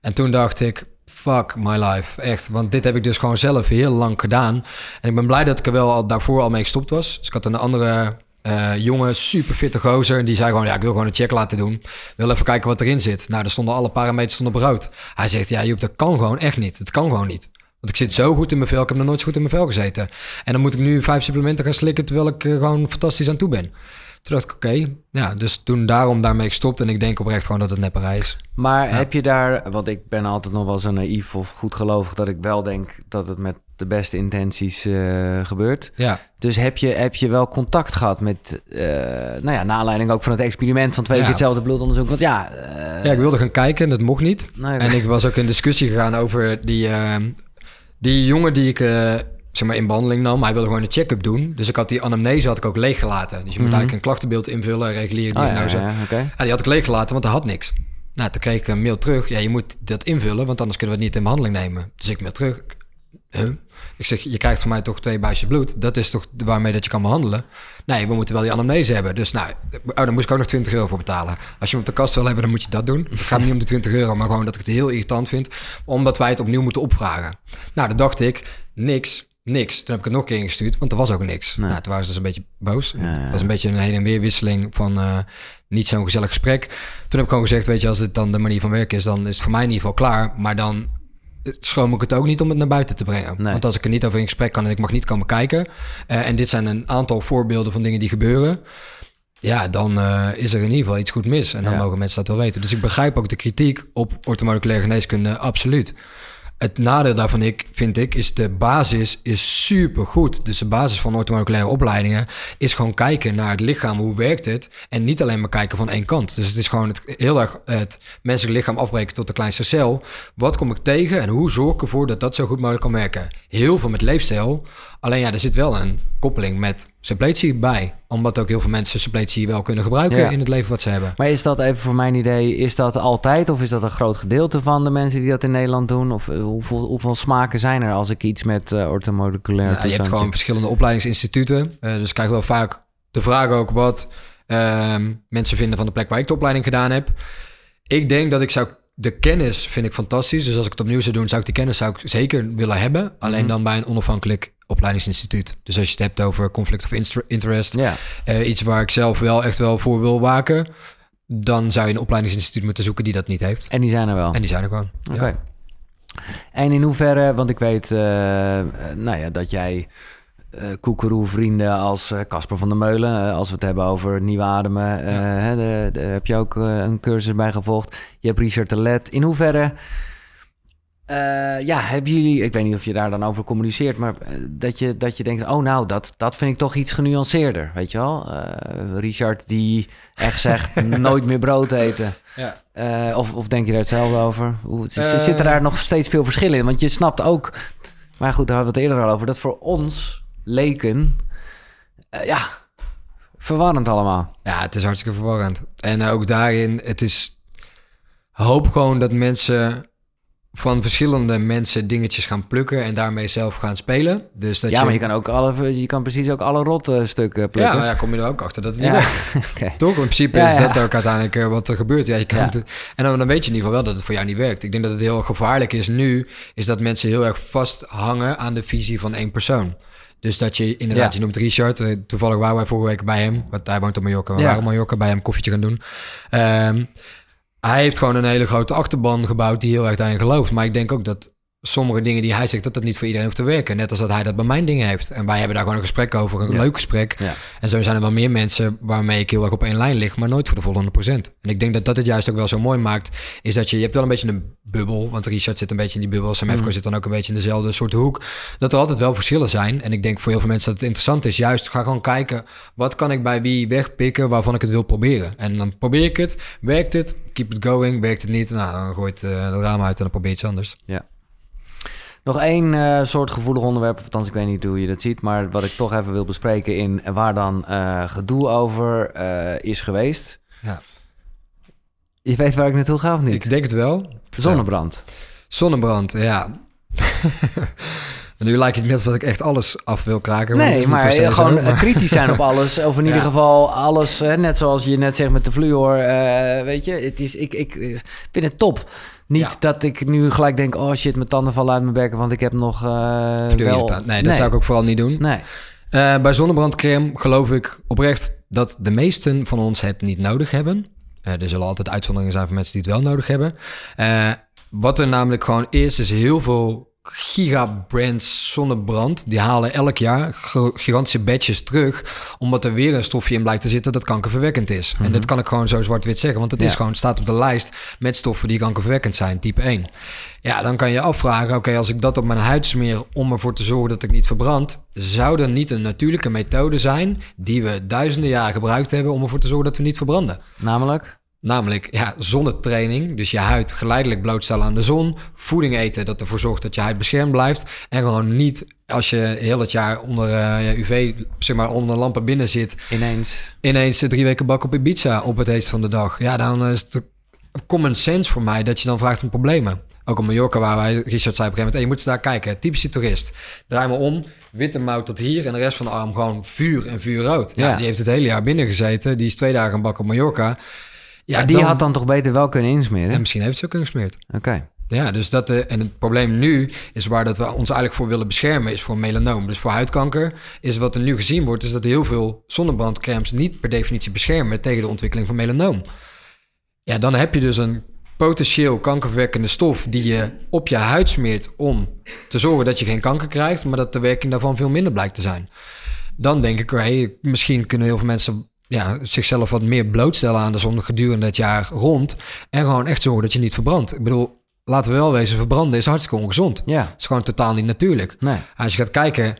En toen dacht ik, fuck my life. Echt. Want dit heb ik dus gewoon zelf heel lang gedaan. En ik ben blij dat ik er wel al daarvoor al mee gestopt was. Dus ik had een andere uh, jonge, super fitte gozer. En die zei gewoon, ja, ik wil gewoon een check laten doen. Wil even kijken wat erin zit. Nou, er stonden alle parameters stonden brood. Hij zegt, ja, Joep, dat kan gewoon echt niet. Het kan gewoon niet. Want ik zit zo goed in mijn vel. Ik heb nog nooit zo goed in mijn vel gezeten. En dan moet ik nu vijf supplementen gaan slikken... terwijl ik uh, gewoon fantastisch aan toe ben. Toen dacht ik, oké. Ja, dus toen daarom daarmee gestopt. En ik denk oprecht gewoon dat het nepperij is. Maar ja. heb je daar... Want ik ben altijd nog wel zo naïef of goedgelovig... dat ik wel denk dat het met de beste intenties uh, gebeurt. Ja. Dus heb je, heb je wel contact gehad met... Uh, nou ja, naar aanleiding ook van het experiment... van twee keer hetzelfde bloedonderzoek. Want ja... Uh... Ja, ik wilde gaan kijken en dat mocht niet. Nee, en ik was ook in discussie gegaan over die... die jongen die ik zeg maar, in behandeling nam. Maar hij wilde gewoon een check-up doen. Dus ik had die anamnese had ik ook leeggelaten. Dus je moet mm -hmm. eigenlijk een klachtenbeeld invullen, reguliere diagnose. Oh, ja, ja, okay. ja, die had ik leeggelaten, want hij had niks. Nou, toen kreeg ik een mail terug. Ja, je moet dat invullen, want anders kunnen we het niet in behandeling nemen. Dus ik mail terug. Huh? Ik zeg, je krijgt van mij toch twee buisjes bloed. Dat is toch waarmee dat je kan behandelen? Nee, we moeten wel die anamnese hebben. Dus nou, oh, dan moest ik ook nog 20 euro voor betalen. Als je hem op de kast wil hebben, dan moet je dat doen. Het gaat niet om de 20 euro, maar gewoon dat ik het heel irritant vind. Omdat wij het opnieuw moeten opvragen. Nou, dan dacht ik, niks, niks. Toen heb ik het nog een keer ingestuurd, want er was ook niks. Nou, toen waren ze dus een beetje boos. Ja, ja. Het was een beetje een heen en weer wisseling van eh, niet zo'n gezellig gesprek. Toen heb ik gewoon gezegd, weet je, als het dan de manier van werken is, dan is het voor mij in ieder geval klaar. Maar dan schroom ik het ook niet om het naar buiten te brengen. Nee. Want als ik er niet over in gesprek kan en ik mag niet komen kijken... eh, en dit zijn een aantal voorbeelden van dingen die gebeuren... ja, dan eh, is er in ieder geval iets goed mis. En dan Ja. mogen mensen dat wel weten. Dus ik begrijp ook de kritiek op orthomoleculaire geneeskunde, absoluut. Het nadeel daarvan ik, vind ik, is de basis is super goed. Dus de basis van orthomoleculaire opleidingen is gewoon kijken naar het lichaam, hoe werkt het? En niet alleen maar kijken van één kant. Dus het is gewoon het, heel erg het menselijk lichaam afbreken tot de kleinste cel. Wat kom ik tegen en hoe zorg ik ervoor dat dat zo goed mogelijk kan werken? Heel veel met leefstijl. Alleen ja, er zit wel een koppeling met suppletie bij. Omdat ook heel veel mensen suppletie wel kunnen gebruiken Ja. in het leven wat ze hebben. Maar is dat even voor mijn idee, is dat altijd of is dat een groot gedeelte van de mensen die dat in Nederland doen? Of eh, hoeveel, hoeveel smaken zijn er als ik iets met orthomoleculaire Ja, je hebt gewoon verschillende opleidingsinstituten. Eh, dus ik krijg wel vaak de vraag ook wat ehm, mensen vinden van de plek waar ik de opleiding gedaan heb. Ik denk dat ik zou... De kennis vind ik fantastisch. Dus als ik het opnieuw zou doen, zou ik die kennis zou ik zeker willen hebben. Alleen Mhm. dan bij een onafhankelijk opleidingsinstituut. Dus als je het hebt over conflict of inter- interest, Ja, eh, iets waar ik zelf wel echt wel voor wil waken, dan zou je een opleidingsinstituut moeten zoeken die dat niet heeft. en die zijn er wel. En die zijn er gewoon. Oké. Ja. En in hoeverre, want ik weet eh, nou ja, dat jij eh koekeroe-vrienden als Casper van der Meulen, als we het hebben over nieuw ademen, hè, daar heb je ook een cursus bij gevolgd. Je hebt Richard de Let. In hoeverre, eh, ja, hebben jullie, ik weet niet of je daar dan over communiceert, maar eh, dat je, dat je denkt, oh nou, dat, dat vind ik toch iets genuanceerder, weet je wel? Eh, Richard die echt zegt, nooit meer brood eten. Ja. Of, of denk je daar hetzelfde over? Hoe, zitten daar nog steeds veel verschillen in? Want je snapt ook, maar goed, daar hadden we het eerder al over, dat voor ons leken, ja, verwarrend allemaal. Ja, het is hartstikke verwarrend. En ook daarin, het is... Hoop gewoon dat mensen van verschillende mensen dingetjes gaan plukken en daarmee zelf gaan spelen. Dus dat ja, maar je kan ook alle, je kan precies ook alle rotte stukken Ja, plukken. maar ja, kom je er ook achter dat het Ja. niet werkt. Toch? In principe Ja, is ja. dat ook uiteindelijk eh, wat er gebeurt. Ja, je kan Ja. het- en dan, dan weet je in ieder geval wel dat het voor jou niet werkt. Ik denk dat het heel gevaarlijk is nu, is dat mensen heel erg vasthangen aan de visie van één persoon. Dus dat je inderdaad, Ja. je noemt Richard, eh, toevallig waren wij vorige week bij hem, want hij woont op Mallorca, we Ja. waren op Mallorca bij hem koffietje gaan doen. Ehm, hij heeft gewoon een hele grote achterban gebouwd die heel erg daarin gelooft. Maar ik denk ook dat sommige dingen die hij zegt, dat dat niet voor iedereen hoeft te werken. Net als dat hij dat bij mijn dingen heeft. En wij hebben daar gewoon een gesprek over, een Ja. leuk gesprek. Ja. En zo zijn er wel meer mensen waarmee ik heel erg op één lijn lig, maar nooit voor de volle 100%. En ik denk dat dat het juist ook wel zo mooi maakt, is dat je, je hebt wel een beetje een bubbel, want Richard zit een beetje in die bubbel, Sam Mm. zit dan ook een beetje in dezelfde soort hoek, dat er altijd wel verschillen zijn. En ik denk voor heel veel mensen dat het interessant is, juist ga gewoon kijken, wat kan ik bij wie wegpikken waarvan ik het wil proberen. En dan probeer ik het, werkt het, keep it going, werkt het niet, nou dan gooit uh, het raam uit en dan probeer je iets anders. Nog één eh, soort gevoelig onderwerp, althans ik weet niet hoe je dat ziet, maar wat ik toch even wil bespreken in waar dan eh, gedoe over eh, is geweest. Ja. Je weet waar ik naartoe ga of niet? Ik denk het wel. Zonnebrand. Zonnebrand, ja. Nu lijkt het net dat ik echt alles af wil kraken. is Nee, maar zo, gewoon maar- kritisch zijn op alles. Of in Ja. ieder geval alles, net zoals je net zegt met de fluor. weet je, het is, ik, ik vind het top. Niet Ja. dat ik nu gelijk denk, oh shit, mijn tanden vallen uit mijn bekken, want ik heb nog eh wel... Nee, dat zou ik ook vooral niet doen. Nee, Eh, bij zonnebrandcrème geloof ik oprecht dat de meesten van ons het niet nodig hebben. Eh, er zullen altijd uitzonderingen zijn van mensen die het wel nodig hebben. Wat er namelijk gewoon is, is heel veel gigabrands zonnebrand. Die halen elk jaar gigantische batches terug. Omdat er weer een stofje in blijkt te zitten dat kankerverwekkend is. En dat kan ik gewoon zo zwart-wit zeggen. Want het is gewoon, staat op de lijst met stoffen die kankerverwekkend zijn, type 1. Ja, dan kan je afvragen, oké, als ik dat op mijn huid smeer om ervoor te zorgen dat ik niet verbrand, zou er niet een natuurlijke methode zijn die we duizenden jaren gebruikt hebben om ervoor te zorgen dat we niet verbranden? namelijk... Namelijk ja, zonnetraining, dus je huid geleidelijk blootstellen aan de zon, voeding eten dat ervoor zorgt dat je huid beschermd blijft en gewoon niet als je heel het jaar onder eh, ja, UV, zeg maar onder lampen binnen zit, Ineens. ineens eh, drie weken bak op Ibiza op het heetst van de dag. Ja, dan is het common sense voor mij dat je dan vraagt om problemen. Ook op Mallorca waar wij, Richard zei op een gegeven moment, hey, je moet eens daar kijken. Typische toerist. Draai me om, witte mouw tot hier en de rest van de arm gewoon vuur en vuurrood. Ja, Ja. die heeft het hele jaar binnen gezeten. Die is twee dagen een bak op Mallorca. Ja, maar die dan- had dan toch beter wel kunnen insmeren? en misschien heeft ze ook kunnen gesmeerd. Oké. Ja, dus dat, eh, en het probleem nu is waar dat we ons eigenlijk voor willen beschermen, is voor melanoom. Dus voor huidkanker is wat er nu gezien wordt, is dat heel veel zonnebrandcremes niet per definitie beschermen tegen de ontwikkeling van melanoom. Ja, dan heb je dus een potentieel kankerverwekkende stof die je op je huid smeert om te zorgen dat je geen kanker krijgt, maar dat de werking daarvan veel minder blijkt te zijn. Dan denk ik, hey, misschien kunnen heel veel mensen ja, zichzelf wat meer blootstellen aan de zon gedurende het jaar rond. En gewoon echt zorgen dat je niet verbrandt. Ik bedoel, laten we wel wezen, verbranden is hartstikke ongezond. Ja. Het is gewoon totaal niet natuurlijk. Nee. Als je gaat kijken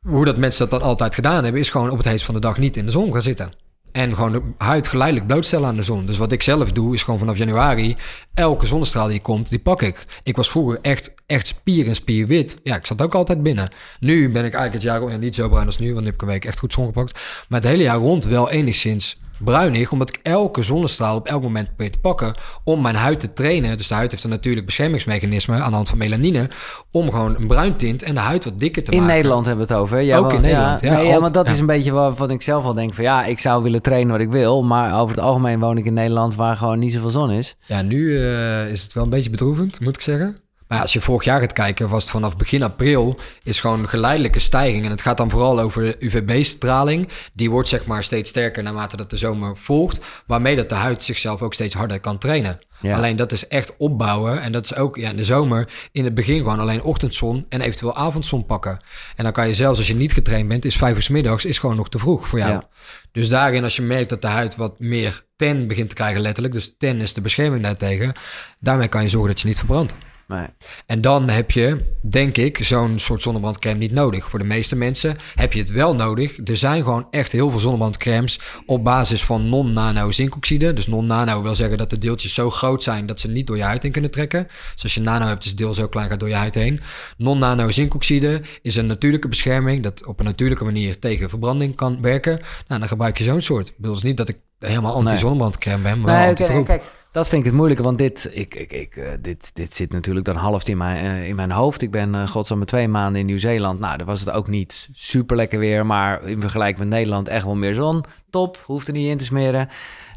hoe dat mensen dat dan altijd gedaan hebben, is gewoon op het heetst van de dag niet in de zon gaan zitten. En gewoon de huid geleidelijk blootstellen aan de zon. Dus wat ik zelf doe, is gewoon vanaf januari... elke zonnestraal die komt, die pak ik. Ik was vroeger echt, echt spier en spierwit. Ja, ik zat ook altijd binnen. Nu ben ik eigenlijk het jaar... Ja, niet zo bruin als nu, want nu heb ik een week echt goed zon gepakt. Maar het hele jaar rond wel enigszins bruinig... omdat ik elke zonnestraal op elk moment probeer te pakken... om mijn huid te trainen. Dus de huid heeft een natuurlijk beschermingsmechanisme... aan de hand van melanine... om gewoon een bruin tint en de huid wat dikker te In maken. Nederland hebben we het over. Ja, Ook in Nederland, ja, nee, ja, want dat ja. is een beetje waarvan ik zelf al denk van ja, ik zou willen trainen wat ik wil, maar over het algemeen woon ik in Nederland waar gewoon niet zoveel zon is. Ja, nu eh, is het wel een beetje bedroevend, moet ik zeggen. Maar als je vorig jaar gaat kijken, was het vanaf begin april... is gewoon een geleidelijke stijging. En het gaat dan vooral over de UVB-straling. Die wordt zeg maar steeds sterker naarmate dat de zomer volgt. Waarmee dat de huid zichzelf ook steeds harder kan trainen. Ja. Alleen dat is echt opbouwen. En dat is ook ja, in de zomer in het begin gewoon alleen ochtendzon... en eventueel avondzon pakken. En dan kan je zelfs als je niet getraind bent... is vijf uur 's middags is gewoon nog te vroeg voor jou. Ja. Dus daarin, als je merkt dat de huid wat meer ten begint te krijgen, letterlijk, dus ten is de bescherming daartegen, daarmee kan je zorgen dat je niet verbrandt. Nee. En dan heb je, denk ik, zo'n soort zonnebrandcrème niet nodig. Voor de meeste mensen heb je het wel nodig. Er zijn gewoon echt heel veel zonnebrandcremes op basis van non-nano zinkoxide. Dus non-nano wil zeggen dat de deeltjes zo groot zijn dat ze niet door je huid in kunnen trekken. Dus als je nano hebt, is het deel zo klein gaat door je huid heen. Non-nano zinkoxide is een natuurlijke bescherming dat op een natuurlijke manier tegen verbranding kan werken. Nou, dan gebruik je zo'n soort. Ik bedoel dus niet dat ik helemaal anti-zonnebrandcrème ben, maar wel Nee, oké, anti-troep. Dat vind ik het moeilijke, want dit, ik, ik, ik, eh, dit, dit zit natuurlijk dan half in mijn, eh, in mijn hoofd. Ik ben uh, godsam twee maanden in Nieuw-Zeeland. Nou, daar was het ook niet super lekker weer, maar in vergelijking met Nederland echt wel meer zon. Top, hoeft er niet in te smeren.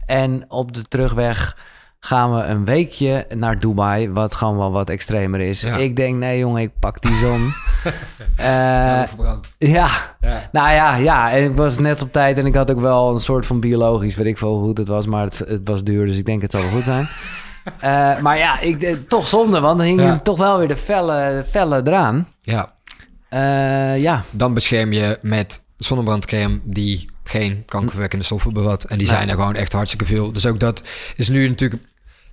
En op de terugweg gaan we een weekje naar Dubai, wat gewoon wel wat extremer is. Ja. Ik denk, nee jongen, ik pak die zon. Ja, Eh, ja, Ja. nou ja, ja, en ik was net op tijd en ik had ook wel een soort van biologisch, weet ik veel hoe het was, maar het, het was duur, dus ik denk het zal wel goed zijn. Eh, maar ja, ik, eh, toch zonde, want dan hingen toch wel weer de felle, felle eraan. ja, ja, dan bescherm je met zonnebrandcrème die geen kankerverwekkende stoffen bevat. En die Nee. zijn er gewoon echt hartstikke veel. Dus ook dat is nu natuurlijk...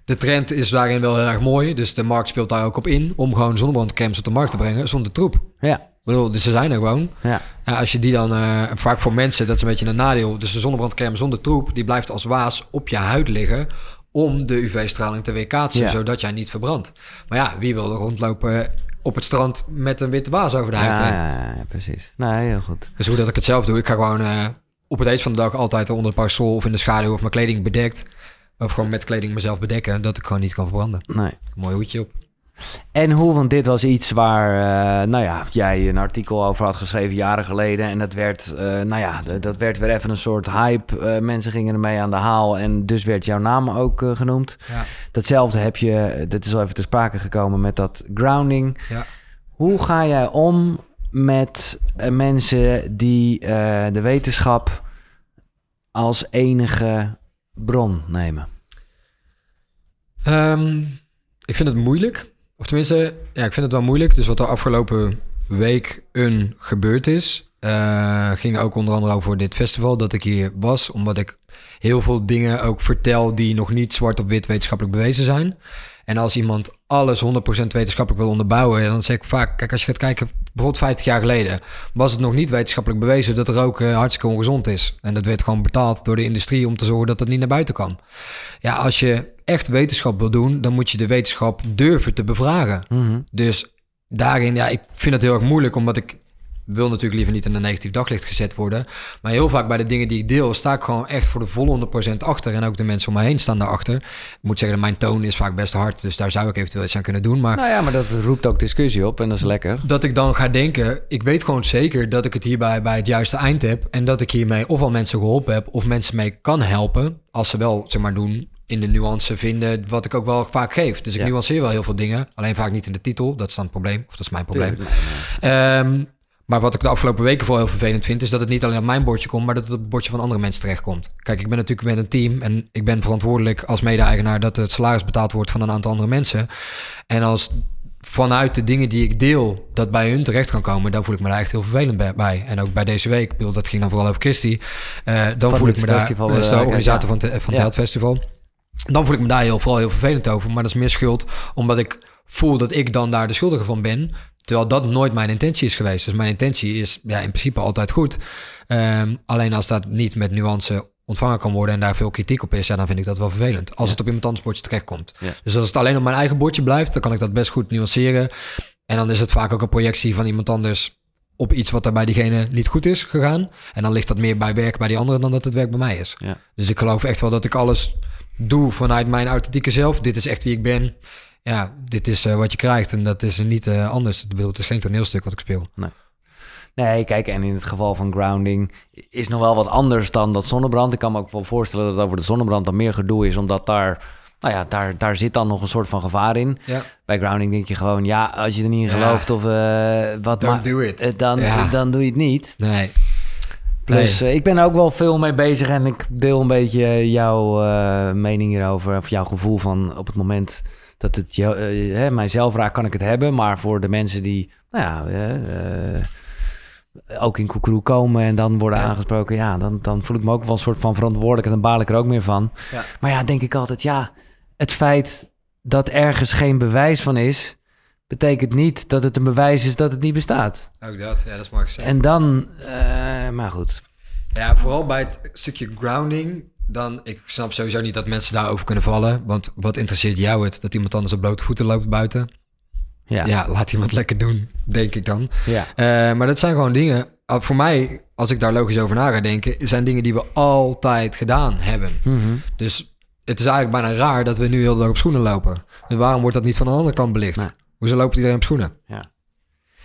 De trend is daarin wel heel erg mooi. Dus de markt speelt daar ook op in... om gewoon zonnebrandcremes op de markt te brengen zonder troep. ja, Ik bedoel, dus ze zijn er gewoon. ja. Ja, als je die dan... eh, vaak voor mensen, dat is een beetje een nadeel. Dus de zonnebrandcreme zonder troep... die blijft als waas op je huid liggen... om de UV-straling te weerkaatsen... Ja. zodat jij niet verbrandt. Maar ja, wie wil er rondlopen op het strand... met een witte waas over de huid ja, ja, precies. Nee, heel goed. Dus hoe dat ik het zelf doe, ik ga gewoon eh, op het heet van de dag altijd onder de parasol of in de schaduw of mijn kleding bedekt. Of gewoon met kleding mezelf bedekken, dat ik gewoon niet kan verbranden. Nee. Een mooi hoedje op. En hoe, want dit was iets waar, eh, nou ja, jij een artikel over had geschreven jaren geleden. En dat werd, eh, nou ja, dat werd weer even een soort hype. Eh, mensen gingen ermee aan de haal en dus werd jouw naam ook genoemd. Ja. Datzelfde heb je, dit is al even te sprake gekomen met dat grounding. Ja. Hoe ga jij om met eh, mensen die eh, de wetenschap als enige bron nemen? Ehm, ik vind het moeilijk. Of tenminste, ja, ik vind het wel moeilijk. Dus wat er afgelopen week een gebeurd is, eh, ging ook onder andere over dit festival dat ik hier was, omdat ik heel veel dingen ook vertel die nog niet zwart op wit wetenschappelijk bewezen zijn. En als iemand alles 100% wetenschappelijk wil onderbouwen, dan zeg ik vaak, kijk, als je gaat kijken, bijvoorbeeld 50 jaar geleden, was het nog niet wetenschappelijk bewezen dat roken hartstikke ongezond is. En dat werd gewoon betaald door de industrie om te zorgen dat het niet naar buiten kwam. Ja, als je echt wetenschap wil doen, dan moet je de wetenschap durven te bevragen. Mhm. Dus daarin, ja, ik vind het heel erg moeilijk, omdat ik wil natuurlijk liever niet in een negatief daglicht gezet worden. Maar heel vaak bij de dingen die ik deel, sta ik gewoon echt voor de volle 100% achter. En ook de mensen om me heen staan daarachter. Ik moet zeggen, mijn toon is vaak best hard, dus daar zou ik eventueel iets aan kunnen doen. Maar Nou ja, maar dat roept ook discussie op en dat is lekker. dat ik dan ga denken, ik weet gewoon zeker dat ik het hierbij bij het juiste eind heb. En dat ik hiermee ofwel mensen geholpen heb, of mensen mee kan helpen. Als ze wel, zeg maar, doen in de nuance vinden, wat ik ook wel vaak geef. Dus ik Ja. nuanceer wel heel veel dingen. Alleen vaak niet in de titel, dat is dan het probleem. Of dat is mijn probleem. Ehm, maar wat ik de afgelopen weken vooral heel vervelend vind, is dat het niet alleen op mijn bordje komt, maar dat het op het bordje van andere mensen terechtkomt. Kijk, ik ben natuurlijk met een team en ik ben verantwoordelijk als mede-eigenaar dat het salaris betaald wordt van een aantal andere mensen. En als vanuit de dingen die ik deel, dat bij hun terecht kan komen, dan voel ik me daar echt heel vervelend bij-. En ook bij deze week, ik bedoel, dat ging dan vooral over Christy. Eh, dan Van voel ik me daar, festival, de eh, organisator ja. van, het- van het Ja. Festival. Dan voel ik me daar heel, vooral heel vervelend over. Maar dat is meer schuld, omdat ik voel dat ik dan daar de schuldige van ben. Terwijl dat nooit mijn intentie is geweest. Dus mijn intentie is ja, in principe altijd goed. Ehm, alleen als dat niet met nuance ontvangen kan worden en daar veel kritiek op is, ja, dan vind ik dat wel vervelend. Als het op iemand anders bordje terechtkomt. Ja. Dus als het alleen op mijn eigen bordje blijft, dan kan ik dat best goed nuanceren. En dan is het vaak ook een projectie van iemand anders op iets wat er bij diegene niet goed is gegaan. En dan ligt dat meer bij werk bij die andere dan dat het werk bij mij is. Ja. Dus ik geloof echt wel dat ik alles doe vanuit mijn authentieke zelf. Dit is echt wie ik ben. Ja, dit is eh, wat je krijgt en dat is niet eh, anders. Ik bedoel, Het is geen toneelstuk wat ik speel. Nee, kijk, en in het geval van grounding is nog wel wat anders dan dat zonnebrand. Ik kan me ook wel voorstellen dat over de zonnebrand dan meer gedoe is, omdat daar, nou ja, daar, daar zit dan nog een soort van gevaar in. Ja, Bij grounding denk je gewoon, ja, als je er niet in Ja. gelooft of eh, wat ma- do it. dan, Ja. dan doe je het niet. nee. Plus, ik ben er ook wel veel mee bezig en ik deel een beetje jouw mening hierover. Of jouw gevoel van op het moment dat het eh, hè, mijzelf raakt, kan ik het hebben. Maar voor de mensen die, nou ja, eh, eh, ook in Koekeroe komen en dan worden Ja. aangesproken, ja, dan, dan voel ik me ook wel een soort van verantwoordelijk en dan baal ik er ook meer van. Ja. Maar ja, denk ik altijd, ja, het feit dat ergens geen bewijs van is, betekent niet dat het een bewijs is dat het niet bestaat. Ook dat. Ja, dat is gezegd. En dan, maar goed. Ja, vooral bij het stukje grounding. Dan, ik snap sowieso niet dat mensen daarover kunnen vallen. Want wat interesseert jou het dat iemand anders op blote voeten loopt buiten? Ja, Ja, laat iemand lekker doen, denk ik dan. ja. Eh, maar dat zijn gewoon dingen. ah, Voor mij, als ik daar logisch over na ga denken, zijn dingen die we altijd gedaan hebben. Mhm. Dus het is eigenlijk bijna raar dat we nu heel de dag op schoenen lopen. En waarom wordt dat niet van de andere kant belicht? Nee. Hoezo loopt iedereen op schoenen? Ja.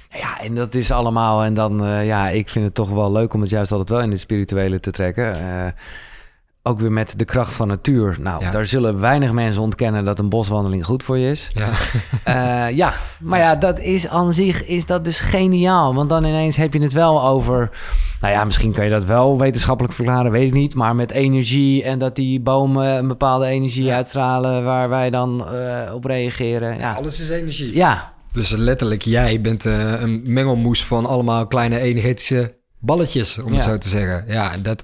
Ja, en dat is allemaal. En dan, eh, ja, ik vind het toch wel leuk om het juist altijd wel in het spirituele te trekken. Eh, ook weer met de kracht van natuur. Nou, Ja. daar zullen weinig mensen ontkennen dat een boswandeling goed voor je is. Ja, Eh, ja, maar ja, dat is aan zich is dat dus geniaal. Want dan ineens heb je het wel over... Nou ja, misschien kan je dat wel wetenschappelijk verklaren, weet ik niet. Maar met energie en dat die bomen een bepaalde energie Ja. uitstralen... waar wij dan eh, op reageren. Ja, alles is energie. ja, Dus letterlijk, jij bent eh, een mengelmoes van allemaal kleine energetische balletjes, om het zo te zeggen. Ja, en dat,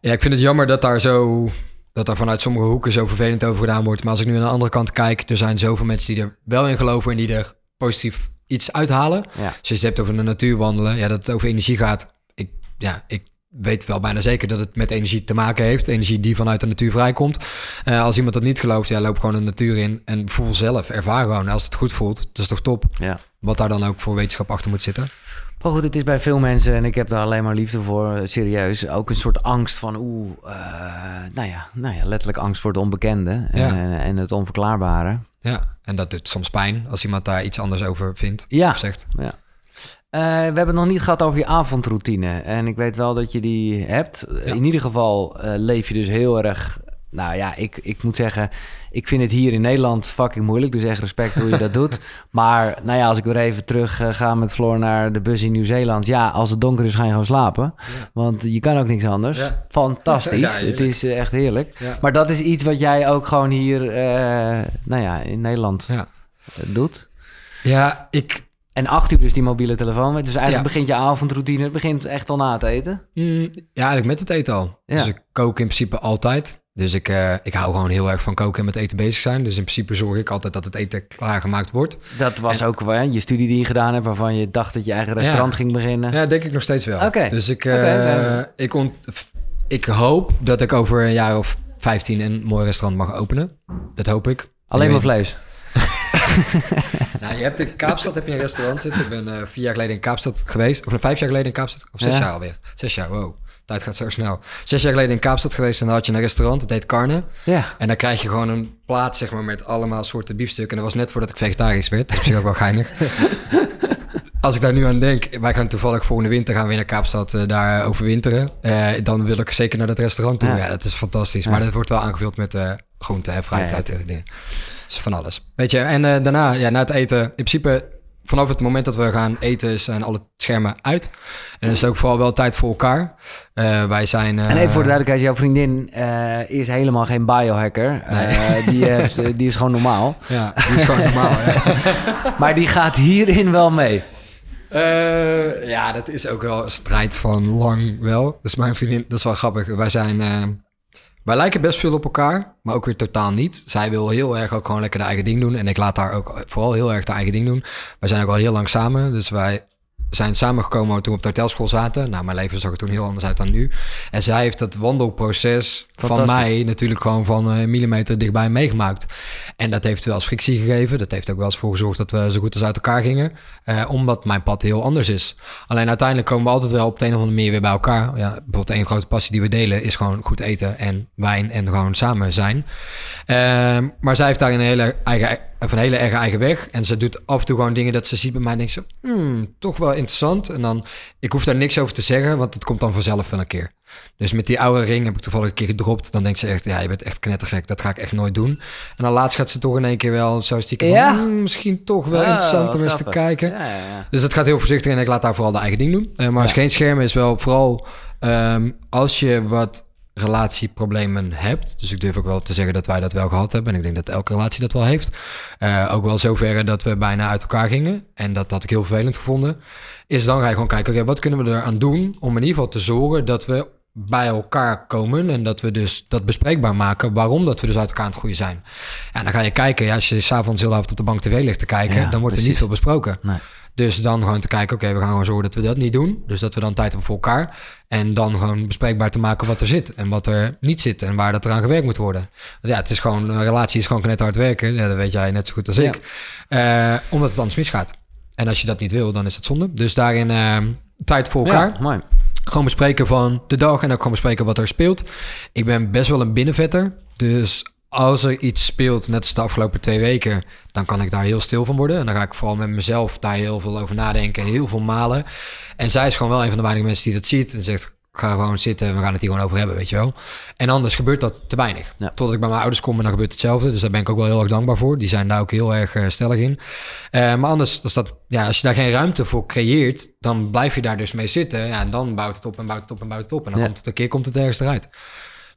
ja, ik vind het jammer dat daar zo, dat daar vanuit sommige hoeken zo vervelend over gedaan wordt. Maar als ik nu aan de andere kant kijk, er zijn zoveel mensen die er wel in geloven en die er positief iets uithalen. ja. Als je het hebt over de natuur wandelen, ja, dat het over energie gaat. Ik, ja, ik weet wel bijna zeker dat het met energie te maken heeft. Energie die vanuit de natuur vrijkomt. Eh, als iemand dat niet gelooft, ja, loop gewoon de natuur in en voel zelf, ervaar gewoon. Als het goed voelt, dat is toch top. ja. Wat daar dan ook voor wetenschap achter moet zitten. Maar goed, het is bij veel mensen, en ik heb daar alleen maar liefde voor, eh, serieus, ook een soort angst van, oeh, eh, nou, ja, nou ja, letterlijk angst voor het onbekende Ja. en, en het onverklaarbare. Ja, en dat doet soms pijn als iemand daar iets anders over vindt Ja. of zegt. Ja. Eh, we hebben het nog niet gehad over je avondroutine. En ik weet wel dat je die hebt. Ja. In ieder geval leef je dus heel erg. Nou ja, ik, ik moet zeggen, ik vind het hier in Nederland fucking moeilijk. Dus echt respect hoe je dat doet. Maar nou ja, als ik weer even terug eh, ga met Floor naar de bus in Nieuw-Zeeland. Ja, als het donker is, ga je gewoon slapen. Ja. Want je kan ook niks anders. Ja. Fantastisch. Ja, het is eh, echt heerlijk. Maar dat is iets wat jij ook gewoon hier, eh, nou ja, in Nederland Ja. doet. Ja, ik... En acht uur dus die mobiele telefoon. Dus eigenlijk begint je avondroutine. Het begint echt al na het eten. mm, ja, eigenlijk met het eten al. Dus ik kook in principe altijd. Dus ik, eh, ik hou gewoon heel erg van koken en met eten bezig zijn. Dus in principe zorg ik altijd dat het eten klaargemaakt wordt. Dat was ook wel hè, je studie die je gedaan hebt... waarvan je dacht dat je eigen restaurant Ja. ging beginnen. Ja, denk ik nog steeds wel. Oké. Dus ik, eh, ik, ik hoop dat ik over een jaar of 15 een mooi restaurant mag openen. Dat hoop ik. Alleen maar vlees. Nou, je hebt in Kaapstad heb je een restaurant zitten. Ik ben eh, vier jaar geleden in Kaapstad geweest. Of vijf jaar geleden in Kaapstad. Of zes Ja. jaar alweer. Zes jaar, wow. Tijd gaat zo snel. Zes jaar geleden in Kaapstad geweest en dan had je een restaurant. Het heet Carne. Ja. En dan krijg je gewoon een plaat, zeg maar, met allemaal soorten biefstukken. En dat was net voordat ik vegetarisch werd. Dat is ook wel geinig. Als ik daar nu aan denk, wij gaan toevallig volgende winter gaan we weer naar Kaapstad eh, daar overwinteren. Eh, dan wil ik zeker naar dat restaurant toe. Ja. Ja, dat is fantastisch. Ja. Maar dat wordt wel aangevuld met eh groenten en fruit Ja, uit dingen. Dus van alles. Weet je, en daarna, ja, na het eten, in principe vanaf het moment dat we gaan eten zijn alle schermen uit. En dan is het ook vooral wel tijd voor elkaar. Eh, wij zijn... eh, En even voor de duidelijkheid, jouw vriendin eh, is helemaal geen biohacker. Eh, die, heeft- die is gewoon normaal. Ja, die is gewoon normaal. Ja. Maar die gaat hierin wel mee. Eh, ja, dat is ook wel een strijd van lang wel. Dus mijn vriendin, dat is wel grappig. Wij zijn... wij lijken best veel op elkaar, maar ook weer totaal niet. Zij wil heel erg ook gewoon lekker de eigen ding doen. En ik laat haar ook vooral heel erg de eigen ding doen. Wij zijn ook al heel lang samen, dus wij zijn samengekomen toen we op de hotelschool zaten. Nou, mijn leven zag er toen heel anders uit dan nu. En zij heeft dat wandelproces van mij natuurlijk gewoon van eh, millimeter dichtbij meegemaakt. En dat heeft wel eens frictie gegeven. Dat heeft ook wel eens voor gezorgd dat we zo goed als uit elkaar gingen. Eh, omdat mijn pad heel anders is. Alleen uiteindelijk komen we altijd wel op de een of andere manier weer bij elkaar. Ja, bijvoorbeeld één grote passie die we delen is gewoon goed eten en wijn en gewoon samen zijn. Ehm, maar zij heeft daar een hele, eigen, of een hele erge eigen weg. En ze doet af en toe gewoon dingen dat ze ziet bij mij en denkt ze, hmm, toch wel interessant. En dan, ik hoef daar niks over te zeggen, want het komt dan vanzelf wel een keer. Dus met die oude ring heb ik toevallig een keer gedropt. Dan denkt ze echt, ja, je bent echt knettergek. Dat ga ik echt nooit doen. En dan laatst gaat ze toch in één keer wel zo stiekem van, Ja? hmm, misschien toch wel Oh, interessant om eens te kijken. Ja, ja, ja. Dus dat gaat heel voorzichtig en ik laat daar vooral de eigen ding doen. Eh, maar als geen scherm is wel vooral ehm, als je wat relatieproblemen hebt. Dus ik durf ook wel te zeggen dat wij dat wel gehad hebben. En ik denk dat elke relatie dat wel heeft. Eh, ook wel zover dat we bijna uit elkaar gingen. En dat had ik heel vervelend gevonden. Is dan ga je gewoon kijken, oké, wat kunnen we eraan doen om in ieder geval te zorgen dat we bij elkaar komen en dat we dus dat bespreekbaar maken waarom dat we dus uit elkaar aan het groeien zijn. Ja, dan ga je kijken, ja, als je s'avonds heel avond op de bank tv ligt te kijken, Ja, dan wordt er niet veel besproken. Nee. Dus dan gewoon te kijken, oké, we gaan gewoon zorgen dat we dat niet doen. Dus dat we dan tijd hebben voor elkaar. En dan gewoon bespreekbaar te maken wat er zit en wat er niet zit en waar dat eraan gewerkt moet worden. Want ja, het is gewoon, een relatie is gewoon net hard werken. Ja, dat weet jij net zo goed als Ja. ik. Eh, omdat het anders misgaat. En als je dat niet wil, dan is het zonde. Dus daarin eh, tijd voor elkaar. Ja, mooi. Gewoon bespreken van de dag en ook gewoon bespreken wat er speelt. Ik ben best wel een binnenvetter. Dus als er iets speelt, net als de afgelopen twee weken, dan kan ik daar heel stil van worden. En dan ga ik vooral met mezelf daar heel veel over nadenken, heel veel malen. En zij is gewoon wel een van de weinige mensen die dat ziet en zegt, ga gewoon zitten, we gaan het hier gewoon over hebben, weet je wel. En anders gebeurt dat te weinig. Ja. Totdat ik bij mijn ouders kom en dan gebeurt hetzelfde. Dus daar ben ik ook wel heel erg dankbaar voor. Die zijn daar ook heel erg eh, stellig in. Eh, maar anders, als, dat, ja, als je daar geen ruimte voor creëert, dan blijf je daar dus mee zitten. Ja, en dan bouwt het op en bouwt het op en bouwt het op. En dan Ja. komt het een keer komt het ergens eruit.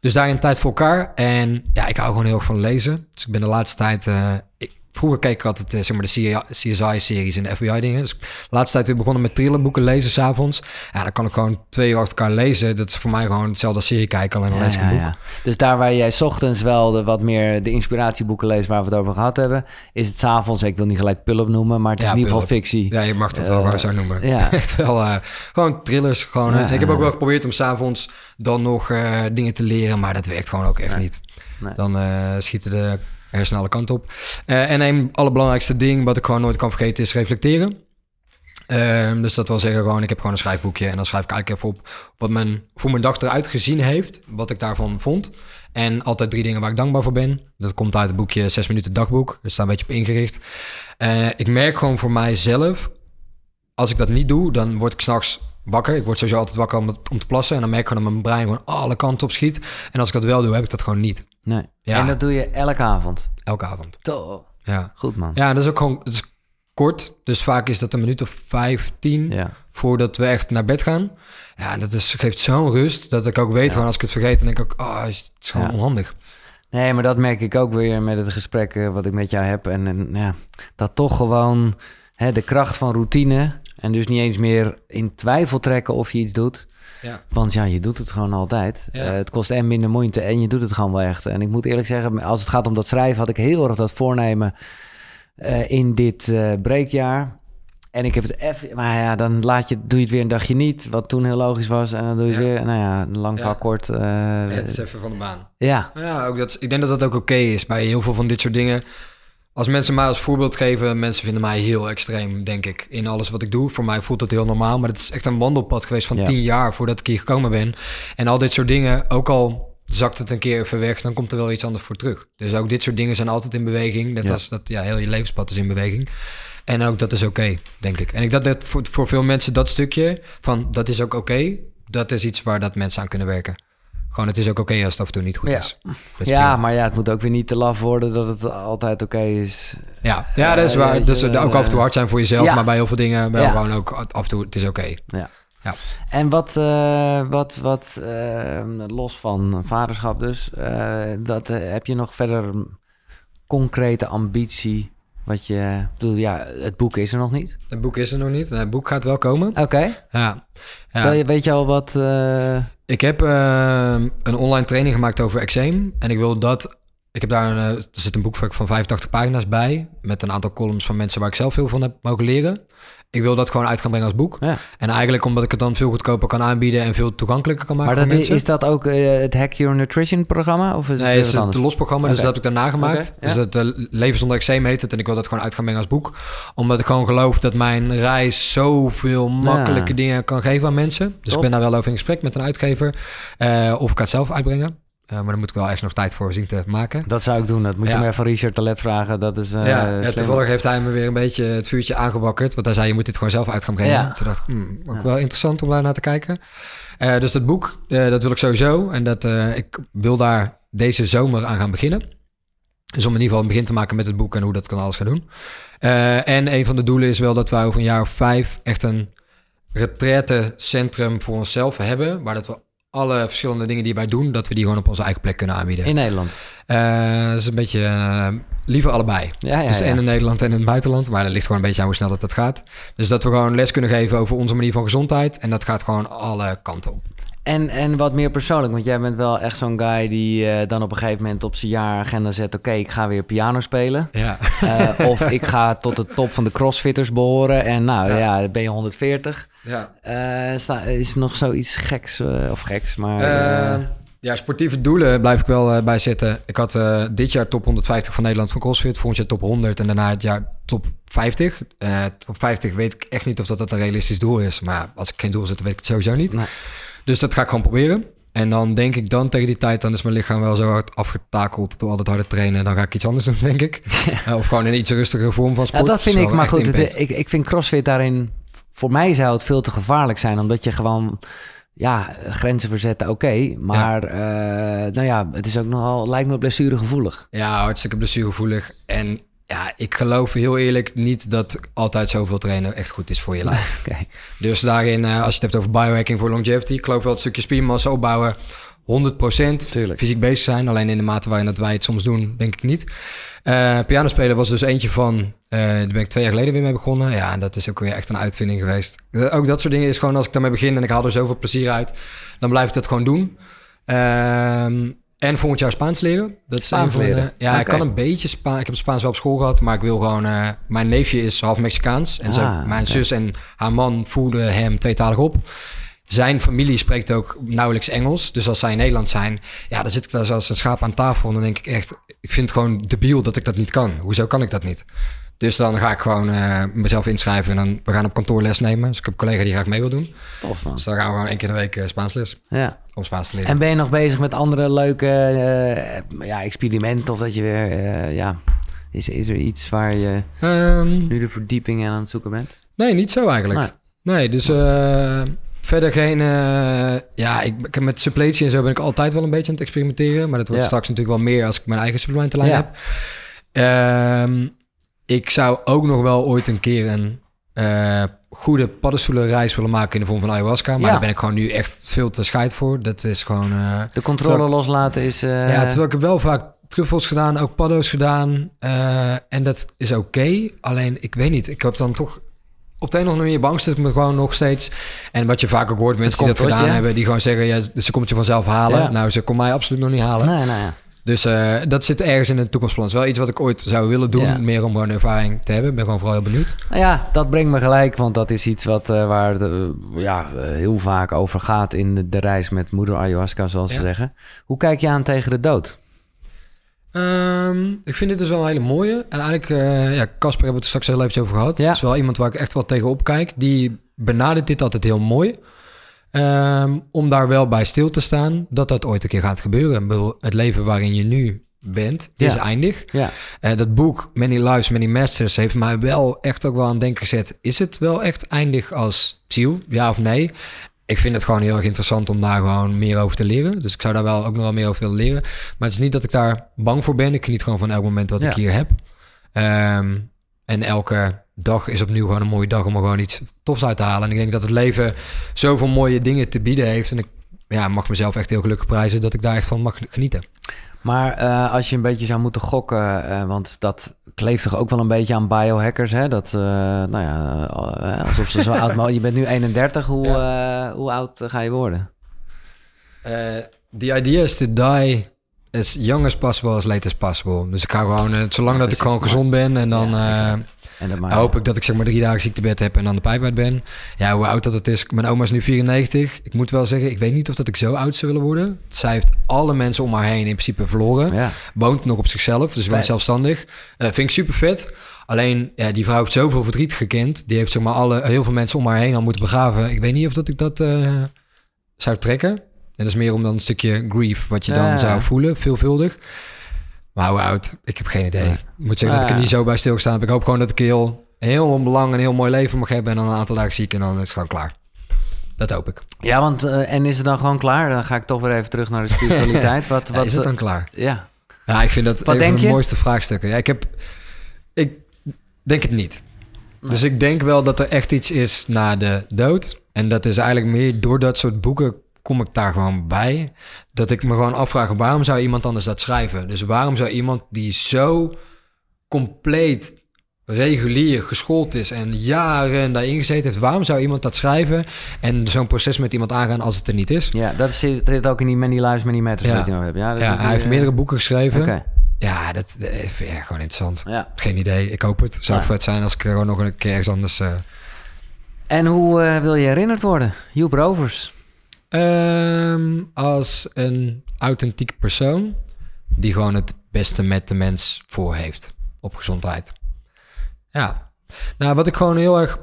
Dus daarin tijd voor elkaar. En ja, ik hou gewoon heel erg van lezen. Dus ik ben de laatste tijd... eh, ik, vroeger keek ik altijd eh, zeg maar de CSI-series en de FBI-dingen. Dus de laatste tijd weer begonnen met thrillerboeken lezen s'avonds. Ja, dan kan ik gewoon twee uur achter elkaar lezen. Dat is voor mij gewoon hetzelfde als serie kijken, alleen dan Ja, lees ik een boek. ja. Dus daar waar jij 's ochtends wel de, wat meer de inspiratieboeken leest waar we het over gehad hebben, is het s'avonds, ik wil niet gelijk pull-up noemen, maar het is in ieder geval fictie. Ja, je mag dat wel Eh, waar zo noemen. ja. Echt wel eh, gewoon thrillers. Gewoon, eh, ik heb ook wel geprobeerd om s'avonds dan nog eh, dingen te leren, maar dat werkt gewoon ook echt niet. Nee. Dan eh, schieten de hersenen kanten op. Eh, en een allerbelangrijkste ding wat ik gewoon nooit kan vergeten is reflecteren. Ehm, dus dat wil zeggen gewoon, ik heb gewoon een schrijfboekje en dan schrijf ik eigenlijk even op wat mijn, hoe mijn dag eruit gezien heeft, wat ik daarvan vond. En altijd drie dingen waar ik dankbaar voor ben. Dat komt uit het boekje 6 minuten dagboek. Dus daar een beetje op ingericht. Eh, ik merk gewoon voor mijzelf, als ik dat niet doe, dan word ik s'nachts wakker. Ik word sowieso altijd wakker om, om te plassen. En dan merk ik gewoon dat mijn brein gewoon alle kanten op schiet. En als ik dat wel doe, heb ik dat gewoon niet. Nee. Ja. En dat doe je elke avond. Elke avond. Toch. Ja, Goed man. ja dat is ook gewoon dat is kort. Dus vaak is dat een minuut of vijf, tien Ja. voordat we echt naar bed gaan. Ja, dat is, geeft zo'n rust dat ik ook weet, Ja. gewoon als ik het vergeet, dan denk ik ook, oh, het is gewoon onhandig. Nee, maar dat merk ik ook weer met het gesprek eh, wat ik met jou heb. En, en ja, dat toch gewoon hè, de kracht van routine. En dus niet eens meer in twijfel trekken of je iets doet. Ja. Want ja, je doet het gewoon altijd. Ja. Eh, het kost en minder moeite en je doet het gewoon wel echt. En ik moet eerlijk zeggen, als het gaat om dat schrijven, had ik heel erg dat voornemen eh, in dit eh breekjaar. En ik heb het even, maar ja, dan laat je, doe je het weer een dagje niet, wat toen heel logisch was. En dan doe je het Ja. weer, nou ja, lang Ja. kort. het is even van de baan. ja, Ja, ook dat, ik denk dat dat ook oké is bij heel veel van dit soort dingen. Als mensen mij als voorbeeld geven, mensen vinden mij heel extreem, denk ik, in alles wat ik doe. Voor mij voelt dat heel normaal, maar het is echt een wandelpad geweest van Ja. tien jaar voordat ik hier gekomen ben. En al dit soort dingen, ook al zakt het een keer even weg, dan komt er wel iets anders voor terug. Dus ook dit soort dingen zijn altijd in beweging, net Ja. als dat ja, heel je levenspad is in beweging. En ook dat is oké, denk ik. En ik dat dat voor, voor veel mensen dat stukje van dat is ook oké, dat is iets waar dat mensen aan kunnen werken. Gewoon, het is ook oké als het af en toe niet goed Ja. is. Dat is Ja, prima. maar ja, het moet ook weer niet te laf worden dat het altijd oké is. Ja, ja, dat is Eh, waar. weet Dus eh, ook af en toe hard zijn voor jezelf, ja. maar bij heel veel dingen wel gewoon ook af en toe, het is oké. Ja. Ja. En wat, eh, wat, wat eh, los van vaderschap dus, eh, eh, heb je nog verder concrete ambitie? Wat je, bedoel, ja, het boek is er nog niet. Het boek is er nog niet. Het boek gaat wel komen. Oké. Ja. Ja. Weet je al wat? eh, Ik heb eh, een online training gemaakt over eczeem. En ik wil dat... Ik heb daar een, eh, er zit een boekwerk van 85 pagina's bij. Met een aantal columns van mensen waar ik zelf veel van heb mogen leren. Ik wil dat gewoon uit gaan brengen als boek. ja. En eigenlijk omdat ik het dan veel goedkoper kan aanbieden en veel toegankelijker kan maken Maar dat voor is, mensen. is dat ook eh, het Hack Your Nutrition programma? Of is Nee, het is het anders? losprogramma, dus dat heb ik daarna gemaakt. Dus het uh, Leven zonder eczeem heet het. En ik wil dat gewoon uit gaan brengen als boek. Omdat ik gewoon geloof dat mijn reis zoveel makkelijke dingen kan geven aan mensen. Dus Top. ik ben daar wel over in gesprek met een uitgever. eh, of ik ga het zelf uitbrengen. Eh, maar daar moet ik wel echt nog tijd voor zien te maken. Dat zou ik doen. Dat moet je Ja. maar van Richard Talet vragen. Dat is eh, ja, toevallig heeft hij me weer een beetje het vuurtje aangewakkerd. Want hij zei, je moet dit gewoon zelf uit gaan brengen. Ja. Toen dacht ik, hmm, ook wel interessant om daar naar te kijken. Eh, dus dat boek, dat wil ik sowieso. En dat, ik wil daar deze zomer aan gaan beginnen. Dus om in ieder geval een begin te maken met het boek en hoe dat kan alles gaan doen. En een van de doelen is wel dat wij over een jaar of vijf echt een retraitecentrum voor onszelf hebben. Waar dat we alle verschillende dingen die wij doen, dat we die gewoon op onze eigen plek kunnen aanbieden. In Nederland. Eh, dat is een beetje eh, liever allebei. Ja, ja, dus ja. en in Nederland en in het buitenland. Maar dat ligt gewoon een beetje aan hoe snel dat, dat gaat. Dus dat we gewoon les kunnen geven over onze manier van gezondheid. En dat gaat gewoon alle kanten op. En, en wat meer persoonlijk, want jij bent wel echt zo'n guy die eh, dan op een gegeven moment op zijn jaaragenda zet: Oké, ik ga weer piano spelen. Ja. Of ik ga tot de top van de crossfitters behoren. En nou ja, ben je 140. Ja. Eh, is er nog zoiets geks, eh, of geks, maar... eh, ja, sportieve doelen blijf ik wel bij zitten. Ik had dit jaar top 150 van Nederland van CrossFit. Volgend jaar top 100 en daarna het jaar top 50. Eh, top 50 weet ik echt niet of dat, dat een realistisch doel is. Maar als ik geen doel zet, weet ik het sowieso niet. Nee. Dus dat ga ik gewoon proberen. En dan denk ik dan tegen die tijd, dan is mijn lichaam wel zo hard afgetakeld door al dat harde trainen. Dan ga ik iets anders doen, denk ik. Of gewoon in een iets rustigere vorm van ja, sport. dat vind ik, maar goed, het- ik, ik vind crossfit daarin... Voor mij zou het veel te gevaarlijk zijn, omdat je gewoon... Ja, grenzen verzetten, oké. maar eh, nou ja, het is ook nogal, lijkt me blessuregevoelig. Ja, hartstikke blessuregevoelig. En ja, ik geloof heel eerlijk niet dat altijd zoveel trainen echt goed is voor je lijf. Dus daarin, eh, als je het hebt over biohacking voor longevity, ik geloof wel het stukje spiermassa opbouwen, 100% Tuurlijk. fysiek bezig zijn. Alleen in de mate waarin dat wij het soms doen, denk ik niet. Eh piano spelen was dus eentje van, eh daar ben ik twee jaar geleden weer mee begonnen. Ja, en dat is ook weer echt een uitvinding geweest. Eh, ook dat soort dingen is gewoon, als ik daarmee begin en ik haal er zoveel plezier uit, dan blijf ik dat gewoon doen. Ehm, en volgend jaar Spaans leren. Dat is Spaans van leren? ja, ik kan een beetje Spaans. Ik heb Spaans wel op school gehad, maar ik wil gewoon... mijn neefje is half Mexicaans. En Ah, zijn- mijn zus en haar man voeden hem tweetalig op. Zijn familie spreekt ook nauwelijks Engels. Dus als zij in Nederland zijn, ja, dan zit ik daar zoals een schaap aan tafel. En dan denk ik echt, ik vind het gewoon debiel dat ik dat niet kan. Hoezo kan ik dat niet? Dus dan ga ik gewoon eh, mezelf inschrijven en dan, we gaan op kantoor les nemen. Dus ik heb een collega die graag mee wil doen. Tof man. Dus dan gaan we gewoon één keer in de week eh, Spaans les Ja. om Spaans te leren. En ben je nog bezig met andere leuke eh, ja, experimenten? Of dat je weer, ja, is, is er iets waar je Ehm, nu de verdieping aan het zoeken bent? nee, niet zo eigenlijk. Nee. Nee, dus eh, verder geen... eh, ja, ik, met suppletie en zo ben ik altijd wel een beetje aan het experimenteren. Maar dat wordt Ja. straks natuurlijk wel meer als ik mijn eigen supplementenlijn Ja. heb. Ehm, ik zou ook nog wel ooit een keer een eh, goede paddenstoelenreis willen maken in de vorm van ayahuasca. Maar Ja. daar ben ik gewoon nu echt veel te scheid voor. Dat is gewoon... eh, De controle Terwijl- loslaten is... ja, terwijl ik wel vaak truffels gedaan, ook paddo's gedaan. en dat is oké. Alleen, ik weet niet. Ik heb dan toch... Op de een of andere manier beangst het me gewoon nog steeds. En wat je vaak ook hoort, mensen die dat gedaan hebben... die gewoon zeggen, ja, ze komt je vanzelf halen. Ja. Nou, ze kon mij absoluut nog niet halen. Nee, nou ja. Dus eh, dat zit ergens in het toekomstplan. Het is wel iets wat ik ooit zou willen doen. Ja. Meer om gewoon ervaring te hebben. Ik ben gewoon vooral heel benieuwd. Nou ja, dat brengt me gelijk, want dat is iets wat, eh, waar het eh, ja, heel vaak over gaat in de, de reis met moeder ayahuasca, zoals ze zeggen. Hoe kijk je aan tegen de dood? Ehm, ik vind dit dus wel een hele mooie. En eigenlijk, eh, ja, Casper hebben we het er straks heel even over gehad. Ja. Het is wel iemand waar ik echt wel tegenop kijk. Die benadert dit altijd heel mooi. Ehm, om daar wel bij stil te staan dat dat ooit een keer gaat gebeuren. Ik bedoel, het leven waarin je nu bent, is eindig. Ja. Eh, dat boek Many Lives, Many Masters heeft mij wel echt ook wel aan denken gezet. Is het wel echt eindig als ziel? Ja of nee? Ik vind het gewoon heel erg interessant om daar gewoon meer over te leren. Dus ik zou daar wel ook nog wel meer over willen leren. Maar het is niet dat ik daar bang voor ben. Ik geniet gewoon van elk moment wat Ja. ik hier heb. Ehm, en elke dag is opnieuw gewoon een mooie dag om er gewoon iets tofs uit te halen. En ik denk dat het leven zoveel mooie dingen te bieden heeft. En ik ja, mag mezelf echt heel gelukkig prijzen dat ik daar echt van mag genieten. Maar eh, als je een beetje zou moeten gokken, eh, want dat kleeft toch ook wel een beetje aan biohackers, hè? Dat, eh, nou ja, alsof ze zo oud mogelijk... Je bent nu 31, hoe, hoe oud ga je worden? The idea is to die as young as possible, as late as possible. Dus ik ga gewoon, zolang dat ik gewoon gezond ben en dan Ja, En dat hoop ik dat ik zeg maar drie dagen ziektebed heb en dan de pijp uit ben. Ja, hoe oud dat het is. Mijn oma is nu 94. Ik moet wel zeggen, ik weet niet of dat ik zo oud zou willen worden. Zij heeft alle mensen om haar heen in principe verloren. Ja, Woont nog op zichzelf, dus woont Vet. zelfstandig. Eh, vind ik super vet. Alleen, ja, die vrouw heeft zoveel verdriet gekend. Die heeft zeg maar alle, heel veel mensen om haar heen al moeten begraven. Ik weet niet of dat ik dat eh, zou trekken. En dat is meer om dan een stukje grief wat je dan Ja. zou voelen, veelvuldig. Maar hoe oud? Ik heb geen idee. Ik moet zeggen dat ik er niet zo bij stilgestaan heb. Ik hoop gewoon dat ik heel, heel onbelang en een heel mooi leven mag hebben. En dan een aantal dagen ziek en dan is het gewoon klaar. Dat hoop ik. ja want eh, en is het dan gewoon klaar? Dan ga ik toch weer even terug naar de spiritualiteit. Wat, Ja, wat, is het dan klaar? Ja, Ja, ik vind dat Wat een van de mooiste vraagstukken. Ja, ik heb... Ik denk het niet. Dus ik denk wel dat er echt iets is na de dood. En dat is eigenlijk meer door dat soort boeken kom ik daar gewoon bij. Dat ik me gewoon afvraag, waarom zou iemand anders dat schrijven? Dus waarom zou iemand die zo compleet regulier geschoold is en jaren daarin gezeten heeft, waarom zou iemand dat schrijven en zo'n proces met iemand aangaan als het er niet is? ja dat zit ook in die Many Lives, Many Matters Ja. je nou hebt. Ja, dat Ja, is die, hij heeft eh, meerdere boeken geschreven. Ja, dat, dat vind ik gewoon interessant. ja. Geen idee. Ik hoop het. Zou Ja. vet zijn als ik er gewoon nog een keer ergens anders... eh, En hoe eh, wil je herinnerd worden? Joep Rovers. Ehm, als een authentiek persoon die gewoon het beste met de mens voor heeft op gezondheid. Ja. Nou, wat ik gewoon heel erg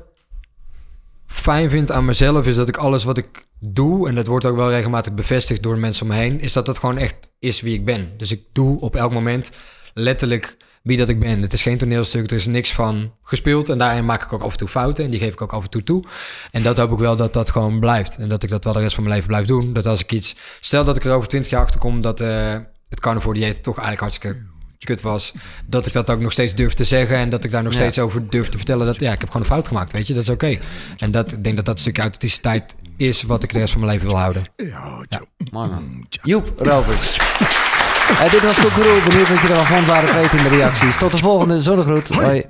fijn vind aan mezelf is dat ik alles wat ik doe, en dat wordt ook wel regelmatig bevestigd door mensen om me heen, is dat dat gewoon echt is wie ik ben. Dus ik doe op elk moment letterlijk wie dat ik ben. Het is geen toneelstuk, er is niks van gespeeld en daarin maak ik ook af en toe fouten en die geef ik ook af en toe toe. En dat hoop ik wel dat dat gewoon blijft en dat ik dat wel de rest van mijn leven blijf doen. Dat als ik iets, stel dat ik er over twintig jaar achter kom dat eh, het carnivore dieet toch eigenlijk hartstikke kut was, dat ik dat ook nog steeds durf te zeggen en dat ik daar nog Ja. steeds over durf te vertellen dat ja, ik heb gewoon een fout gemaakt, weet je, dat is oké. En dat, ik denk dat dat een stukje authenticiteit is wat ik de rest van mijn leven wil houden. Mooi man. Joep Rovers. Eh, dit was Koekeroe. Benieuwd wat je ervan vond. Laat het weten in de reacties. Tot de volgende. Zonnegroet. Hoi.